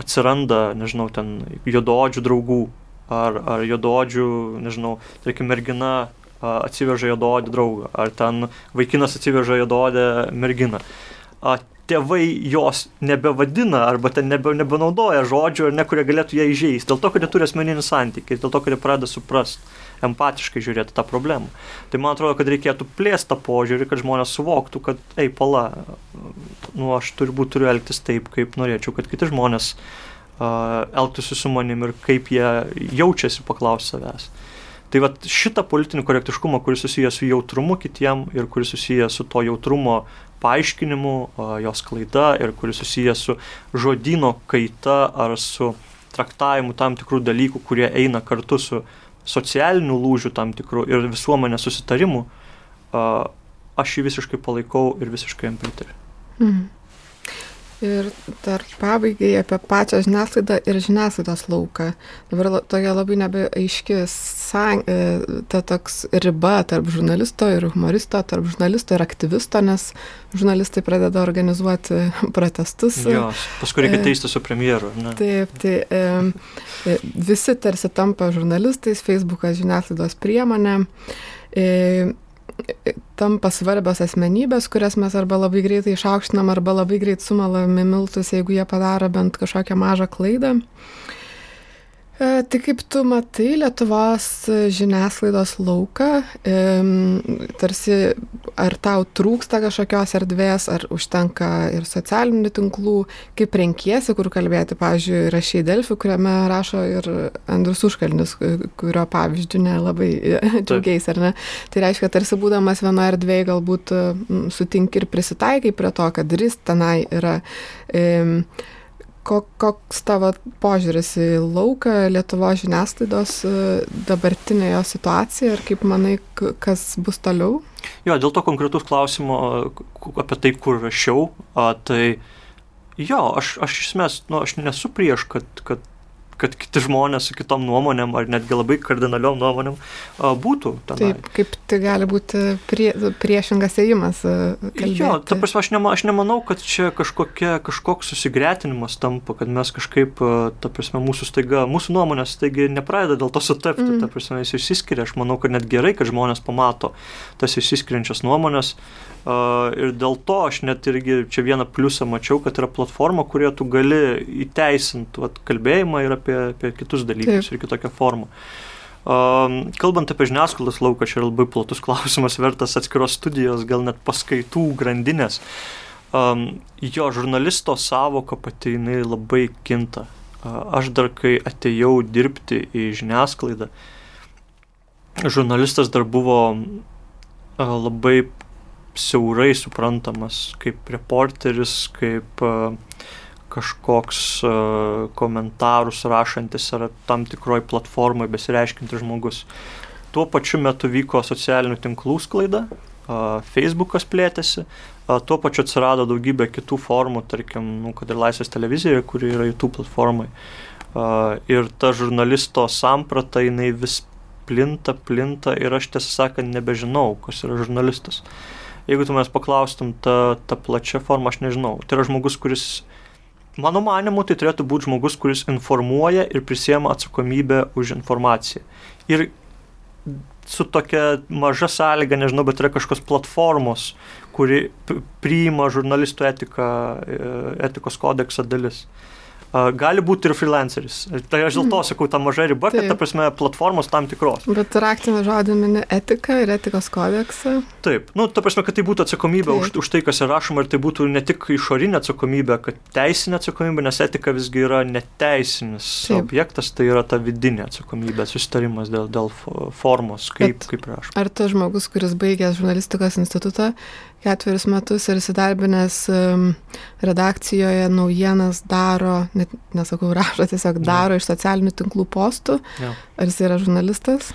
atsiranda, nežinau, ten juododžių draugų, ar, ar juododžių, nežinau, tarkim, mergina atsiveža juodaodį draugą, ar ten vaikinas atsiveža juodaodę merginą. Tėvai jos nebevadina arba ten nebe, nebenaudoja žodžių, ne, kurie galėtų ją įžeisti, dėl to, kad jie turi asmeninį santykį, dėl to, kad jie pradeda suprasti, empatiškai žiūrėti tą problemą. Tai man atrodo, kad reikėtų plėsti tą požiūrį, kad žmonės suvoktų, kad, ei, pala, nu, aš turbūt turiu elgtis taip, kaip norėčiau, kad kiti žmonės uh, elgtųsi su manim ir kaip jie jaučiasi paklausti savęs. Tai va šitą politinį korektiškumą, kuris susijęs su jautrumu kitiem ir kuris susijęs su to jautrumo paaiškinimu, jos klaida ir kuris susijęs su žodino kaita ar su traktavimu tam tikrų dalykų, kurie eina kartu su socialiniu lūžiu tam tikrų ir visuomenės susitarimu, aš jį visiškai palaikau ir visiškai jam pritariu. Mhm. Ir dar pabaigai apie pačią žiniasklaidą ir žiniasklaidos lauką. Dabar tokia labai nebeaiški e, ta toks riba tarp žurnalisto ir humoristo, tarp žurnalisto ir aktyvisto, nes žurnalistai pradeda organizuoti protestus. Jo, paskui reikia teisti su premjeru. Ne? Taip, tai e, visi tarsi tampa žurnalistais, Facebookas žiniasklaidos priemonė. Tampa svarbios asmenybės, kurias mes arba labai greitai išaukštinam, arba labai greit sumalame miltus, jeigu jie padaro bent kažkokią mažą klaidą. E, tai kaip tu matai Lietuvos žiniasklaidos lauką, e, tarsi ar tau trūksta kažkokios erdvės, ar užtenka ir socialinių tinklų, kaip renkiesi, kur kalbėti, pavyzdžiui, rašiai Delfi, kuriame rašo ir Andrus Užkalnis, kurio pavyzdžių nelabai džiaugiais, ar ne? Tai reiškia, tarsi būdamas vienoje erdvėje galbūt sutinki ir prisitaikai prie to, kad ir jis tenai yra. E, koks tavo požiūris į lauką Lietuvos žiniasklaidos e, dabartinėje situacijoje ir kaip manai, kas bus toliau? Jo, dėl to konkretus klausimo apie tai, kur rašiau, tai jo, aš, aš iš esmės, nu, aš nesu prieš, kad, kad kad kiti žmonės su kitom nuomonėm ar netgi labai kardinaliom nuomonėm būtų. Tenai. Taip, kaip tai gali būti prie, priešingas ėjimas. Jo, ta prasme, aš, nema, aš nemanau, kad čia kažkokia, kažkoks susigretinimas tampa, kad mes kažkaip, ta prasme, mūsų staiga, mūsų nuomonės staiga nepradeda dėl to sutapti, mm. ta prasme, jis išsiskiria. Aš manau, kad net gerai, kad žmonės pamato tas išsiskiriančias nuomonės. Ir dėl to aš net irgi čia vieną pliusą mačiau, kad yra platforma, kurioje tu gali įteisinti vat, kalbėjimą ir apie, apie kitus dalykus Taip. ir kitokią formą. Kalbant apie žiniasklaidos lauką, čia yra labai platus klausimas, vertas atskiros studijos, gal net paskaitų grandinės. Jo žurnalisto savoka pati jinai labai kinta. Aš dar kai atėjau dirbti į žiniasklaidą, žurnalistas dar buvo labai siaurai suprantamas kaip reporteris, kaip e, kažkoks e, komentarus rašantis ar tam tikroj platformai besireiškintis žmogus. Tuo pačiu metu vyko socialinių tinklų sklaida, Facebookas plėtėsi, tuo pačiu atsirado daugybė kitų formų, tarkim, nu, kad ir Laisvės televizija, kuri yra YouTube platformai. Ir ta žurnalisto samprata, jinai vis plinta, plinta ir aš tiesą sakant nebežinau, kas yra žurnalistas. Uh, jeigu tu mes paklaustum tą, tą plačią formą, aš nežinau. Tai yra žmogus, kuris, mano manimu, tai turėtų būti žmogus, kuris informuoja ir prisėma atsakomybę už informaciją. Ir su tokia maža sąlyga, nežinau, bet yra kažkokios platformos, kuri priima žurnalistų etiką, e, etikos kodeksą dalis. Gali būti ir freelanceris. Tai aš dėl to mhm. sakau, ta maža riba, Taip. kad, ta prasme, platformos tam tikros. Bet raktinė žodį mini etika ir etikos kodeksą. Taip, nu, ta prasme, kad tai būtų atsakomybė už, už tai, kas yra rašoma ir tai būtų ne tik išorinė atsakomybė, kad teisinė atsakomybė, nes etika visgi yra neteisinis Taip. objektas, tai yra ta vidinė atsakomybė, susitarimas dėl, dėl formos, kaip, Bet kaip rašoma. Ar tas žmogus, kuris baigęs žurnalistikos institutą, ketverius metus ir įsidarbinęs redakcijoje naujienas daro, net nesakau rašo, tiesiog daro ja. iš socialinių tinklų postų. Ja. Ar jis yra žurnalistas?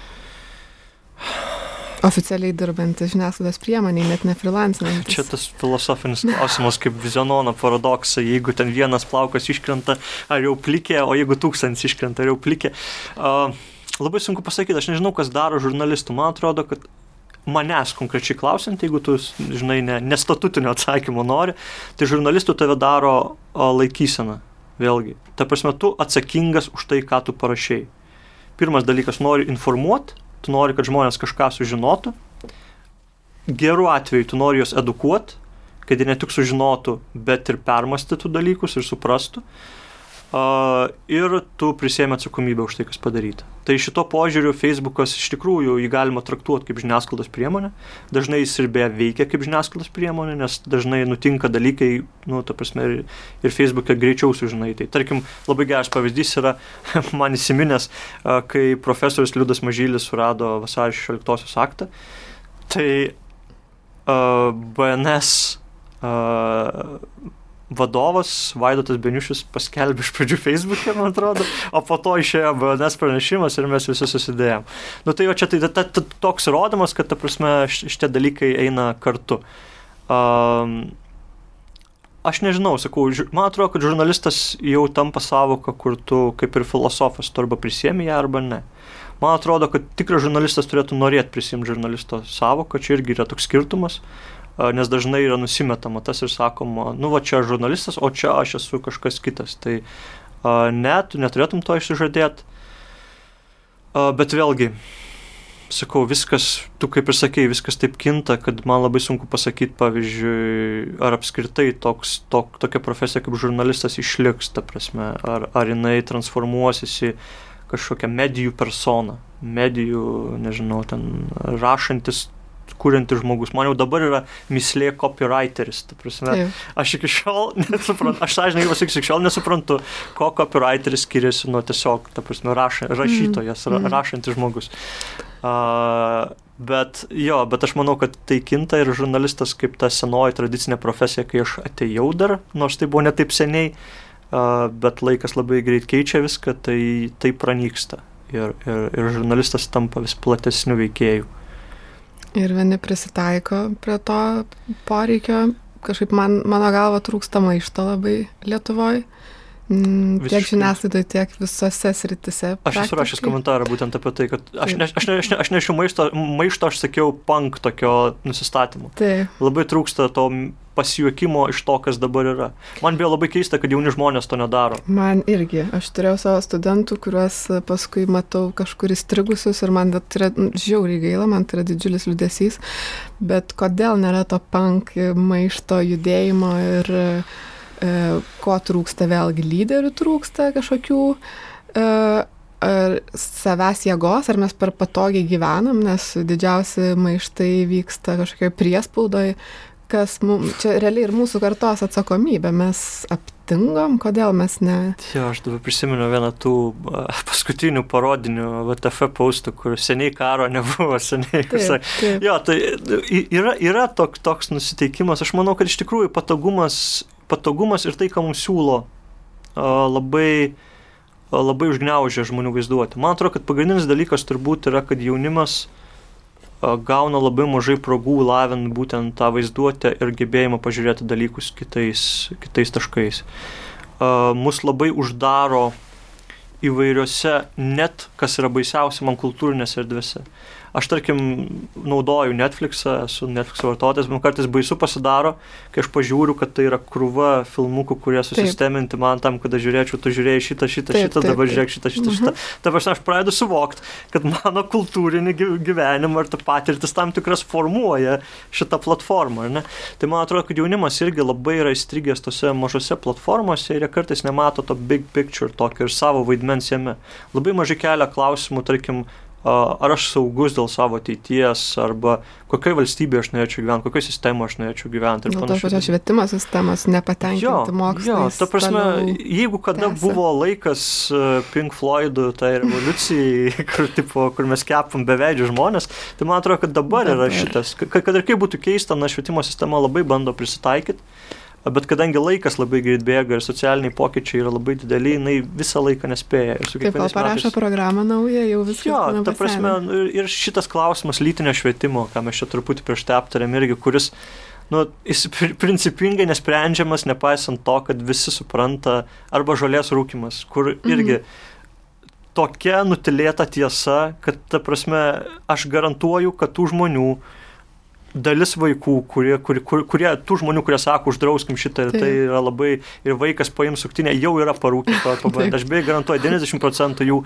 Oficialiai dirbantis žiniasklaidos priemoniai, net ne freelancinantis. Čia tas filosofinis klausimas kaip vizionono paradoksai, jeigu ten vienas plaukas iškrenta, ar jau plikė, o jeigu tūkstantis iškrenta, ar jau plikė. Uh, labai sunku pasakyti, aš nežinau, kas daro žurnalistų. Man atrodo, kad manęs konkrečiai klausiant, jeigu tu, žinai, ne, nestatutinio atsakymo nori, tai žurnalistų tave daro o, laikysena. Vėlgi, ta prasme, tu atsakingas už tai, ką tu parašiai. Pirmas dalykas, nori informuoti, tu nori, kad žmonės kažką sužinotų. Geru atveju, tu nori juos edukuoti, kad jie ne tik sužinotų, bet ir permastytų dalykus ir suprastų. Uh, ir tu prisėmė atsakomybę už tai, kas padaryta. Tai šito požiūriu Facebookas iš tikrųjų jį galima traktuoti kaip žiniasklaidos priemonę. Dažnai jis ir beje veikia kaip žiniasklaidos priemonė, nes dažnai nutinka dalykai, nu, ta prasme, ir, ir Facebook'e greičiau sužinai. Tai tarkim, labai geras pavyzdys yra man įsiminęs, kai profesorius Liudas Mažylis surado vasario 16 aktą. Tai uh, BNS uh, vadovas Vaidotas Beniušis paskelbė iš pradžių Facebook'e, man atrodo, o po to išėjo BNS pranešimas ir mes visi susidėjom. Nu tai jo čia tai ta, ta, toks rodymas, kad ta prasme šitie dalykai eina kartu. Um, aš nežinau, sakau, man atrodo, kad žurnalistas jau tampa savoka, kur tu kaip ir filosofas, tu arba prisiemi ją arba ne. Man atrodo, kad tikras žurnalistas turėtų norėti prisimti žurnalisto savoką, čia irgi yra toks skirtumas. Uh, nes dažnai yra nusimetama tas ir sakoma, nu va čia žurnalistas, o čia aš esu kažkas kitas. Tai ne, tu neturėtum to išsižadėti. Bet vėlgi, sakau, viskas, tu kaip ir sakei, viskas taip kinta, kad man labai sunku pasakyti, pavyzdžiui, ar apskritai toks, tok, tokia profesija kaip žurnalistas išliks, ta prasme, ar, ar jinai transformuosis į kažkokią medijų personą, medijų, nežinau, ten rašantis kuriantis žmogus. Man jau dabar yra mislė copywriteris. Prasme, aš iki šiol nesuprantu, aš sąžininkai pasakysiu, iki šiol nesuprantu, ko copywriteris skiriasi nuo tiesiog, ta prasme, raša, rašytojas, mm. rašantis žmogus. Uh, bet jo, bet aš manau, kad tai kinta ir žurnalistas kaip ta senoji tradicinė profesija, kai aš atėjau dar, nors tai buvo ne taip seniai, uh, bet laikas labai greit keičia viską, tai tai pranyksta. Ir, ir, ir žurnalistas tampa vis platesniu veikėju. Ir vieni prisitaiko prie to poreikio. Kažkaip man, mano galva trūksta maišto labai Lietuvoje. Mm, Visiškai. Tiek žiniasklaidoje, tiek visose sritise. Aš esu rašęs komentarą būtent apie tai, kad aš, ne, aš, ne, aš, ne, aš nešiu maišto, maišto, aš sakiau, punk tokio nusistatymo. Taip. Labai trūksta to pasijuokimo iš to, kas dabar yra. Man buvo labai keista, kad jauni žmonės to nedaro. Man irgi. Aš turėjau savo studentų, kuriuos paskui matau kažkur įstrigusius ir man tai yra nu, žiauriai gaila, man tai yra didžiulis liudesys. Bet kodėl nėra to punk maišto judėjimo ir E, ko trūksta vėlgi lyderių trūksta kažkokių e, ar savęs jėgos, ar mes per patogiai gyvenam, nes didžiausi maištai vyksta kažkokioje priespaudoje, kas mums, čia realiai ir mūsų kartos atsakomybė, mes aptingom, kodėl mes ne. Jo, aš dabar prisimenu vieną tų paskutinių parodinių VTF paustų, kur seniai karo nebuvo, seniai. Taip, taip. Jo, tai yra, yra tok, toks nusiteikimas, aš manau, kad iš tikrųjų patogumas patogumas ir tai, ką mums siūlo, labai, labai užgneužia žmonių vaizduoti. Man atrodo, kad pagrindinis dalykas turbūt yra, kad jaunimas gauna labai mažai progų lavinti būtent tą vaizduotę ir gebėjimą pažiūrėti dalykus kitais, kitais taškais. Mus labai uždaro įvairiose, net kas yra baisiausia man kultūrinėse erdvėse. Aš tarkim naudoju Netflixą, esu Netflix vartotojas, man kartais baisu pasidaro, kai aš pažiūriu, kad tai yra krūva filmukų, kurie susisteminti man tam, kad aš žiūrėčiau, tu žiūrėjai šitą, šitą, taip, šitą, taip, dabar žiūrėk šitą, šitą, mhm. šitą. Dabar aš pradedu suvokti, kad mano kultūrinį gyvenimą ir ta patirtis tam tikras formuoja šitą platformą. Tai man atrodo, kad jaunimas irgi labai yra įstrigęs tose mažose platformose ir jie kartais nemato to big picture tokio ir savo vaidmens jame. Labai mažai kelia klausimų, tarkim, ar aš saugus dėl savo ateities, arba kokioje valstybėje aš norėčiau gyventi, kokioje sistemoje aš norėčiau gyventi. Dėl to pačios švietimo sistemos nepatenkinti mokslo. Jo, ta prasme, jeigu kada tęsia. buvo laikas Pink Floydų tai revoliucijai, kur, tipo, kur mes kepam beveidžių žmonės, tai man atrodo, kad dabar, dabar. yra šitas, kad, kad ir kaip būtų keista, na, švietimo sistema labai bando prisitaikyti bet kadangi laikas labai greit bėga ir socialiniai pokyčiai yra labai dideli, jinai visą laiką nespėja. Taip, kol parašo metais... programą naują, jau viskas. Jo, ta prasme, ir šitas klausimas lytinio švietimo, ką mes čia truputį prieš tai aptarėm irgi, kuris nu, jis principingai nesprendžiamas, nepaisant to, kad visi supranta, arba žolės rūkimas, kur mhm. irgi mm. tokia nutilėta tiesa, kad, ta prasme, aš garantuoju, kad tų žmonių, dalis vaikų, kurie, kur, kur, kurie, tų žmonių, kurie sako, uždrauskim šitą, tai yra labai, ir vaikas paims suktinę, jau yra pabandę. Aš beveik garantuoju, 90 procentų jų.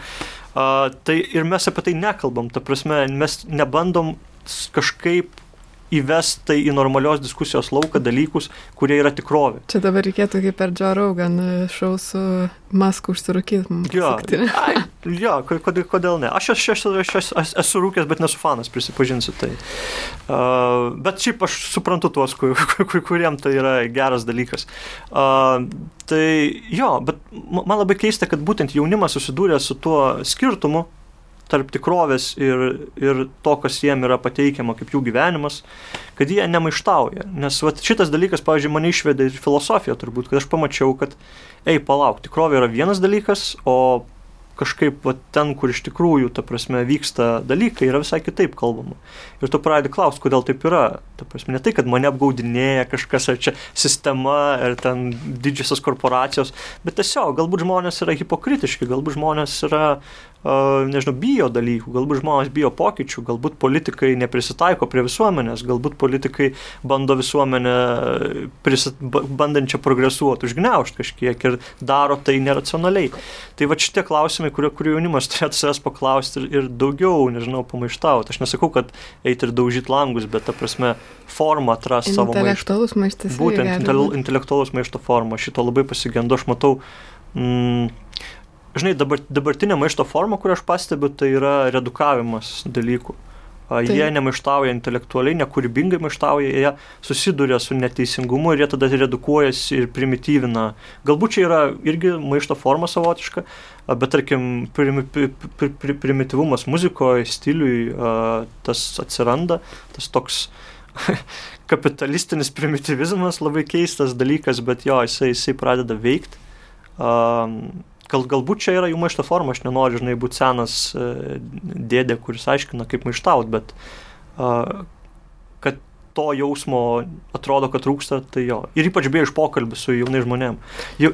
Uh, tai ir mes apie tai nekalbam, ta prasme, mes nebandom kažkaip įvest tai į normalios diskusijos lauką dalykus, kurie yra tikrovė. Čia dabar reikėtų kaip per Joe Rogan šau su masku užsirūkyti. Jo, ai, jo kodėl, kodėl ne? Aš, aš, aš, aš, aš, aš esu rūkęs, bet nesu fanas, prisipažinsiu tai. Uh, bet šiaip aš suprantu tuos, kur, kur, kuriem tai yra geras dalykas. Uh, tai jo, bet man labai keista, kad būtent jaunimas susidūrė su tuo skirtumu tarp tikrovės ir, ir to, kas jiem yra pateikiama kaip jų gyvenimas, kad jie nemaištauja. Nes vat, šitas dalykas, pavyzdžiui, mane išvedė ir filosofija turbūt, kad aš pamačiau, kad, ei, palauk, tikrovė yra vienas dalykas, o kažkaip va, ten, kur iš tikrųjų, ta prasme, vyksta dalykai, yra visai kitaip kalbama. Ir tu pradedi klausti, kodėl taip yra. Ta prasme, ne tai, kad mane apgaudinėja kažkas, ar čia sistema, ar ten didžiosios korporacijos, bet tiesiog, galbūt žmonės yra hipokritiški, galbūt žmonės yra nežinau, bijo dalykų, galbūt žmonės bijo pokyčių, galbūt politikai neprisitaiko prie visuomenės, galbūt politikai bando visuomenę prisit, bandančią progresuoti, užgneušti kažkiek ir daro tai neracionaliai. Tai va šitie klausimai, kurie, kurie jaunimas turėtų savęs paklausti ir, ir daugiau, nežinau, pamaištauti. Aš nesakau, kad eiti ir daužyti langus, bet ta prasme formą atrasti savo maištą. Intelektualus maištas. Būtent intelektualus maišto forma. Šito labai pasigendu. Aš matau, mm, žinai, dabar, dabartinė maišto forma, kurią aš stebiu, tai yra redukavimas dalykų. Tai. Jie nemaištauja intelektualiai, nekūrybingai maištauja, jie susiduria su neteisingumu ir jie tada redukuojasi ir primityvina. Galbūt čia yra irgi maišto forma savotiška, bet tarkim, primi, pri, pri, pri, primityvumas muzikoje, stiliui, tas atsiranda, tas toks kapitalistinis primityvizmas, labai keistas dalykas, bet jo, jisai, jisai pradeda veikti. Um, gal, galbūt čia yra jų maišto forma, aš nenoriu, žinai, būti senas e, dėdė, kuris aiškina, kaip maištaut, bet kad to jausmo atrodo, kad trūksta, tai jo. Ir ypač beje iš pokalbių su jaunai žmonėm. Jau,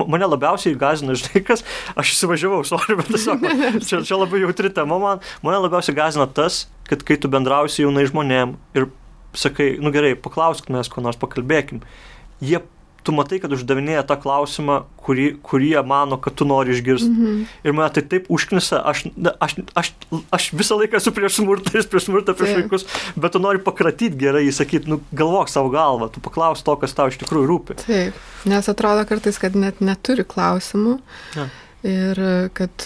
mane labiausiai gazina, žinai, kas, aš įsivažiavau, sorry, bet tiesiog, čia, čia labai jautri tema man, mane labiausiai gazina tas, kad kai tu bendrausi jaunai žmonėm ir sakai, nu gerai, paklausk mes, ko nors pakalbėkim, jie tu matai, kad uždavinėja tą klausimą, kurį, kurį jie mano, kad tu nori išgirsti. Mm -hmm. Ir mane tai taip užknisa, aš, aš, aš, aš visą laiką esu prieš smurtą, jis prieš smurtą, prieš taip. vaikus, bet tu nori pakratyti gerai, įsakyti, nu, galvok savo galvą, tu paklaus to, kas tau iš tikrųjų rūpi. Taip, nes atrodo kartais, kad net neturi klausimų. Ja. Ir kad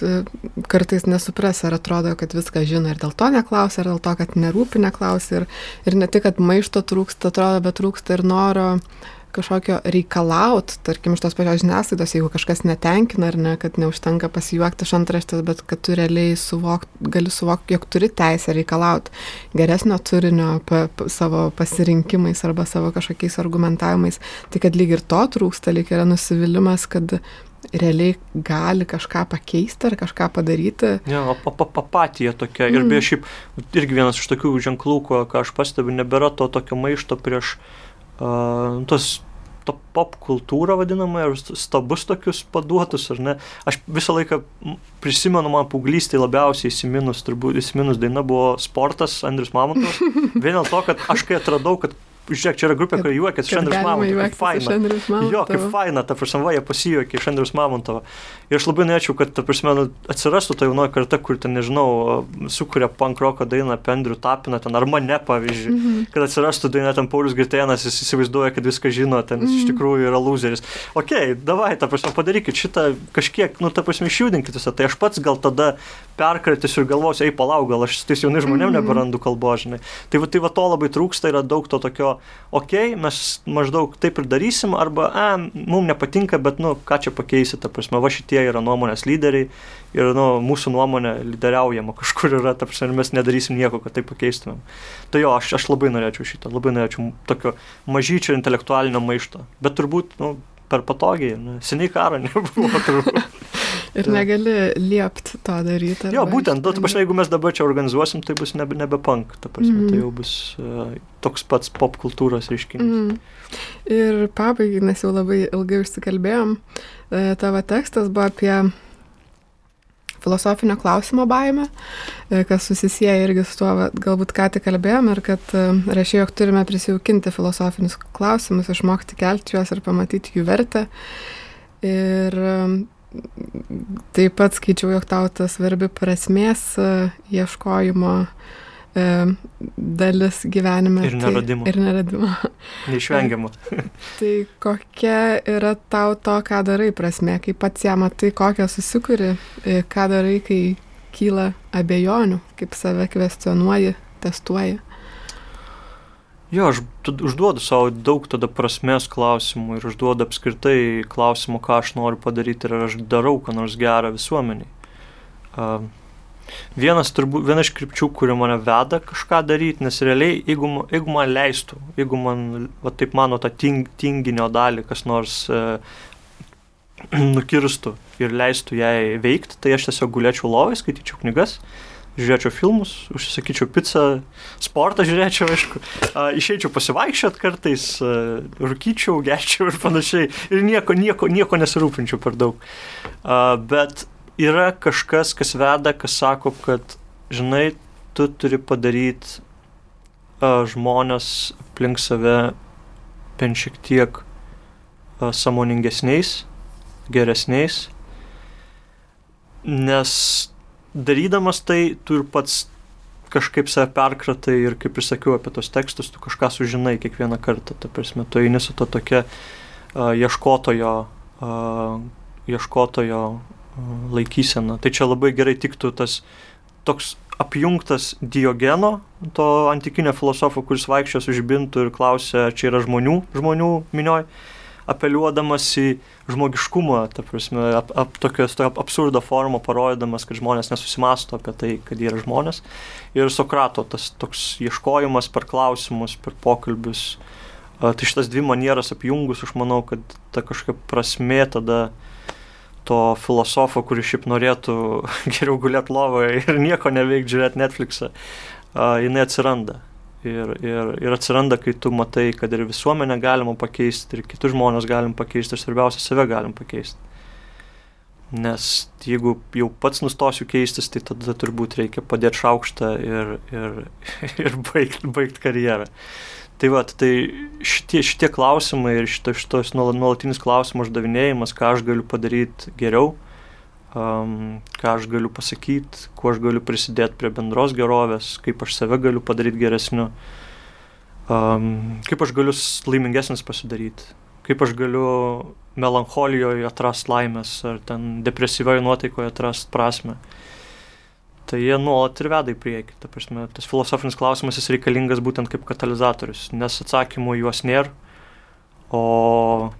kartais nesupras, ar atrodo, kad viską žino ir dėl to neklausia, ar dėl to, kad nerūpi neklausia. Ir, ir ne tik, kad maišto trūksta, atrodo, bet trūksta ir noro kažkokio reikalaut, tarkim, iš tos pačios žiniasklaidos, jeigu kažkas netenkina ar ne, kad neužtenka pasijuokti iš antraštės, bet kad tu realiai suvok, gali suvokti, jog turi teisę reikalaut geresnio turinio pa, pa, savo pasirinkimais arba savo kažkokiais argumentavimais. Tai kad lyg ir to trūksta, lyg yra nusivylimas, kad realiai gali kažką pakeisti ar kažką padaryti. Ne, ja, apatija tokia. Mm. Ir beje, šiaip irgi vienas iš tokių ženklų, ko, ką aš pastebiu, nebėra to tokio maišto prieš tos to pop kultūrą vadinamą ir stabus tokius paduotus, ar ne. Aš visą laiką prisimenu, man paauglystėje labiausiai įsiminus, turbūt įsiminus daina buvo sportas Andrius Mamontovas. Vien dėl to, kad aš kai atradau, kad žiūrėk, čia yra grupė, kuri juokiasi iš Andrius Mamontovo. Faina. Jo, kaip faina, ta prasme, jie pasijuokė iš Andrius Mamontovo. Ir aš labai norėčiau, kad, ta prasme, nu, atsirastų ta jaunoji karta, kur ten, nežinau, sukuria punk roko dainą apie Andrių Tapiną, ten ar mane, pavyzdžiui, mm -hmm. kad atsirastų daina ten Paulius Gritėnas, jis įsivaizduoja, kad viską žino, ten mm -hmm. iš mhm. tikrųjų yra loseris. Ok, davai, ta prasme, padarykit šitą kažkiek, nu, ta prasme, išjudinkit visą. Tai aš pats gal tada perkratysiu ir galvosiu, ei, palauk, gal aš su tais jaunais žmonėm mm -hmm. neberandu kalbos, žinai. Tai va, tai va to labai trūksta, yra daug to tokio, okei, okay, mes maždaug taip ir darysim, arba, a, mums nepatinka, bet, nu, ką čia pakeisi, ta prasme, va šitie yra nuomonės lyderiai ir, nu, mūsų nuomonė lyderiaujama kažkur yra, ta prasme, mes nedarysim nieko, kad tai pakeistumėm. Tai jo, aš, aš labai norėčiau šito, labai norėčiau tokio mažyčio intelektualinio maišto, bet turbūt, nu, per patogiai, ne, seniai karo nebuvo turbūt. Ir negali liepti to daryti. Jo, būtent, nu, ta prasme, jeigu mes dabar čia organizuosim, tai bus nebe, nebe punk, ta prasme, mm. tai jau bus uh, toks pats pop kultūros reiškinys. Mm. Ir pabaigai, nes jau labai ilgai užsikalbėjom, e, tavo tekstas buvo apie filosofinio klausimo baimę, e, kas susisieja irgi su tuo, galbūt ką tik kalbėjom ir kad e, rašė, jog turime prisijaukinti filosofinius klausimus, išmokti kelti juos ir pamatyti jų vertę. Ir taip pat skaičiau, jog tau tas svarbi prasmės e, ieškojimo e, dalis gyvenime. Ir neradimo. Tai, ir neradimo. Neišvengiamo. tai kokia yra tau to, ką darai prasme, kai pats ją matai, kokią susikuri, e, ką darai, kai kyla abejonių, kaip save kvestionuoji, testuoji. Jo, aš užduodu savo daug tada prasmės klausimų ir užduodu apskritai klausimų, ką aš noriu padaryti ir ar aš darau, ką nors gerą visuomeniai. Uh, vienas turbūt, viena iš krypčių, kuri mane veda kažką daryti, nes realiai, jeigu, jeigu man leistų, jeigu man, va taip mano, tą ting, tinginio dalį kas nors uh, nukirstų ir leistų jai veikti, tai aš tiesiog gulėčiau lovai, skaityčiau knygas. Uh, žiūrėčiau filmus, užsisakyčiau pizzą, sportą žiūrėčiau, aišku, išeičiau pasivaikščiot kartais, rūkyčiau, gerčiau ir panašiai. Ir nieko, nieko, nieko nesirūpinčiau per daug. Bet yra kažkas, kas veda, kas sako, kad, žinai, tu turi padaryti žmonės aplink save bent šiek tiek samoningesniais, geresniais, nes darydamas tai, tu ir pats kažkaip save perkratai ir, kaip ir sakiau apie tos tekstus, tu kažką sužinai kiekvieną kartą. Ta prasme, tu eini su to tokia uh, ieškotojo, uh, ieškotojo uh, laikysena. Tai čia labai gerai tiktų tas toks apjungtas Diogeno, to antikinio filosofo, kuris vaikščiojo su žibintu ir klausė, čia yra žmonių, žmonių minioj. Uh, apeliuodamas į žmogiškumą, ta prasme, ap, ap, tokios to absurdo formą parodydamas, kad žmonės nesusimasto apie tai, kad jie yra žmonės. Ir Sokrato tas toks ieškojimas per klausimus, per pokalbius. Tai šitas dvi manieras apjungus, aš manau, kad ta kažkokia prasme tada to filosofo, kuris šiaip norėtų geriau gulėti lovoje ir nieko neveikti, žiūrėti Netflixą, jinai atsiranda ir, ir, ir atsiranda, kai tu matai, kad ir visuomenę galima pakeisti, ir kitus žmonės galim pakeisti, ir svarbiausia, save galim pakeisti. Nes jeigu jau pats nustosiu keistis, tai tada turbūt reikia padėti šaukštą ir, ir, ir baigti baigt karjerą. Tai va, tai šitie, šitie klausimai ir šitas šitos nuolatinis klausimų uždavinėjimas, ką aš galiu padaryti geriau, um, ką aš galiu pasakyti, kuo aš galiu prisidėti prie bendros gerovės, kaip aš save galiu padaryti geresniu, um, kaip aš galiu laimingesnis pasidaryti, kaip aš galiu melancholijoje atrasti laimės ar ten depresyvioje nuotaikoje atrasti prasme. Tai jie nuolat ir veda į priekį. Ta prasme, tas filosofinis klausimas jis reikalingas būtent kaip katalizatorius, nes atsakymų juos nėra, o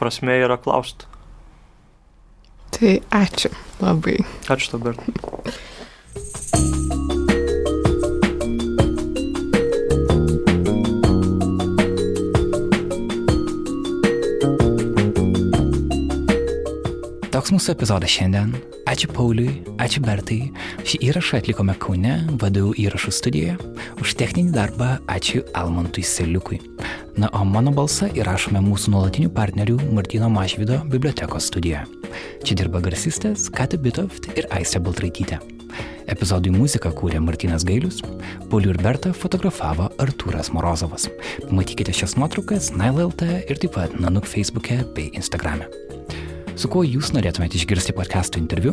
prasme yra klausti. Tai ačiū labai. Ačiū dabar. Toks mūsų epizodas šiandien. Ačiū Pauliui, ačiū Bertai. Šį įrašą atlikome Kaune, VDU įrašų studijoje. Už techninį darbą ačiū Almantui Seliukui. Na, o mano balsą įrašome mūsų nuolatinių partnerių Martino Mašvido bibliotekos studijoje. Čia dirba garsistės Kati Bitoft ir Aistė Baltraitytė. Epizodui muziką kūrė Martinas Gailius, Paulių ir Bertą fotografavo Artūras Morozovas. Pamatykite šias nuotraukas NileLT ir taip pat Nanuk Facebook'e bei Instagram'e. Su kuo jūs norėtumėte išgirsti podcast'o interviu,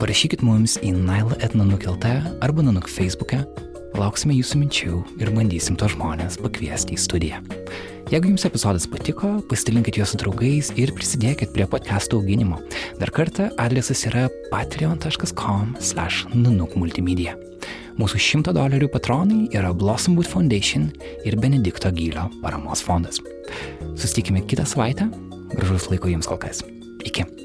parašykit mums į nailaetnanuk.lt arba nanuk Facebook'e. Lauksime jūsų minčių ir bandysim to žmonės pakviesti į studiją. Jeigu jums epizodas patiko, pasidalinkit juos su draugais ir prisidėkit prie podcast'o auginimo. Dar kartą adresas yra patreon.com/nanukmultimedia. Mūsų 100 dolerių patronai yra Blossomwood Foundation ir Benedikto Gylio paramos fondas. Sustikime kitą savaitę. Gražus laiko jums kol kas. Iki.